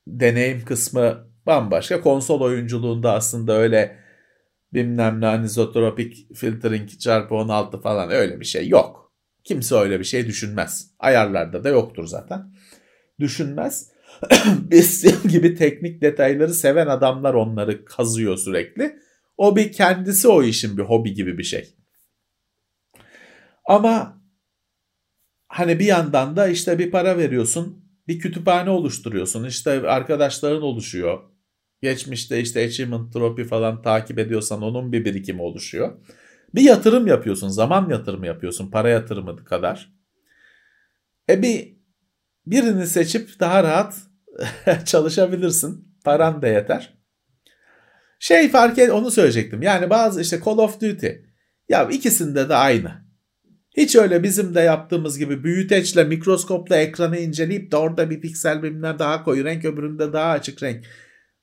S3: deneyim kısmı bambaşka. Konsol oyunculuğunda aslında öyle bilmem ne anisotropik filtering çarpı 16 falan öyle bir şey yok. Kimse öyle bir şey düşünmez. Ayarlarda da yoktur zaten. Düşünmez. Biz gibi teknik detayları seven adamlar onları kazıyor sürekli. O bir kendisi o işin bir hobi gibi bir şey. Ama hani bir yandan da işte bir para veriyorsun, bir kütüphane oluşturuyorsun. İşte arkadaşların oluşuyor. Geçmişte işte achievement trophy falan takip ediyorsan onun bir birikimi oluşuyor. Bir yatırım yapıyorsun, zaman yatırımı yapıyorsun, para yatırımı kadar. E bir birini seçip daha rahat çalışabilirsin. Paran da yeter. Şey fark et onu söyleyecektim. Yani bazı işte Call of Duty. Ya ikisinde de aynı. Hiç öyle bizim de yaptığımız gibi büyüteçle mikroskopla ekranı inceleyip de orada bir piksel bilmem daha koyu renk öbüründe daha açık renk.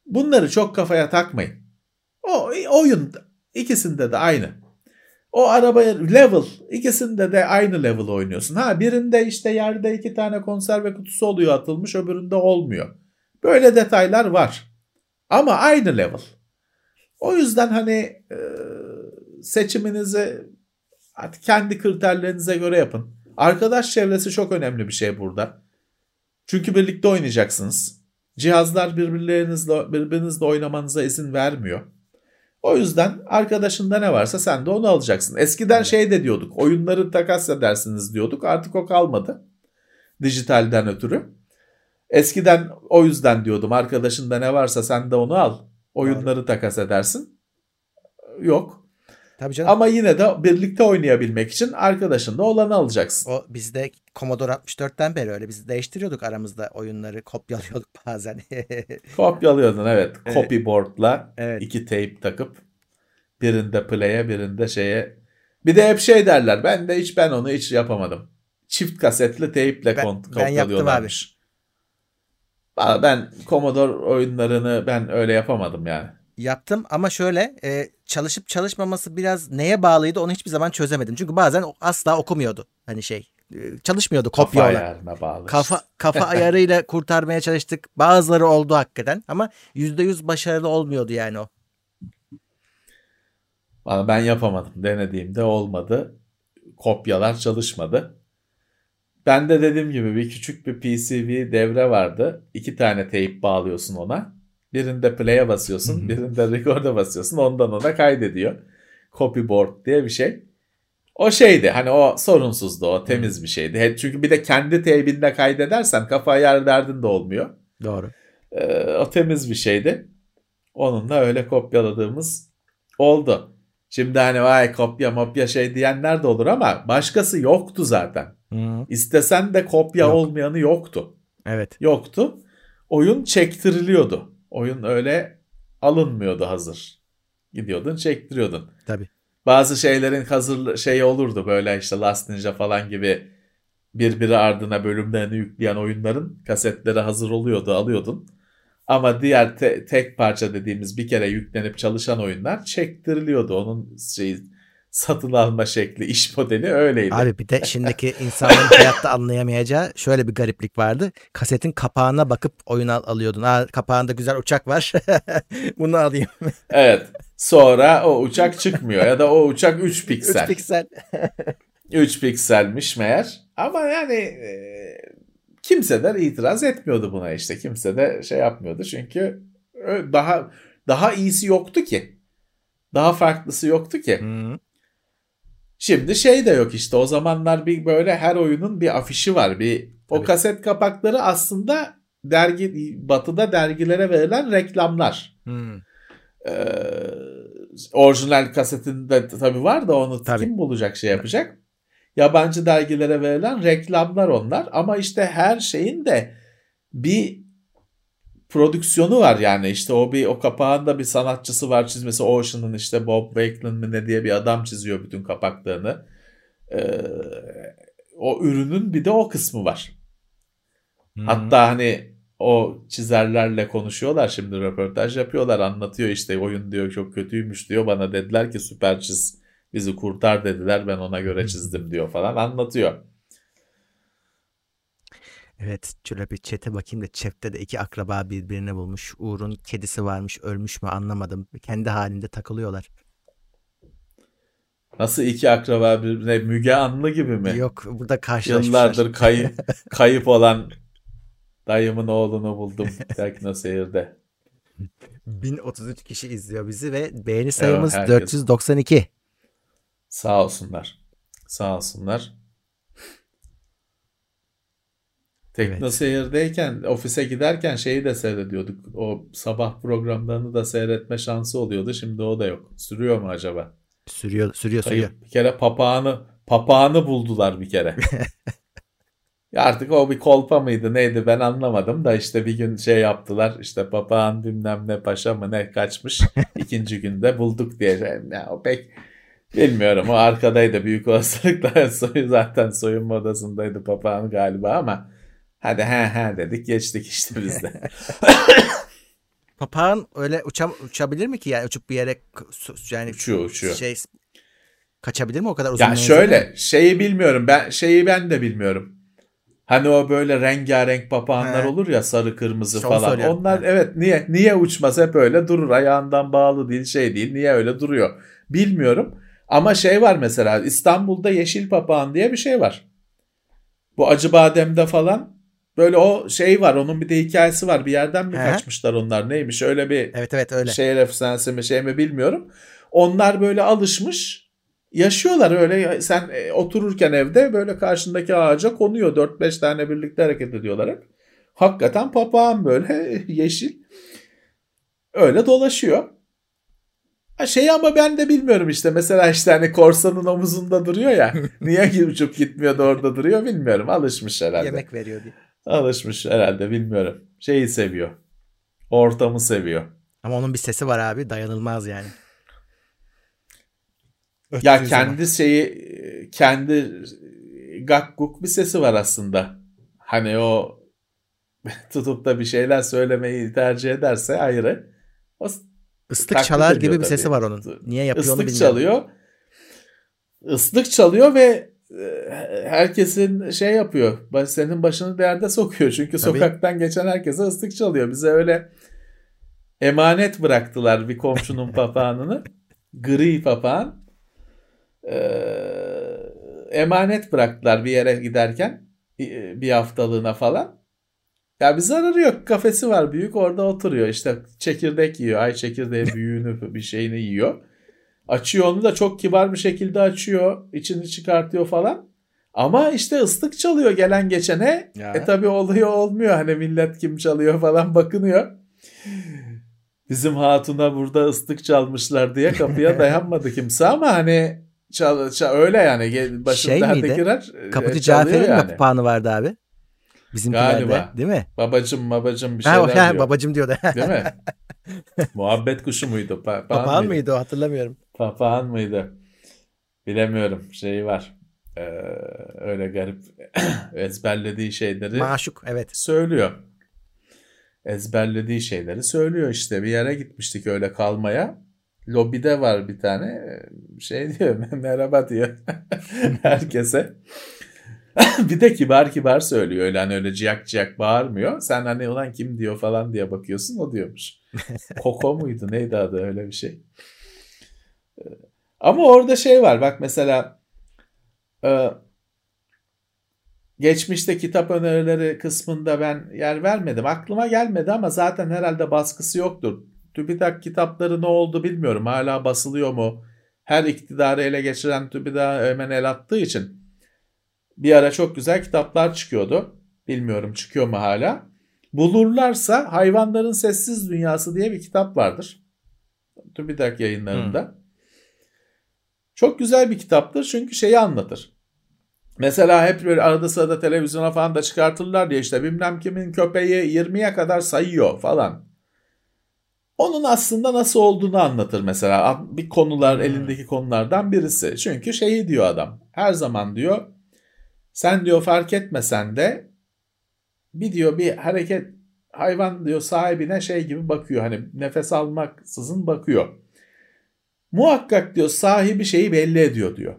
S3: Bunları çok kafaya takmayın. O oyun ikisinde de aynı. O arabaya level ikisinde de aynı level oynuyorsun. Ha birinde işte yerde iki tane konserve kutusu oluyor atılmış öbüründe olmuyor. Böyle detaylar var. Ama aynı level. O yüzden hani e, seçiminizi artık kendi kriterlerinize göre yapın. Arkadaş çevresi çok önemli bir şey burada. Çünkü birlikte oynayacaksınız. Cihazlar birbirlerinizle birbirinizle oynamanıza izin vermiyor. O yüzden arkadaşında ne varsa sen de onu alacaksın. Eskiden şey de diyorduk. Oyunları takas edersiniz diyorduk. Artık o kalmadı. Dijitalden ötürü. Eskiden o yüzden diyordum. Arkadaşında ne varsa sen de onu al. Oyunları takas edersin. Yok. Tabii canım. Ama yine de birlikte oynayabilmek için arkadaşın da olanı alacaksın.
S2: O bizde Commodore 64'ten beri öyle. Biz değiştiriyorduk aramızda oyunları kopyalıyorduk bazen.
S3: Kopyalıyordun evet. evet. Copyboard'la evet. iki tape takıp birinde play'e birinde şeye. Bir de hep şey derler. Ben de hiç ben onu hiç yapamadım. Çift kasetli tape'le ben, kopyalıyorlarmış. Ben yaptım abi. Ben Commodore oyunlarını ben öyle yapamadım yani
S2: yaptım ama şöyle e, çalışıp çalışmaması biraz neye bağlıydı onu hiçbir zaman çözemedim. Çünkü bazen asla okumuyordu hani şey e, çalışmıyordu kopya kafa ayarına bağlı. Kafa, kafa ayarıyla kurtarmaya çalıştık. Bazıları oldu hakikaten ama yüzde yüz başarılı olmuyordu yani o.
S3: Ben yapamadım. Denediğimde olmadı. Kopyalar çalışmadı. Ben de dediğim gibi bir küçük bir PCB devre vardı. İki tane teyp bağlıyorsun ona. Birinde play'e basıyorsun, birinde record'a basıyorsun. Ondan ona kaydediyor. Copyboard diye bir şey. O şeydi hani o sorunsuzdu o temiz bir şeydi. Çünkü bir de kendi teybinde kaydedersen kafa yer derdin de olmuyor.
S2: Doğru.
S3: Ee, o temiz bir şeydi. Onunla öyle kopyaladığımız oldu. Şimdi hani vay kopya mopya şey diyenler de olur ama başkası yoktu zaten. Hı. İstesen de kopya Yok. olmayanı yoktu.
S2: Evet.
S3: Yoktu. Oyun çektiriliyordu. Oyun öyle alınmıyordu hazır. Gidiyordun çektiriyordun.
S2: Tabii.
S3: Bazı şeylerin hazır şey olurdu böyle işte Last Ninja falan gibi birbiri ardına bölümlerini yükleyen oyunların kasetleri hazır oluyordu alıyordun. Ama diğer te- tek parça dediğimiz bir kere yüklenip çalışan oyunlar çektiriliyordu. Onun şey satın alma şekli, iş modeli öyleydi.
S2: Abi bir de şimdiki insanların hayatta anlayamayacağı şöyle bir gariplik vardı. Kasetin kapağına bakıp oyun al- alıyordun. Aa, kapağında güzel uçak var. Bunu alayım.
S3: evet. Sonra o uçak çıkmıyor ya da o uçak 3 piksel.
S2: 3 piksel.
S3: 3 pikselmiş meğer. Ama yani e, kimseler itiraz etmiyordu buna işte. Kimse de şey yapmıyordu çünkü daha daha iyisi yoktu ki. Daha farklısı yoktu ki.
S2: Hı.
S3: Şimdi şey de yok işte o zamanlar bir böyle her oyunun bir afişi var. Bir o Tabii. kaset kapakları aslında dergi batıda dergilere verilen reklamlar.
S2: Hmm.
S3: Ee, orijinal kasetinde tabii var da onu tabii. kim bulacak şey yapacak. Yabancı dergilere verilen reklamlar onlar ama işte her şeyin de bir prodüksiyonu var yani işte o bir o kapağında bir sanatçısı var çizmesi Ocean'ın işte Bob Wakeland mı ne diye bir adam çiziyor bütün kapaklarını. Ee, o ürünün bir de o kısmı var. Hmm. Hatta hani o çizerlerle konuşuyorlar şimdi röportaj yapıyorlar anlatıyor işte oyun diyor çok kötüymüş diyor bana dediler ki süper çiz bizi kurtar dediler ben ona göre çizdim diyor falan anlatıyor.
S2: Evet şöyle bir chat'e bakayım da chat'te de iki akraba birbirini bulmuş. Uğur'un kedisi varmış ölmüş mü anlamadım. Kendi halinde takılıyorlar.
S3: Nasıl iki akraba birbirine Müge Anlı gibi mi?
S2: Yok burada karşılaşmışlar.
S3: Yıllardır kay kayıp olan dayımın oğlunu buldum Teknoseyir'de.
S2: 1033 kişi izliyor bizi ve beğeni sayımız evet, 492.
S3: Sağ olsunlar. Sağ olsunlar. Teknoseyir'deyken evet. ofise giderken şeyi de seyrediyorduk. O sabah programlarını da seyretme şansı oluyordu. Şimdi o da yok. Sürüyor mu acaba?
S2: Sürüyor, sürüyor, sürüyor.
S3: Bir kere papağanı papağanı buldular bir kere. ya artık o bir kolpa mıydı neydi ben anlamadım da işte bir gün şey yaptılar işte papağan bilmem ne paşa mı ne kaçmış ikinci günde bulduk diye. Ya, o pek bilmiyorum o arkadaydı büyük olasılıkla soyu zaten soyunma odasındaydı papağan galiba ama Hadi he he dedik geçtik işte biz de.
S2: Papağan öyle uçam uçabilir mi ki yani uçup bir yere yani
S3: uçuyor uçuyor.
S2: Şey kaçabilir mi o kadar uzun?
S3: Ya şöyle mi? şeyi bilmiyorum ben şeyi ben de bilmiyorum. Hani o böyle rengarenk papağanlar He. olur ya sarı kırmızı Şov falan. Onlar He. evet niye niye uçmaz hep öyle durur ayağından bağlı değil şey değil niye öyle duruyor bilmiyorum. Ama şey var mesela İstanbul'da yeşil papağan diye bir şey var. Bu Acıbadem'de falan Böyle o şey var onun bir de hikayesi var. Bir yerden mi He. kaçmışlar onlar neymiş öyle bir
S2: evet, evet, öyle.
S3: şehir efsanesi mi şey mi bilmiyorum. Onlar böyle alışmış yaşıyorlar öyle sen e, otururken evde böyle karşındaki ağaca konuyor. 4-5 tane birlikte hareket ediyorlar hep. Hakikaten papağan böyle yeşil. Öyle dolaşıyor. Şey ama ben de bilmiyorum işte mesela işte hani korsanın omuzunda duruyor ya. niye uçup gitmiyor da orada duruyor bilmiyorum. Alışmış herhalde.
S2: Yemek veriyor diye.
S3: Alışmış herhalde bilmiyorum. Şeyi seviyor. Ortamı seviyor.
S2: Ama onun bir sesi var abi dayanılmaz yani.
S3: Ya kendi zaman. şeyi kendi gakkuk bir sesi var aslında. Hani o tutup da bir şeyler söylemeyi tercih ederse ayrı. O
S2: Islık çalar gibi tabii. bir sesi var onun. Niye yapıyor
S3: Islık
S2: onu bilmiyorum.
S3: çalıyor. Islık çalıyor ve herkesin şey yapıyor. Senin başını derde sokuyor. Çünkü Tabii. sokaktan geçen herkese ıslık çalıyor. Bize öyle emanet bıraktılar bir komşunun papağanını. Gri papağan. Ee, emanet bıraktılar bir yere giderken. Bir haftalığına falan. Ya bir zararı yok. Kafesi var büyük orada oturuyor. İşte çekirdek yiyor. Ay çekirdeği büyüğünü bir şeyini yiyor. Açıyor onu da çok kibar bir şekilde açıyor. içini çıkartıyor falan. Ama işte ıslık çalıyor gelen geçene. Ya. E tabi oluyor olmuyor. Hani millet kim çalıyor falan bakınıyor. Bizim hatuna burada ıslık çalmışlar diye kapıya dayanmadı kimse ama hani çal, çal öyle yani başında şey herdekiler
S2: Kapıcı Cafer'in yani. mi papağanı vardı abi? Bizimkilerde
S3: Galiba.
S2: değil mi?
S3: Babacım babacım bir şeyler ha,
S2: diyor. Babacım diyor
S3: da. değil mi? Muhabbet kuşu muydu?
S2: Pa Papağan mıydı? mıydı o hatırlamıyorum.
S3: Papağan mıydı? Bilemiyorum. Şeyi var. Ee, öyle garip ezberlediği şeyleri
S2: Maşuk evet.
S3: söylüyor. Ezberlediği şeyleri söylüyor işte. Bir yere gitmiştik öyle kalmaya. Lobide var bir tane şey diyor merhaba diyor herkese. bir de kibar kibar söylüyor öyle hani öyle ciyak ciyak bağırmıyor. Sen hani ulan kim diyor falan diye bakıyorsun o diyormuş. Koko muydu neydi adı öyle bir şey. Ama orada şey var bak mesela e, geçmişte kitap önerileri kısmında ben yer vermedim. Aklıma gelmedi ama zaten herhalde baskısı yoktur. TÜBİTAK kitapları ne oldu bilmiyorum. Hala basılıyor mu? Her iktidarı ele geçiren TÜBİTAK hemen el attığı için bir ara çok güzel kitaplar çıkıyordu. Bilmiyorum çıkıyor mu hala. Bulurlarsa Hayvanların Sessiz Dünyası diye bir kitap vardır. TÜBİTAK yayınlarında. Hmm. Çok güzel bir kitaptır çünkü şeyi anlatır. Mesela hep böyle arada sırada televizyona falan da çıkartırlar diye işte bilmem kimin köpeği 20'ye kadar sayıyor falan. Onun aslında nasıl olduğunu anlatır mesela. Bir konular hmm. elindeki konulardan birisi. Çünkü şeyi diyor adam. Her zaman diyor sen diyor fark etmesen de bir diyor bir hareket hayvan diyor sahibine şey gibi bakıyor. Hani nefes almaksızın bakıyor. Muhakkak diyor sahibi şeyi belli ediyor diyor.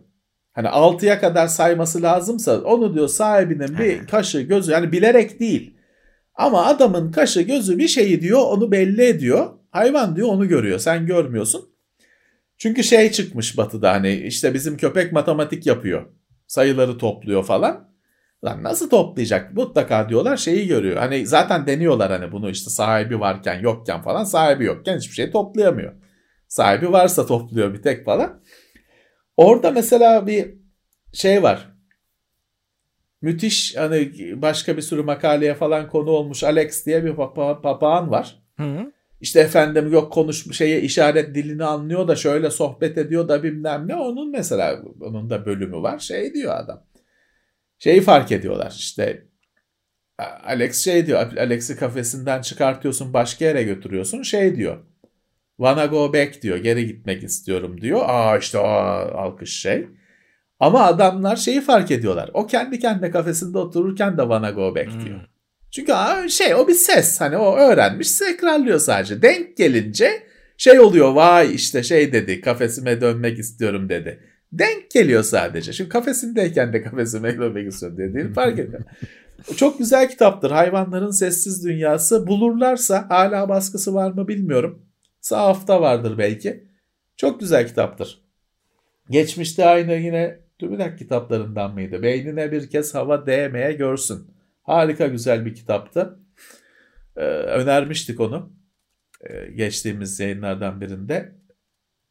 S3: Hani 6'ya kadar sayması lazımsa onu diyor sahibinin bir kaşı gözü yani bilerek değil. Ama adamın kaşı gözü bir şeyi diyor onu belli ediyor. Hayvan diyor onu görüyor sen görmüyorsun. Çünkü şey çıkmış batıda hani işte bizim köpek matematik yapıyor. Sayıları topluyor falan. Lan nasıl toplayacak? Mutlaka diyorlar şeyi görüyor. Hani zaten deniyorlar hani bunu işte sahibi varken yokken falan sahibi yokken hiçbir şey toplayamıyor. Sahibi varsa topluyor bir tek falan. Orada mesela bir şey var. Müthiş hani başka bir sürü makaleye falan konu olmuş Alex diye bir papa, papağan var. Hı hı. İşte efendim yok konuş şeye işaret dilini anlıyor da şöyle sohbet ediyor da bilmem ne. Onun mesela onun da bölümü var. Şey diyor adam. Şeyi fark ediyorlar işte Alex şey diyor Alex'i kafesinden çıkartıyorsun başka yere götürüyorsun şey diyor. Wanna go back diyor. Geri gitmek istiyorum diyor. Aa işte aa, alkış şey. Ama adamlar şeyi fark ediyorlar. O kendi kendine kafesinde otururken de wanna go back hmm. diyor. Çünkü şey o bir ses. Hani o öğrenmiş tekrarlıyor sadece. Denk gelince şey oluyor vay işte şey dedi kafesime dönmek istiyorum dedi. Denk geliyor sadece. Şimdi kafesindeyken de kafesime dönmek istiyorum dediğini fark ediyor. Çok güzel kitaptır. Hayvanların Sessiz Dünyası. Bulurlarsa hala baskısı var mı bilmiyorum. Sahafta vardır belki. Çok güzel kitaptır. Geçmişte aynı yine TÜBİTAK kitaplarından mıydı? Beynine bir kez hava değmeye görsün. Harika güzel bir kitaptı. Ee, önermiştik onu. Ee, geçtiğimiz yayınlardan birinde.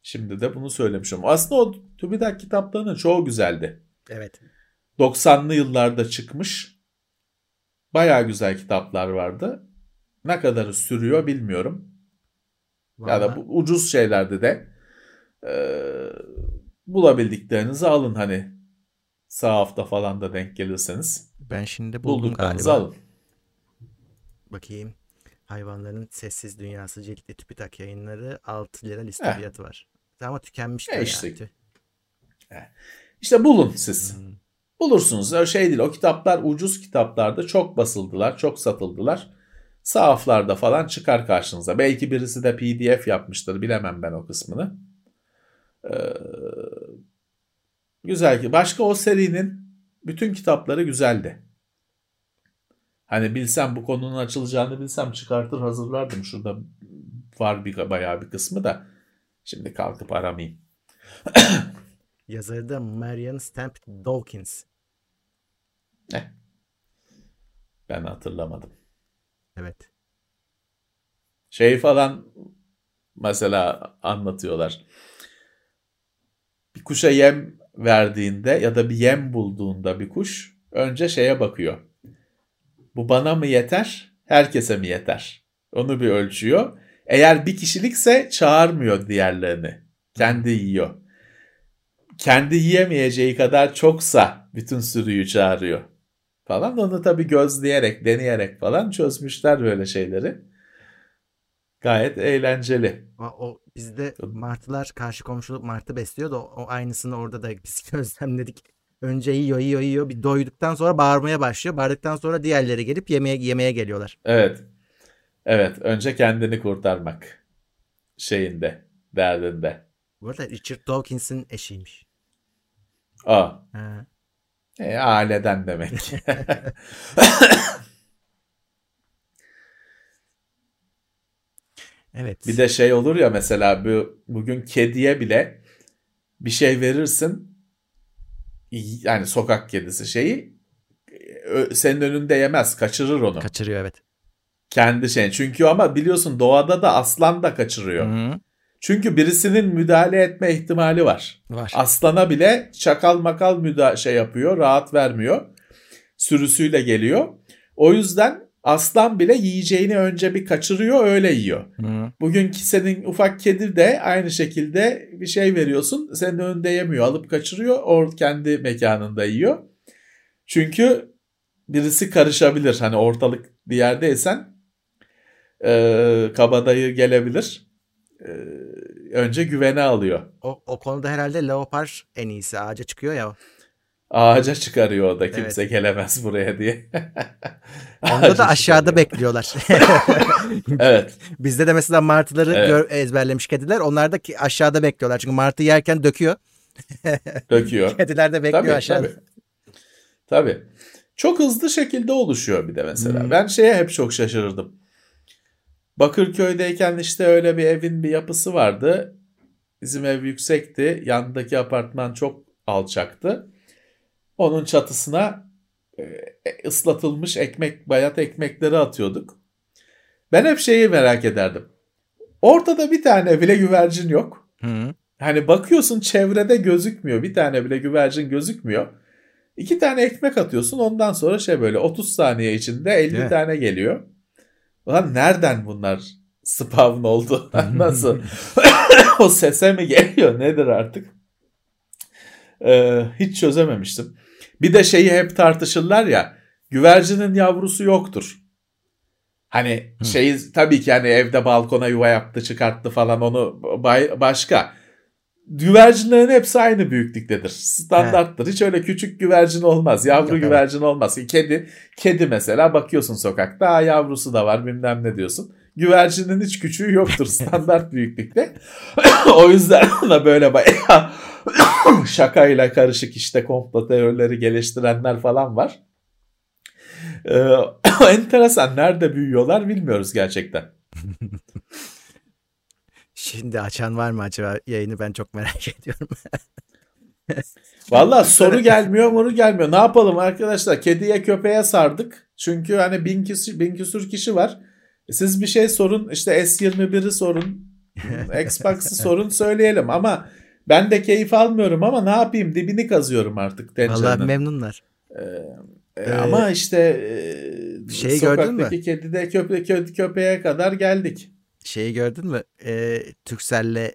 S3: Şimdi de bunu söylemişim. Aslında o TÜBİTAK kitaplarının çoğu güzeldi.
S2: Evet.
S3: 90'lı yıllarda çıkmış. Baya güzel kitaplar vardı. Ne kadarı sürüyor bilmiyorum. Vallahi. Ya da bu ucuz şeylerde de e, bulabildiklerinizi alın hani sağ hafta falan da denk gelirseniz.
S2: Ben şimdi buldum galiba. alın. Bakayım. Hayvanların Sessiz Dünyası ciltli TÜBİTAK yayınları 6 lira liste eh. var. Ama tükenmiş
S3: e işte. yani. Eh. İşte bulun siz. Hmm. Bulursunuz. Öyle şey değil. O kitaplar ucuz kitaplarda çok basıldılar, çok satıldılar sahaflarda falan çıkar karşınıza. Belki birisi de PDF yapmıştır bilemem ben o kısmını. Ee, güzel ki başka o serinin bütün kitapları güzeldi. Hani bilsem bu konunun açılacağını bilsem çıkartır hazırlardım. Şurada var bir bayağı bir kısmı da Şimdi kalkıp aramayayım.
S2: Yazarı da Marion Stamp Dawkins.
S3: Ne? Ben hatırlamadım.
S2: Evet.
S3: Şey falan mesela anlatıyorlar. Bir kuşa yem verdiğinde ya da bir yem bulduğunda bir kuş önce şeye bakıyor. Bu bana mı yeter, herkese mi yeter? Onu bir ölçüyor. Eğer bir kişilikse çağırmıyor diğerlerini. Kendi yiyor. Kendi yiyemeyeceği kadar çoksa bütün sürüyü çağırıyor. Falan onu tabii gözleyerek, deneyerek falan çözmüşler böyle şeyleri. Gayet eğlenceli.
S2: O, o bizde martılar karşı komşuluk martı besliyor da o, o aynısını orada da biz gözlemledik. Önce yiyor yiyor yiyor bir doyduktan sonra bağırmaya başlıyor. Bağırdıktan sonra diğerleri gelip yemeğe yemeye geliyorlar.
S3: Evet. Evet. Önce kendini kurtarmak şeyinde, derdinde.
S2: Bu arada Richard Dawkins'in eşiymiş.
S3: Aa.
S2: Ha.
S3: E, aileden demek.
S2: Evet.
S3: Bir de şey olur ya mesela bu bugün kediye bile bir şey verirsin yani sokak kedisi şeyi ö- senin önünde yemez kaçırır onu.
S2: Kaçırıyor evet.
S3: Kendi şey. Çünkü ama biliyorsun doğada da aslan da kaçırıyor.
S2: Hı-hı.
S3: Çünkü birisinin müdahale etme ihtimali var.
S2: Var.
S3: Aslana bile çakal makal müda şey yapıyor, rahat vermiyor. Sürüsüyle geliyor. O yüzden aslan bile yiyeceğini önce bir kaçırıyor, öyle yiyor.
S2: Hı-hı.
S3: Bugünkü senin ufak kedi de aynı şekilde bir şey veriyorsun. Senin önünde yemiyor. Alıp kaçırıyor. O kendi mekanında yiyor. Çünkü birisi karışabilir. Hani ortalık bir yerdeysen e, kabadayı gelebilir. E, önce güvene alıyor.
S2: O, o konuda herhalde leopar en iyisi. Ağaca çıkıyor ya.
S3: Ağaca çıkarıyor o da kimse
S2: Evet.
S3: gelemez buraya diye.
S2: Onda da aşağıda
S3: çıkarıyor.
S2: bekliyorlar.
S3: Evet.
S2: Bizde de mesela martıları
S3: Evet.
S2: gör- ezberlemiş kediler. Onlar da ki aşağıda bekliyorlar. Çünkü martı yerken döküyor.
S3: Döküyor.
S2: Kediler de bekliyor
S3: Tabii,
S2: aşağıda.
S3: tabii. Tabii. Çok hızlı şekilde oluşuyor bir de mesela.
S2: Hmm.
S3: Ben şeye hep çok şaşırırdım. Bakırköy'deyken işte öyle bir evin bir yapısı vardı. Bizim ev yüksekti. Yanındaki apartman çok alçaktı. Onun çatısına e, ıslatılmış ekmek, bayat ekmekleri atıyorduk. Ben hep şeyi merak ederdim. Ortada bir tane bile güvercin yok.
S2: Hı.
S3: Hani bakıyorsun çevrede gözükmüyor. Bir tane bile güvercin gözükmüyor. İki tane ekmek atıyorsun ondan sonra şey böyle 30 saniye içinde 50
S2: Değil mi?
S3: tane geliyor. Ulan nereden bunlar spawn oldu? Nasıl? o sese mi geliyor nedir artık? Ee, hiç çözememiştim. Bir de şeyi hep tartışırlar ya güvercinin yavrusu yoktur. Hani
S2: Hı.
S3: şey tabii ki hani evde balkona yuva yaptı çıkarttı falan onu bay- başka. Güvercinlerin hepsi aynı büyüklüktedir. Standarttır. Hiç öyle küçük güvercin olmaz. Yavru
S2: Yok, evet.
S3: güvercin olmaz. Kedi kedi mesela bakıyorsun sokakta "Aa, yavrusu da var bilmem ne diyorsun. Güvercinin hiç küçüğü yoktur standart büyüklükte. o yüzden ona böyle bayağı şakayla karışık işte komplo teorileri geliştirenler falan var. Ee, enteresan. Nerede büyüyorlar bilmiyoruz gerçekten.
S2: Şimdi açan var mı acaba yayını ben çok merak ediyorum.
S3: Valla soru gelmiyor moru gelmiyor. Ne yapalım arkadaşlar? Kediye köpeğe sardık. Çünkü hani bin, küsür, bin küsür kişi var. Siz bir şey sorun. işte S21'i sorun. Xbox'ı sorun söyleyelim. Ama ben de keyif almıyorum ama ne yapayım? Dibini kazıyorum artık tencerenin.
S2: memnunlar.
S3: E,
S2: Ee,
S3: ama işte e,
S2: şeyi gördün mü?
S3: sokaktaki kedide köpe, kö- köpeğe kadar geldik.
S2: Şeyi gördün mü? Ee, Turkcell'le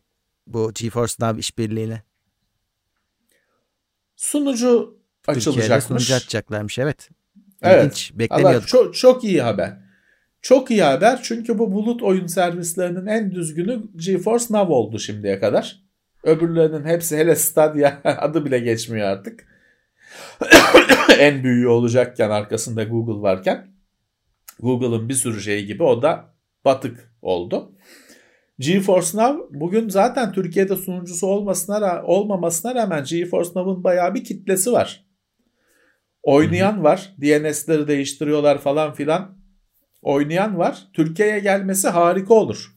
S2: bu GeForce Now işbirliğine.
S3: Sunucu açılacakmış.
S2: sunucu açacaklarmış evet.
S3: Evet.
S2: İlginç. Beklemiyorduk.
S3: çok, çok iyi haber. Çok iyi haber çünkü bu bulut oyun servislerinin en düzgünü GeForce Now oldu şimdiye kadar. Öbürlerinin hepsi hele Stadia adı bile geçmiyor artık. en büyüğü olacakken arkasında Google varken Google'ın bir sürü şeyi gibi o da batık oldu. GeForce Now bugün zaten Türkiye'de sunucusu olmasına olmamasına rağmen GeForce Now'ın bayağı bir kitlesi var. Oynayan var. DNS'leri değiştiriyorlar falan filan. Oynayan var. Türkiye'ye gelmesi harika olur.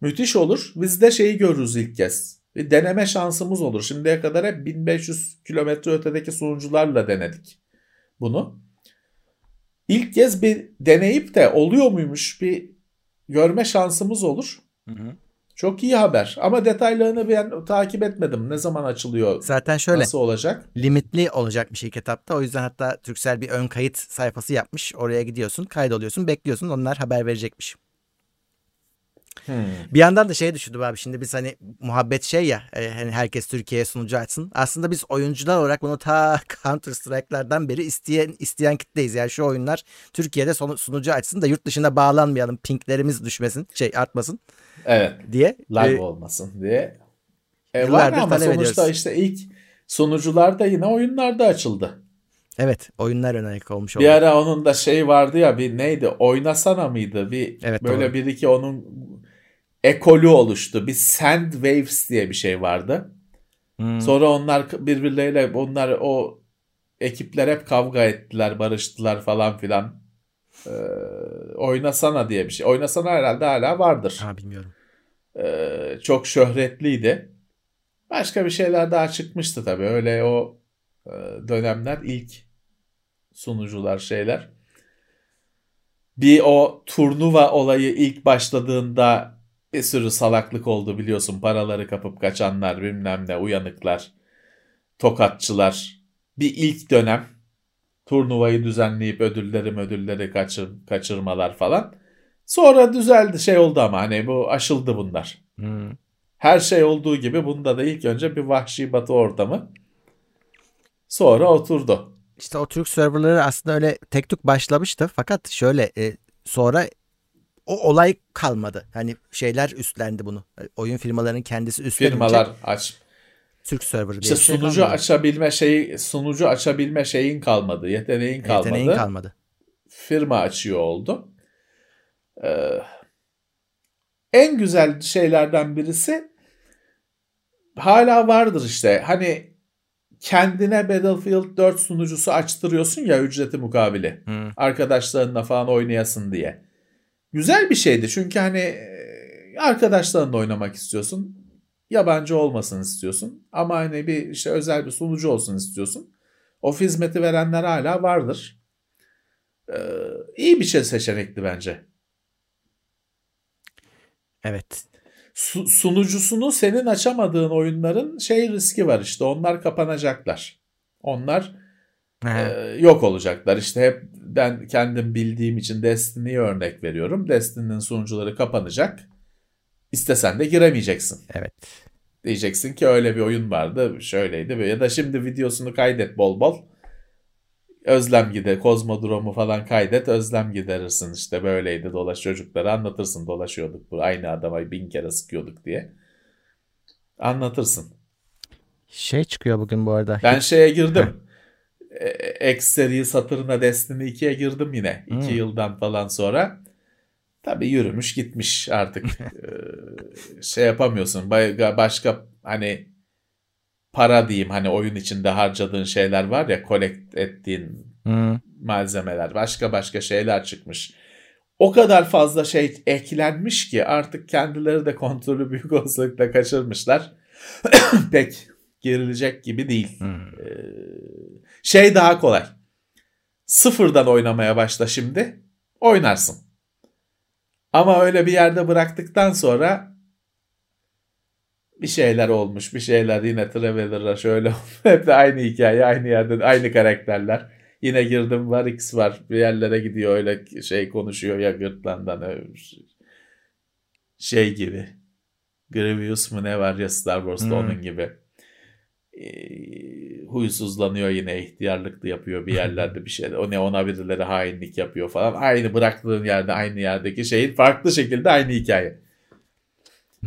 S3: Müthiş olur. Biz de şeyi görürüz ilk kez. Bir deneme şansımız olur. Şimdiye kadar hep 1500 kilometre ötedeki sunucularla denedik bunu. İlk kez bir deneyip de oluyor muymuş bir görme şansımız olur. Hı hı. Çok iyi haber ama detaylarını ben takip etmedim. Ne zaman açılıyor?
S2: Zaten şöyle.
S3: Nasıl olacak?
S2: Limitli olacakmış ilk etapta. O yüzden hatta Türksel bir ön kayıt sayfası yapmış. Oraya gidiyorsun, kaydoluyorsun, bekliyorsun. Onlar haber verecekmiş. Hmm. Bir yandan da şey düşündüm abi şimdi biz hani muhabbet şey ya e, hani herkes Türkiye'ye sunucu açsın. Aslında biz oyuncular olarak bunu ta Counter Strike'lardan beri isteyen isteyen kitleyiz. Yani şu oyunlar Türkiye'de sunucu açsın da yurt dışına bağlanmayalım. Pinklerimiz düşmesin, şey artmasın.
S3: Evet.
S2: Diye.
S3: Live ee, olmasın diye. E, var ama sonuçta ediyoruz. işte ilk sunucular da yine oyunlarda açıldı.
S2: Evet oyunlar önayak olmuş
S3: oldu. Bir ara onun da şey vardı ya bir neydi oynasana mıydı bir evet, böyle doğru. bir iki onun ekolü oluştu. Bir Sand Waves diye bir şey vardı. Hmm. Sonra onlar birbirleriyle onlar o ekipler hep kavga ettiler, barıştılar falan filan. Ee, oynasana diye bir şey. Oynasana herhalde hala vardır.
S2: Ha bilmiyorum.
S3: Ee, çok şöhretliydi. Başka bir şeyler daha çıkmıştı tabii. Öyle o e, dönemler ilk sunucular şeyler. Bir o turnuva olayı ilk başladığında bir sürü salaklık oldu biliyorsun. Paraları kapıp kaçanlar bilmem ne uyanıklar, tokatçılar. Bir ilk dönem turnuvayı düzenleyip ödülleri ödülleri kaçır, kaçırmalar falan. Sonra düzeldi şey oldu ama hani bu aşıldı bunlar. Hmm. Her şey olduğu gibi bunda da ilk önce bir vahşi batı ortamı. Sonra oturdu.
S2: İşte o Türk serverları aslında öyle tek tük başlamıştı. Fakat şöyle e, sonra o olay kalmadı. Hani şeyler üstlendi bunu. Oyun firmalarının kendisi üstlenince.
S3: Firmalar aç.
S2: Türk server diye
S3: işte şey sunucu kalmadı. açabilme şeyi sunucu açabilme şeyin kalmadı. Yeteneğin kalmadı. Yeteneğin
S2: kalmadı.
S3: Firma açıyor oldu. Ee, en güzel şeylerden birisi hala vardır işte. Hani kendine Battlefield 4 sunucusu açtırıyorsun ya ücreti mukabili. Hmm. Arkadaşlarınla falan oynayasın diye. Güzel bir şeydi çünkü hani arkadaşlarınla oynamak istiyorsun. Yabancı olmasın istiyorsun. Ama hani bir işte özel bir sunucu olsun istiyorsun. O hizmeti verenler hala vardır. Ee, iyi bir şey seçenekti bence.
S2: Evet.
S3: Su, sunucusunu senin açamadığın oyunların şey riski var işte. Onlar kapanacaklar. Onlar e, yok olacaklar. İşte hep ben kendim bildiğim için Destiny'ye örnek veriyorum. Destiny'nin sunucuları kapanacak. İstesen de giremeyeceksin.
S2: Evet.
S3: Diyeceksin ki öyle bir oyun vardı, şöyleydi ya da şimdi videosunu kaydet bol bol. Özlem gider, kozmodromu falan kaydet, özlem giderirsin işte böyleydi dolaş çocuklara anlatırsın dolaşıyorduk bu aynı adama bin kere sıkıyorduk diye. Anlatırsın.
S2: Şey çıkıyor bugün bu arada.
S3: Ben şeye girdim. E, X seri satırına Destiny 2'ye girdim yine. 2 hmm. yıldan falan sonra. Tabii yürümüş gitmiş artık. ee, şey yapamıyorsun. Başka hani para diyeyim hani oyun içinde harcadığın şeyler var ya collect ettiğin hmm. malzemeler. Başka başka şeyler çıkmış. O kadar fazla şey eklenmiş ki artık kendileri de kontrolü büyük olasılıkla kaçırmışlar. Pek gerilecek gibi değil. Hmm. Ee, şey daha kolay. Sıfırdan oynamaya başla şimdi. Oynarsın. Ama öyle bir yerde bıraktıktan sonra bir şeyler olmuş. Bir şeyler yine Traveler'a şöyle hep de aynı hikaye, aynı yerde, aynı karakterler. Yine girdim var X var. Bir yerlere gidiyor öyle şey konuşuyor ya gırtlandan. Şey gibi. Grievous mu ne var ya Star Wars'ta hmm. onun gibi e, huysuzlanıyor yine ihtiyarlık da yapıyor bir yerlerde bir şeyler. O ne ona birileri hainlik yapıyor falan. Aynı bıraktığın yerde aynı yerdeki şeyin farklı şekilde aynı hikaye.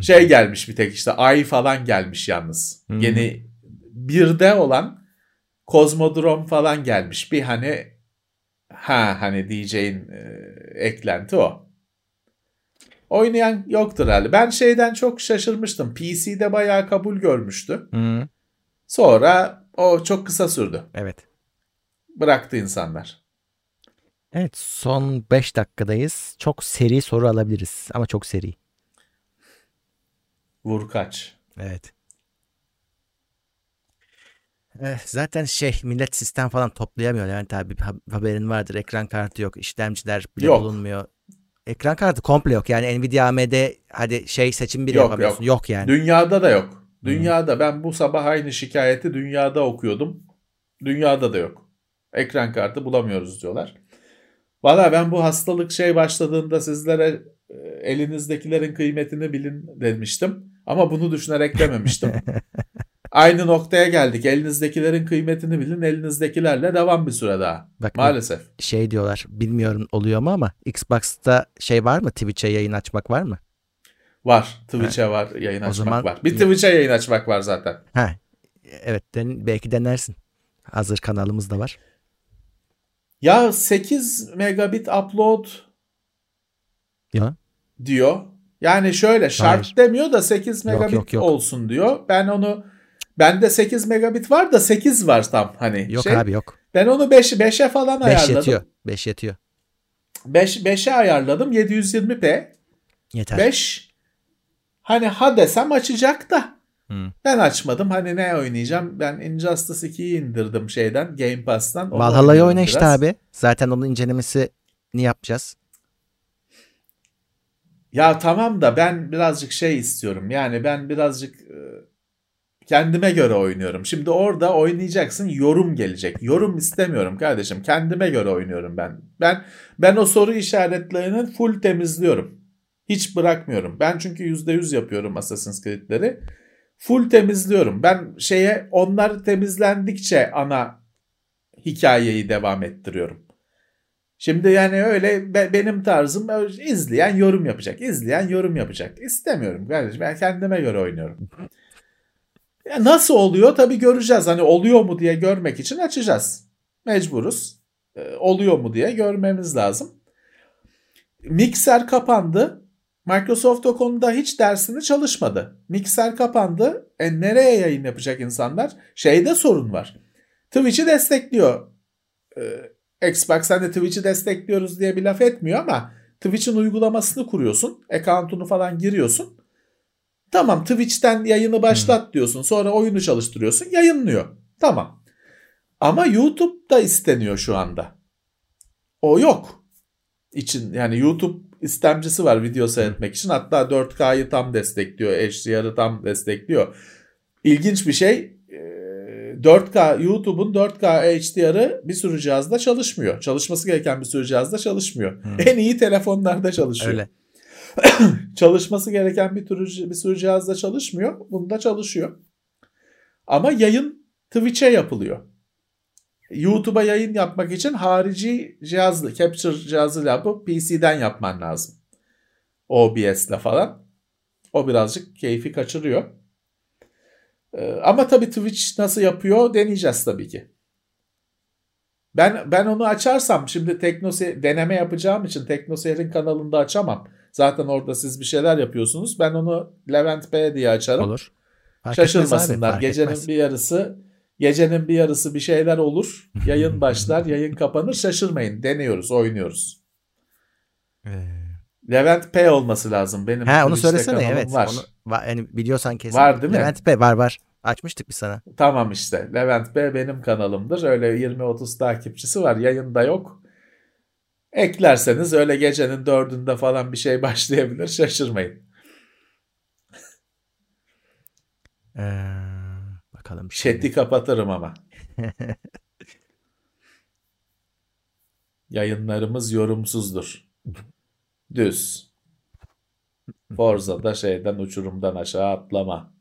S3: Şey gelmiş bir tek işte ay falan gelmiş yalnız. Hmm. Yeni birde olan kozmodrom falan gelmiş. Bir hani ha hani diyeceğin e, eklenti o. Oynayan yoktur herhalde. Ben şeyden çok şaşırmıştım. PC'de bayağı kabul görmüştü. Hmm. Sonra o çok kısa sürdü.
S2: Evet.
S3: Bıraktı insanlar.
S2: Evet son 5 dakikadayız. Çok seri soru alabiliriz ama çok seri.
S3: Vurkaç.
S2: Evet. Eh, zaten şey millet sistem falan toplayamıyor yani tabi haberin vardır ekran kartı yok işlemciler bile
S3: Yok.
S2: bulunmuyor. Ekran kartı komple yok yani Nvidia AMD hadi şey seçim bile
S3: Yok,
S2: yapamıyorsun yok, yani.
S3: Dünyada da yok. Dünyada ben bu sabah aynı şikayeti dünyada okuyordum. Dünyada da yok. Ekran kartı bulamıyoruz diyorlar. Valla ben bu hastalık şey başladığında sizlere e, elinizdekilerin kıymetini bilin demiştim. Ama bunu düşünerek dememiştim. Aynı noktaya geldik. Elinizdekilerin kıymetini bilin. Elinizdekilerle devam bir süre daha.
S2: Bak,
S3: Maalesef.
S2: Şey diyorlar bilmiyorum oluyor mu ama Xbox'ta şey var mı Twitch'e yayın açmak var mı?
S3: Var. Twitch'e var. Yayın
S2: O
S3: açmak
S2: zaman-
S3: var. Bir Twitch'e yayın açmak var zaten.
S2: Ha evet den, belki denersin. Hazır kanalımız da var.
S3: Ya 8 megabit upload
S2: Ya
S3: diyor. Yani şöyle şart
S2: Hayır.
S3: demiyor da 8 megabit
S2: yok, yok.
S3: olsun diyor. Ben onu bende 8 megabit var da 8 var tam hani.
S2: yok
S3: şey.
S2: abi yok.
S3: Ben onu 5 5'e falan
S2: 5
S3: ayarladım.
S2: yetiyor. 5 yetiyor.
S3: 5 5'e ayarladım 720p.
S2: Yeter.
S3: 5 hani ha desem açacak da
S2: Hı.
S3: ben açmadım. Hani ne oynayacağım? Ben Injustice 2'yi indirdim şeyden Game Pass'tan.
S2: Valhalla'yı oyna işte abi. Zaten onun incelemesini yapacağız.
S3: Ya tamam da ben birazcık şey istiyorum. Yani ben birazcık e, kendime göre oynuyorum. Şimdi orada oynayacaksın yorum gelecek. Yorum istemiyorum kardeşim. Kendime göre oynuyorum ben. Ben ben o soru işaretlerini full temizliyorum. Hiç bırakmıyorum. Ben çünkü %100 yapıyorum Assassin's Creed'leri. Full temizliyorum. Ben şeye onlar temizlendikçe ana hikayeyi devam ettiriyorum. Şimdi yani öyle be- benim tarzım izleyen yorum yapacak. izleyen yorum yapacak. İstemiyorum kardeşim. Ben kendime göre oynuyorum. Ya nasıl oluyor tabii göreceğiz. Hani oluyor mu diye görmek için açacağız. Mecburuz. Ee, oluyor mu diye görmemiz lazım. Mikser kapandı. Microsoft o konuda hiç dersini çalışmadı. Mikser kapandı. E nereye yayın yapacak insanlar? Şeyde sorun var. Twitch'i destekliyor. Ee, Xbox hani Twitch'i destekliyoruz diye bir laf etmiyor ama Twitch'in uygulamasını kuruyorsun. Account'unu falan giriyorsun. Tamam Twitch'ten yayını başlat diyorsun. Sonra oyunu çalıştırıyorsun. Yayınlıyor. Tamam. Ama YouTube'da isteniyor şu anda. O yok. için yani YouTube istemcisi var video seyretmek için. Hatta 4K'yı tam destekliyor. HDR'ı tam destekliyor. İlginç bir şey. e, 4K YouTube'un 4K HDR'ı bir sürü cihazda çalışmıyor. Çalışması gereken bir sürü cihazda çalışmıyor.
S2: Hmm.
S3: En iyi telefonlarda çalışıyor.
S2: Öyle.
S3: Çalışması gereken bir sürü, bir sürü cihazda çalışmıyor. Bunda çalışıyor. Ama yayın Twitch'e yapılıyor. YouTube'a yayın yapmak için harici cihazlı, capture cihazıyla yapıp PC'den yapman lazım. OBS'le falan. O birazcık keyfi kaçırıyor. Ee, ama tabii Twitch nasıl yapıyor deneyeceğiz tabii ki. Ben ben onu açarsam şimdi Teknose deneme yapacağım için Teknoseyir'in kanalında açamam. Zaten orada siz bir şeyler yapıyorsunuz. Ben onu Levent Bey diye açarım.
S2: Olur. Fark etmez abi,
S3: Şaşırmasınlar.
S2: fark
S3: Gecenin
S2: etmez.
S3: bir yarısı gecenin bir yarısı bir şeyler olur. Yayın başlar, yayın kapanır. Şaşırmayın. Deniyoruz, oynuyoruz.
S2: Ee,
S3: Levent P olması lazım. Benim
S2: Ha onu söylesene evet.
S3: Var.
S2: Onu va- yani biliyorsan kesin.
S3: Var değil mi?
S2: Levent Bey var var. Açmıştık biz sana.
S3: Tamam işte. Levent B benim kanalımdır. Öyle 20-30 takipçisi var. Yayında yok. Eklerseniz öyle gecenin dördünde falan bir şey başlayabilir. Şaşırmayın.
S2: Ee, bakalım.
S3: Chat'i kapatırım ama. Yayınlarımız yorumsuzdur. Düz. Forza'da şeyden uçurumdan aşağı atlama.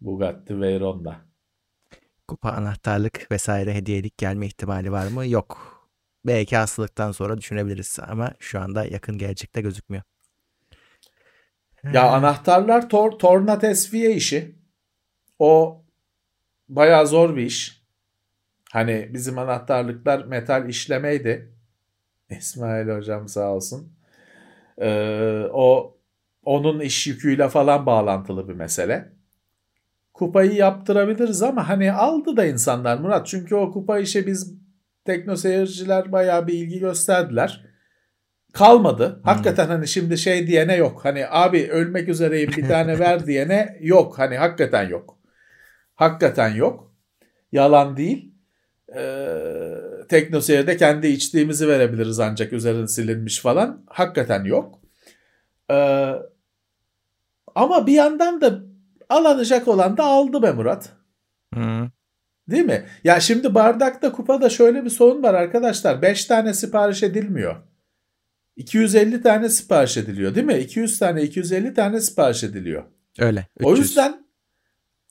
S3: Bugatti Veyron'la.
S2: Kupa anahtarlık vesaire hediyelik gelme ihtimali var mı? Yok. Belki hastalıktan sonra düşünebiliriz ama şu anda yakın gelecekte gözükmüyor.
S3: Ya anahtarlar tor torna tesviye işi. O bayağı zor bir iş. Hani bizim anahtarlıklar metal işlemeydi. İsmail hocam sağ olsun. Ee, o onun iş yüküyle falan bağlantılı bir mesele. Kupayı yaptırabiliriz ama hani aldı da insanlar Murat. Çünkü o kupa işe biz tekno seyirciler bayağı bir ilgi gösterdiler. kalmadı. Hakikaten hani şimdi şey diyene yok. Hani abi ölmek üzereyim bir tane ver diyene yok. Hani hakikaten yok. Hakikaten yok. Yalan değil. Ee, Teknoseyir'de kendi içtiğimizi verebiliriz ancak üzerine silinmiş falan. Hakikaten yok. Ee, ama bir yandan da alınacak olan da aldı be Murat.
S2: Hı.
S3: Değil mi? Ya şimdi bardakta kupada şöyle bir sorun var arkadaşlar. 5 tane sipariş edilmiyor. 250 tane sipariş ediliyor değil mi? 200 tane 250 tane sipariş ediliyor.
S2: Öyle.
S3: O
S2: 300.
S3: yüzden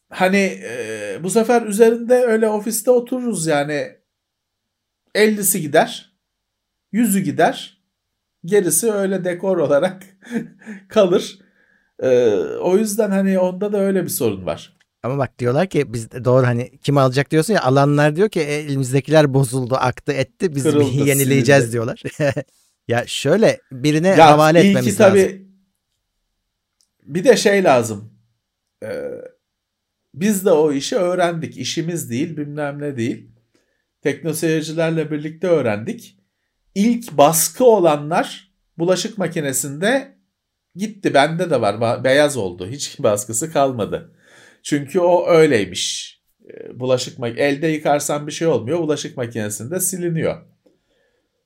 S3: hani e, bu sefer üzerinde öyle ofiste otururuz yani 50'si gider, 100'ü gider, gerisi öyle dekor olarak kalır. E, o yüzden hani onda da öyle bir sorun var.
S2: Ama bak diyorlar ki biz doğru hani kim alacak diyorsun ya alanlar diyor ki "E, elimizdekiler bozuldu, aktı, etti. Biz
S3: Kırıldı,
S2: bir yenileyeceğiz
S3: silindi."
S2: diyorlar. ya şöyle birine
S3: Ya
S2: havale etmemiz lazım.
S3: tabii bir de şey lazım. Ee, biz de o işi öğrendik. İşimiz değil, bilmem ne değil. Teknoseyircilerle birlikte öğrendik. İlk baskı olanlar bulaşık makinesinde gitti. Bende de var. Beyaz oldu. Hiç baskısı kalmadı. Çünkü o öyleymiş. Ee, Bulaşık mak- elde yıkarsan bir şey olmuyor. Bulaşık makinesinde siliniyor.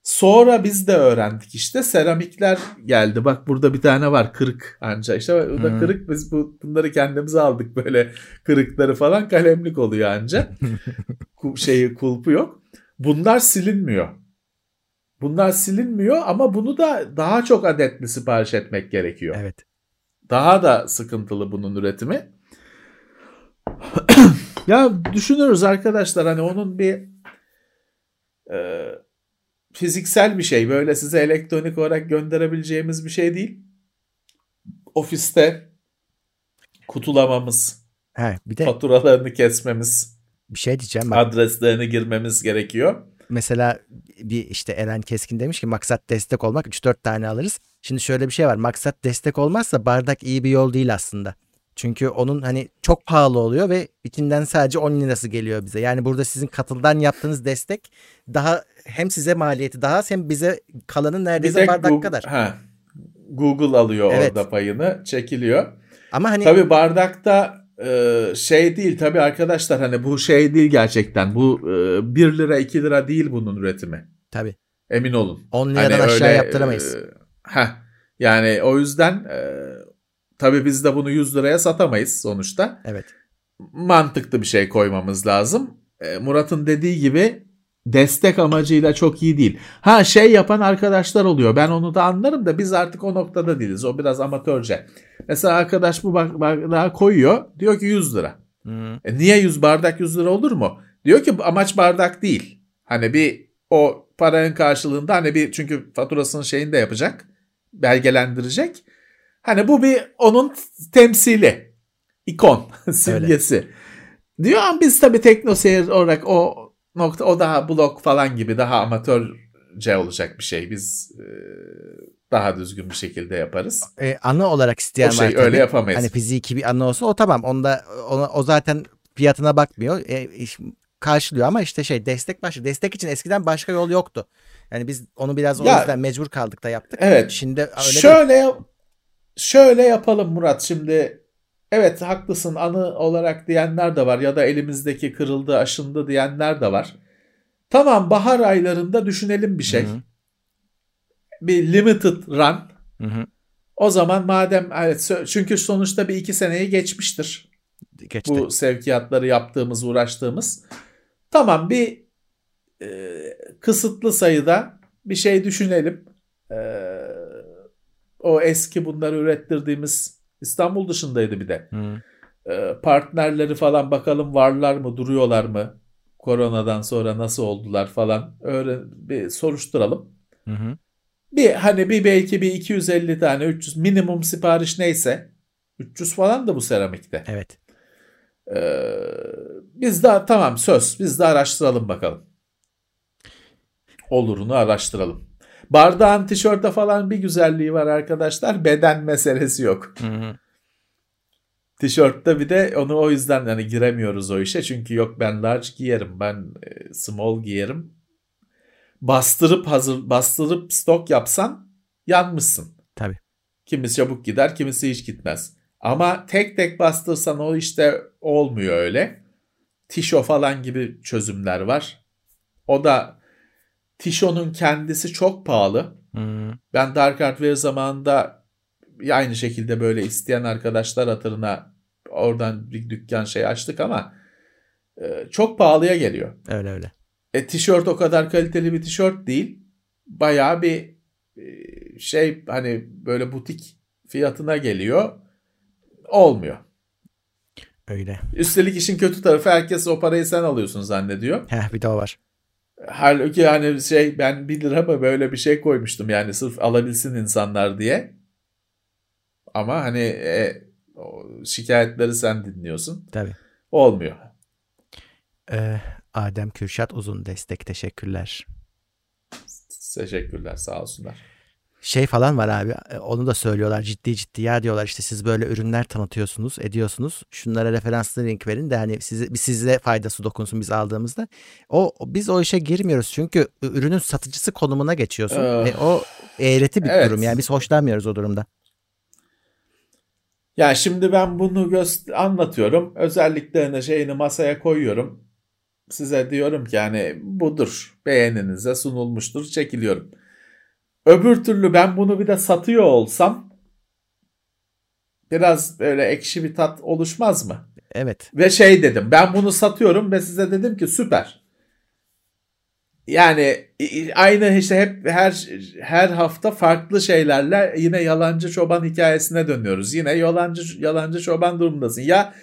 S3: Sonra biz de öğrendik işte seramikler geldi. Bak burada bir tane var kırık anca işte o da
S2: Hmm.
S3: kırık biz bu bunları kendimize aldık böyle kırıkları falan kalemlik oluyor anca. Şeyi kulpu yok. Bunlar silinmiyor. Bunlar silinmiyor ama bunu da daha çok adetli sipariş etmek gerekiyor.
S2: Evet.
S3: Daha da sıkıntılı bunun üretimi. ya düşünürüz arkadaşlar hani onun bir e, fiziksel bir şey. Böyle size elektronik olarak gönderebileceğimiz bir şey değil. Ofiste kutulamamız,
S2: He, bir de
S3: faturalarını kesmemiz,
S2: bir şey diyeceğim. Bak,
S3: adreslerini girmemiz gerekiyor.
S2: mesela bir işte Eren Keskin demiş ki maksat destek olmak 3-4 tane alırız. Şimdi şöyle bir şey var. Maksat destek olmazsa bardak iyi bir yol değil aslında. Çünkü onun hani çok pahalı oluyor ve içinden sadece 10 lirası geliyor bize. Yani burada sizin katıldan yaptığınız destek daha hem size maliyeti daha az hem bize kalanın neredeyse
S3: de
S2: bardak
S3: Google,
S2: kadar.
S3: Ha, Google alıyor
S2: Evet.
S3: orada payını, çekiliyor.
S2: Ama hani
S3: Tabii bardakta e, şey değil tabii arkadaşlar hani bu şey değil gerçekten. Bu e, 1 lira 2 lira değil bunun üretimi.
S2: tabii
S3: Emin olun.
S2: 10 liradan
S3: Hani
S2: aşağı
S3: öyle,
S2: yaptıramayız.
S3: e, heh, yani o yüzden e, tabii biz de bunu 100 liraya satamayız sonuçta.
S2: Evet.
S3: Mantıklı bir şey koymamız lazım. E, Murat'ın dediği gibi destek amacıyla çok iyi değil. Ha şey yapan arkadaşlar oluyor. Ben onu da anlarım da biz artık o noktada değiliz. O biraz amatörce. Mesela arkadaş bu bardağı koyuyor. Diyor ki 100 lira.
S2: Hı.
S3: E niye 100 bardak 100 lira olur mu? Diyor ki amaç bardak değil. Hani bir o paranın karşılığında hani bir çünkü faturasının şeyini de yapacak. Belgelendirecek. Hani bu bir onun temsili. ikon, simgesi. Diyor ama biz tabii teknoseyir olarak o nokta o daha blok falan gibi daha amatörce olacak bir şey. Biz e, daha düzgün bir şekilde yaparız.
S2: E, anı olarak isteyen
S3: O şey
S2: var tabii.
S3: öyle yapamayız.
S2: Hani fiziki bir anı olsa o tamam. Onda ona, o zaten fiyatına bakmıyor. E, karşılıyor ama işte şey destek başlıyor. Destek için eskiden başka yol yoktu. Yani biz onu biraz o
S3: Ya-
S2: yüzden mecbur kaldık da yaptık.
S3: Evet.
S2: Şimdi öyle değil.
S3: şöyle yap- şöyle yapalım Murat şimdi evet haklısın anı olarak diyenler de var ya da elimizdeki kırıldı aşındı diyenler de var. Tamam bahar aylarında düşünelim bir şey.
S2: Hı hı.
S3: Bir limited run.
S2: Hı hı.
S3: O zaman madem evet çünkü sonuçta bir iki seneyi geçmiştir.
S2: Geçti.
S3: bu sevkiyatları yaptığımız, uğraştığımız. Tamam bir e, kısıtlı sayıda bir şey düşünelim. E, o eski bunları ürettirdiğimiz İstanbul dışındaydı bir de.
S2: Hı.
S3: E, partnerleri falan bakalım varlar mı, duruyorlar mı? Koronadan sonra nasıl oldular falan öyle bir soruşturalım.
S2: Hı hı.
S3: Bir hani bir belki bir 250 tane 300 minimum sipariş neyse 300 falan da bu seramikte.
S2: Evet.
S3: Ee, biz de tamam söz biz de araştıralım bakalım. Olurunu araştıralım. Bardağın tişörte falan bir güzelliği var arkadaşlar. Beden meselesi yok.
S2: Hı hı.
S3: Tişörtte bir de onu o yüzden hani giremiyoruz o işe. Çünkü yok ben large giyerim, ben e, small giyerim. Bastırıp hazır bastırıp stok yapsan yanmışsın.
S2: Tabii.
S3: Kimisi çabuk gider, kimisi hiç gitmez. Ama tek tek bastırsan o işte olmuyor öyle. Tişo falan gibi çözümler var. O da Tişo'nun kendisi çok pahalı.
S2: Hmm.
S3: Ben Dark Hardware zamanında aynı şekilde böyle isteyen arkadaşlar hatırına oradan bir dükkan şey açtık ama e, çok pahalıya geliyor.
S2: Öyle öyle.
S3: E tişört o kadar kaliteli bir tişört değil. Bayağı bir e, şey hani böyle butik fiyatına geliyor. Olmuyor.
S2: Öyle.
S3: Üstelik işin kötü tarafı herkes o parayı sen alıyorsun zannediyor.
S2: Heh bir de o var.
S3: Halbuki hani şey ben 1 lira mı böyle bir şey koymuştum yani sırf alabilsin insanlar diye. Ama hani e, şikayetleri sen dinliyorsun.
S2: Tabii.
S3: Olmuyor.
S2: Ee, Adem Kürşat uzun destek teşekkürler.
S3: Teşekkürler sağ olsunlar.
S2: Şey falan var abi e, onu da söylüyorlar ciddi ciddi ya diyorlar işte siz böyle ürünler tanıtıyorsunuz ediyorsunuz şunlara referanslı link verin de hani size, size faydası dokunsun biz aldığımızda. O biz o işe girmiyoruz çünkü ürünün satıcısı konumuna geçiyorsun
S3: Ee,
S2: ve o eğreti bir
S3: evet.
S2: durum yani biz hoşlanmıyoruz o durumda.
S3: Ya şimdi ben bunu göst anlatıyorum. Özelliklerini şeyini masaya koyuyorum. Size diyorum ki yani budur. Beğeninize sunulmuştur. Çekiliyorum. Öbür türlü ben bunu bir de satıyor olsam biraz böyle ekşi bir tat oluşmaz mı?
S2: Evet
S3: Ve şey dedim ben bunu satıyorum ve size dedim ki süper. Yani aynı işte hep her her hafta farklı şeylerle yine yalancı çoban hikayesine dönüyoruz. Yine yalancı yalancı çoban durumundasın. Ya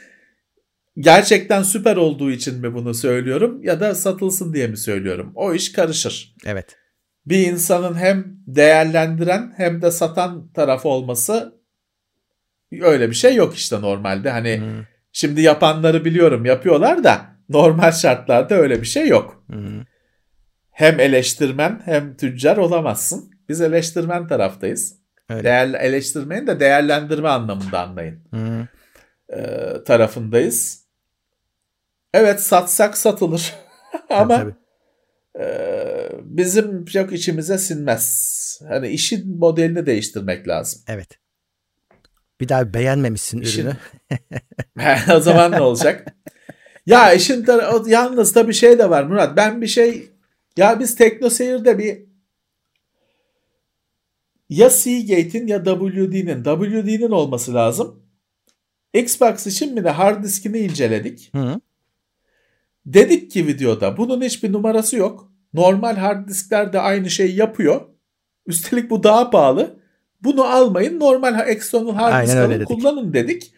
S3: gerçekten süper olduğu için mi bunu söylüyorum ya da satılsın diye mi söylüyorum? O iş karışır.
S2: evet
S3: Bir insanın hem değerlendiren hem de satan tarafı olması öyle bir şey yok işte normalde. Hani
S2: Hmm,
S3: Şimdi yapanları biliyorum yapıyorlar da normal şartlarda öyle bir şey yok.
S2: hmm.
S3: Hem eleştirmen hem tüccar olamazsın. Biz eleştirmen taraftayız.
S2: Öyle.
S3: Değer, eleştirmeyin de değerlendirme anlamında anlayın.
S2: Hmm.
S3: Ee, tarafındayız. Evet satsak satılır. Ama
S2: Tabii, tabii.
S3: E, bizim çok içimize sinmez. Hani işin modelini değiştirmek lazım.
S2: Evet. Bir daha beğenmemişsin
S3: İşin-
S2: ürünü.
S3: o zaman ne olacak? Ya işin tar- yalnız da bir şey de var Murat. Ben bir şey ya biz TeknoSeyir'de bir ya Seagate'in ya WD'nin WD'nin olması lazım. Xbox için mi de hard diskini inceledik.
S2: Hı.
S3: Dedik ki videoda bunun hiçbir numarası yok. Normal hard diskler de aynı şeyi yapıyor. Üstelik bu daha pahalı. Bunu almayın normal external hard disk kullanın dedik.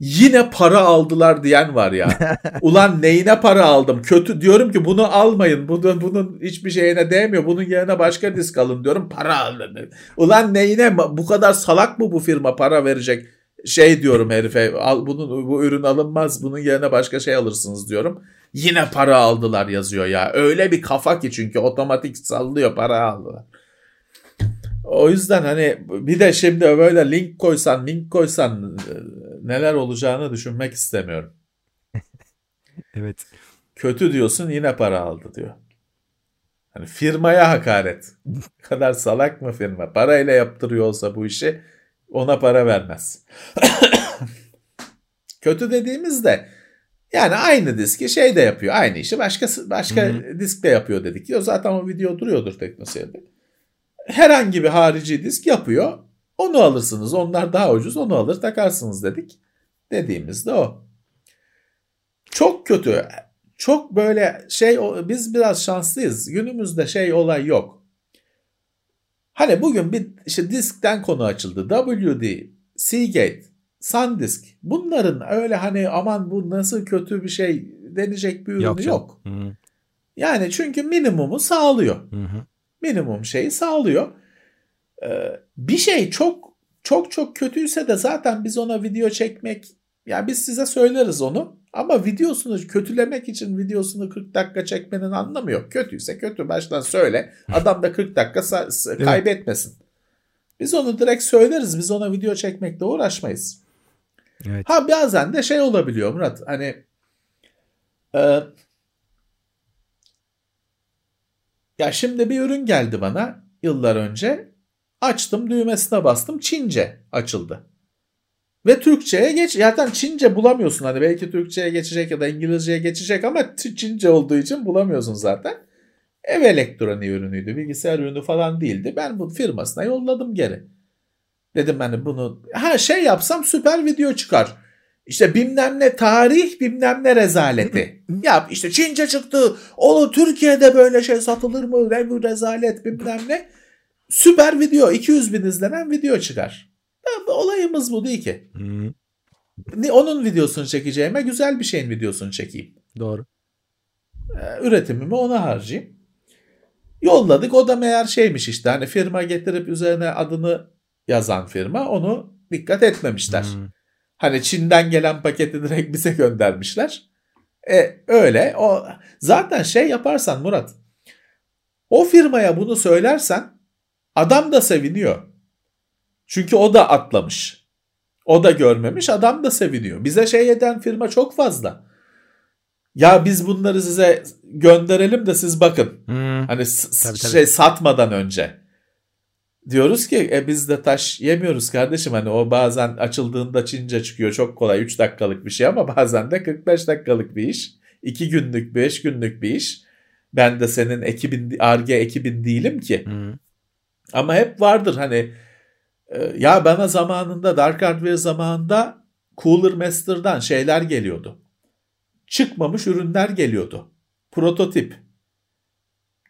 S3: Yine para aldılar diyen var ya. Ulan neyine para aldım? Kötü diyorum ki bunu almayın. Bunun, bunun hiçbir şeyine değmiyor. Bunun yerine başka disk alın diyorum. Para alın. Ulan neyine bu kadar salak mı bu firma para verecek? Şey diyorum herife al bunun bu ürün alınmaz. Bunun yerine başka şey alırsınız diyorum. Yine para aldılar yazıyor ya. Öyle bir kafa ki çünkü otomatik sallıyor para aldılar. O yüzden hani bir de şimdi böyle link koysan link koysan e, neler olacağını düşünmek istemiyorum.
S2: Evet.
S3: Kötü diyorsun yine para aldı diyor. Hani firmaya hakaret. Ne kadar salak mı firma? Parayla yaptırıyor olsa bu işi ona para vermez. Kötü dediğimizde yani aynı diski şey de yapıyor. Aynı işi başka
S2: Hı
S3: disk de yapıyor dedik. Diyor zaten o video duruyordur teknoseyirde. Herhangi bir harici disk yapıyor. Onu alırsınız. Onlar daha ucuz. Onu alır takarsınız dedik. Dediğimizde o. Çok kötü. Çok böyle şey o- biz biraz şanslıyız. Günümüzde şey olay yok. Hani bugün bir işte diskten konu açıldı. WD, Seagate, SanDisk. Bunların öyle hani aman bu nasıl kötü bir şey denecek bir ürünü
S2: Yok
S3: yok.
S2: Hı.
S3: Yani çünkü minimumu sağlıyor
S2: Hı hı.
S3: minimum şeyi sağlıyor. Ee, bir şey çok çok çok kötüyse de zaten biz ona video çekmek yani biz size söyleriz onu ama videosunu kötülemek için videosunu 40 dakika çekmenin anlamı yok. Kötüyse kötü baştan söyle. Adam da 40 dakika kaybetmesin. Biz onu direkt söyleriz. Biz ona video çekmekle uğraşmayız.
S2: Evet.
S3: Ha bazen de şey olabiliyor Murat. Hani e, ya şimdi bir ürün geldi bana yıllar önce. Açtım düğmesine bastım Çince açıldı. Ve Türkçe'ye geç. Zaten Çince bulamıyorsun. Hani belki Türkçe'ye geçecek ya da İngilizce'ye geçecek ama Çince olduğu için bulamıyorsun zaten. Ev elektroniği ürünüydü. Bilgisayar ürünü falan değildi. Ben bu firmasına yolladım geri. Dedim hani bunu ha şey yapsam süper video çıkar. İşte bilmem ne tarih bilmem ne rezaleti. Yap işte Çince çıktı. Oğlum Türkiye'de böyle şey satılır mı? Ne bu rezalet bilmem ne. Süper video 200 bin izlenen video çıkar. Ya, olayımız bu değil ki.
S2: Hı,
S3: Onun videosunu çekeceğime güzel bir şeyin videosunu çekeyim.
S2: doğru.
S3: Ee, üretimimi ona harcayayım. Yolladık o da meğer şeymiş işte hani firma getirip üzerine adını yazan firma onu dikkat etmemişler.
S2: Hı,
S3: Hani Çin'den gelen paketi direkt bize göndermişler. E öyle o zaten şey yaparsan Murat o firmaya bunu söylersen adam da seviniyor. Çünkü o da atlamış. O da görmemiş adam da seviniyor. Bize şey eden firma çok fazla. Ya biz bunları size gönderelim de siz bakın.
S2: hı.
S3: Hani
S2: Tabii, tabii.
S3: şey satmadan önce. Diyoruz ki e, biz de taş yemiyoruz kardeşim. Hani o bazen açıldığında Çince çıkıyor. Çok kolay 3 dakikalık bir şey ama bazen de 45 dakikalık bir iş. 2 günlük 5 günlük bir iş. Ben de senin ekibin ARGE ekibin değilim ki.
S2: Hı.
S3: Ama hep vardır hani e, ya bana zamanında Dark Hardware zamanında Cooler Master'dan şeyler geliyordu. Çıkmamış ürünler geliyordu. Prototip.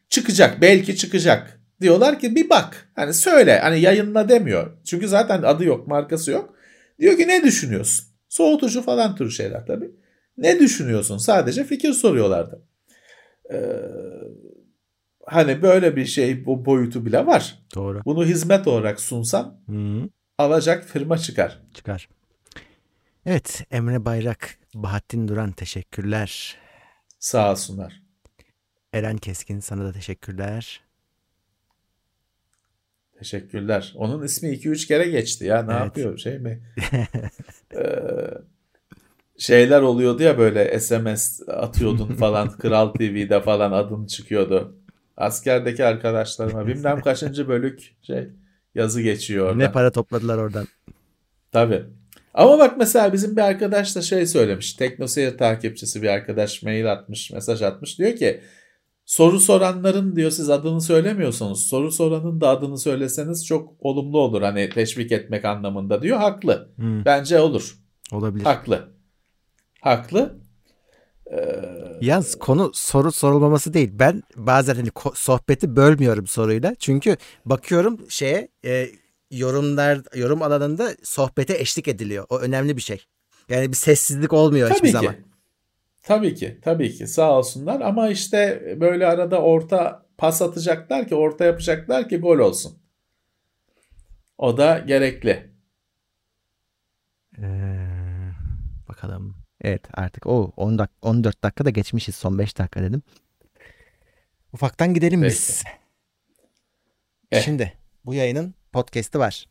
S3: Çıkacak belki çıkacak. Diyorlar ki bir bak hani söyle hani yayınla demiyor. Çünkü zaten adı yok markası yok. Diyor ki ne düşünüyorsun? Soğutucu falan tür şeyler tabii. Ne düşünüyorsun? Sadece fikir soruyorlardı. Ee, hani böyle bir şey bu boyutu bile var.
S2: Doğru.
S3: Bunu hizmet olarak sunsan
S2: Hı.
S3: alacak firma çıkar.
S2: Çıkar. Evet Emre Bayrak, Bahattin Duran teşekkürler.
S3: Sağ olsunlar.
S2: Eren Keskin sana da teşekkürler.
S3: Teşekkürler. Onun ismi 2-3 kere geçti ya. Ne
S2: Evet.
S3: yapıyor? Şey mi? Ee, şeyler oluyordu ya böyle SMS atıyordun falan. Kral TV'de falan adın çıkıyordu. Askerdeki arkadaşlarıma bilmem kaçıncı bölük şey yazı geçiyor orada.
S2: Ne para topladılar oradan.
S3: Tabii. Ama bak mesela bizim bir arkadaş da şey söylemiş. TeknoSeyir takipçisi bir arkadaş mail atmış, mesaj atmış. Diyor ki soru soranların diyor siz adını söylemiyorsunuz. Soru soranın da adını söyleseniz çok olumlu olur. Hani teşvik etmek anlamında diyor. Haklı.
S2: Hı.
S3: Bence olur.
S2: Olabilir.
S3: Haklı. Haklı. Ee,
S2: Yalnız konu soru sorulmaması değil. Ben bazen hani sohbeti bölmüyorum soruyla. Çünkü bakıyorum şeye e, yorumlar yorum alanında sohbete eşlik ediliyor. O önemli bir şey. Yani bir sessizlik olmuyor hiçbir
S3: tabii
S2: zaman.
S3: Tabii ki. Tabii ki. Sağ olsunlar. Ama işte böyle arada orta pas atacaklar ki orta yapacaklar ki gol olsun. O da gerekli.
S2: Ee, bakalım. Evet artık o 10 dak 14 dakika da geçmişiz. Son 5 dakika dedim. Ufaktan gidelim biz.
S3: Eh.
S2: Şimdi bu yayının podcast'i var.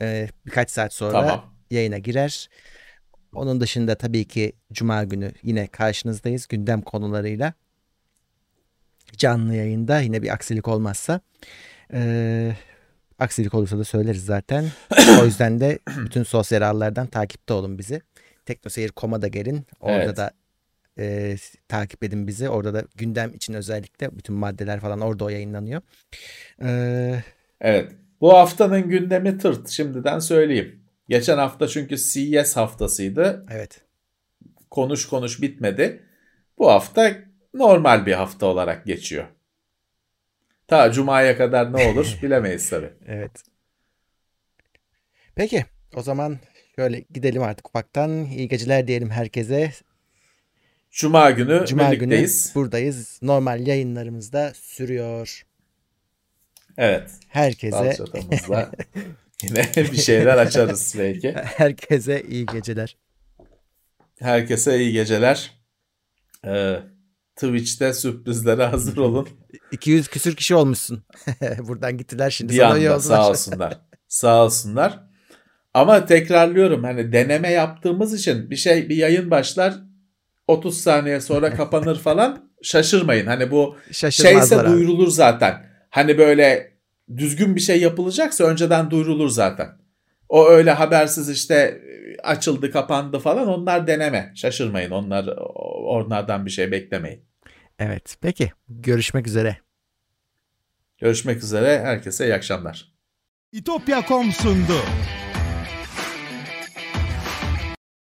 S2: Ee, birkaç saat sonra
S3: Tamam.
S2: yayına girer. Onun dışında tabii ki Cuma günü yine karşınızdayız gündem konularıyla. Canlı yayında yine bir aksilik olmazsa. Ee, aksilik olursa da söyleriz zaten. o yüzden de bütün sosyal ağlardan takipte olun bizi. Teknoseyir.com'a da gelin. Orada
S3: Evet.
S2: da e, takip edin bizi. Orada da gündem için özellikle bütün maddeler falan orada o yayınlanıyor. Ee,
S3: Evet. Bu haftanın gündemi tırt. Şimdiden söyleyeyim. Geçen hafta çünkü CES haftasıydı.
S2: evet.
S3: Konuş konuş bitmedi. Bu hafta normal bir hafta olarak geçiyor. Ta Cuma'ya kadar ne olur bilemeyiz tabii.
S2: Evet. Peki o zaman şöyle gidelim artık ufaktan. İyi geceler diyelim herkese.
S3: Cuma günü
S2: Cuma günü
S3: birlikteyiz.
S2: buradayız. Normal yayınlarımız da sürüyor.
S3: Evet.
S2: Herkese
S3: yine bir şeyler açarız belki.
S2: herkese iyi geceler.
S3: Herkese iyi geceler. Ee, Twitch'te sürprizlere hazır olun.
S2: 200 küsür kişi olmuşsun. Buradan gittiler şimdi
S3: Bir
S2: sana
S3: anda sağ olsunlar. sağ olsunlar. Ama tekrarlıyorum hani deneme yaptığımız için bir şey bir yayın başlar 30 saniye sonra kapanır falan şaşırmayın. Hani bu
S2: Şaşırmazlar
S3: şeyse
S2: abi.
S3: duyurulur zaten. Hani böyle düzgün bir şey yapılacaksa önceden duyurulur zaten. O öyle habersiz işte açıldı kapandı falan onlar deneme. Şaşırmayın onlar onlardan bir şey beklemeyin.
S2: Evet peki görüşmek üzere.
S3: Görüşmek üzere herkese iyi akşamlar.
S1: İtopya.com sundu.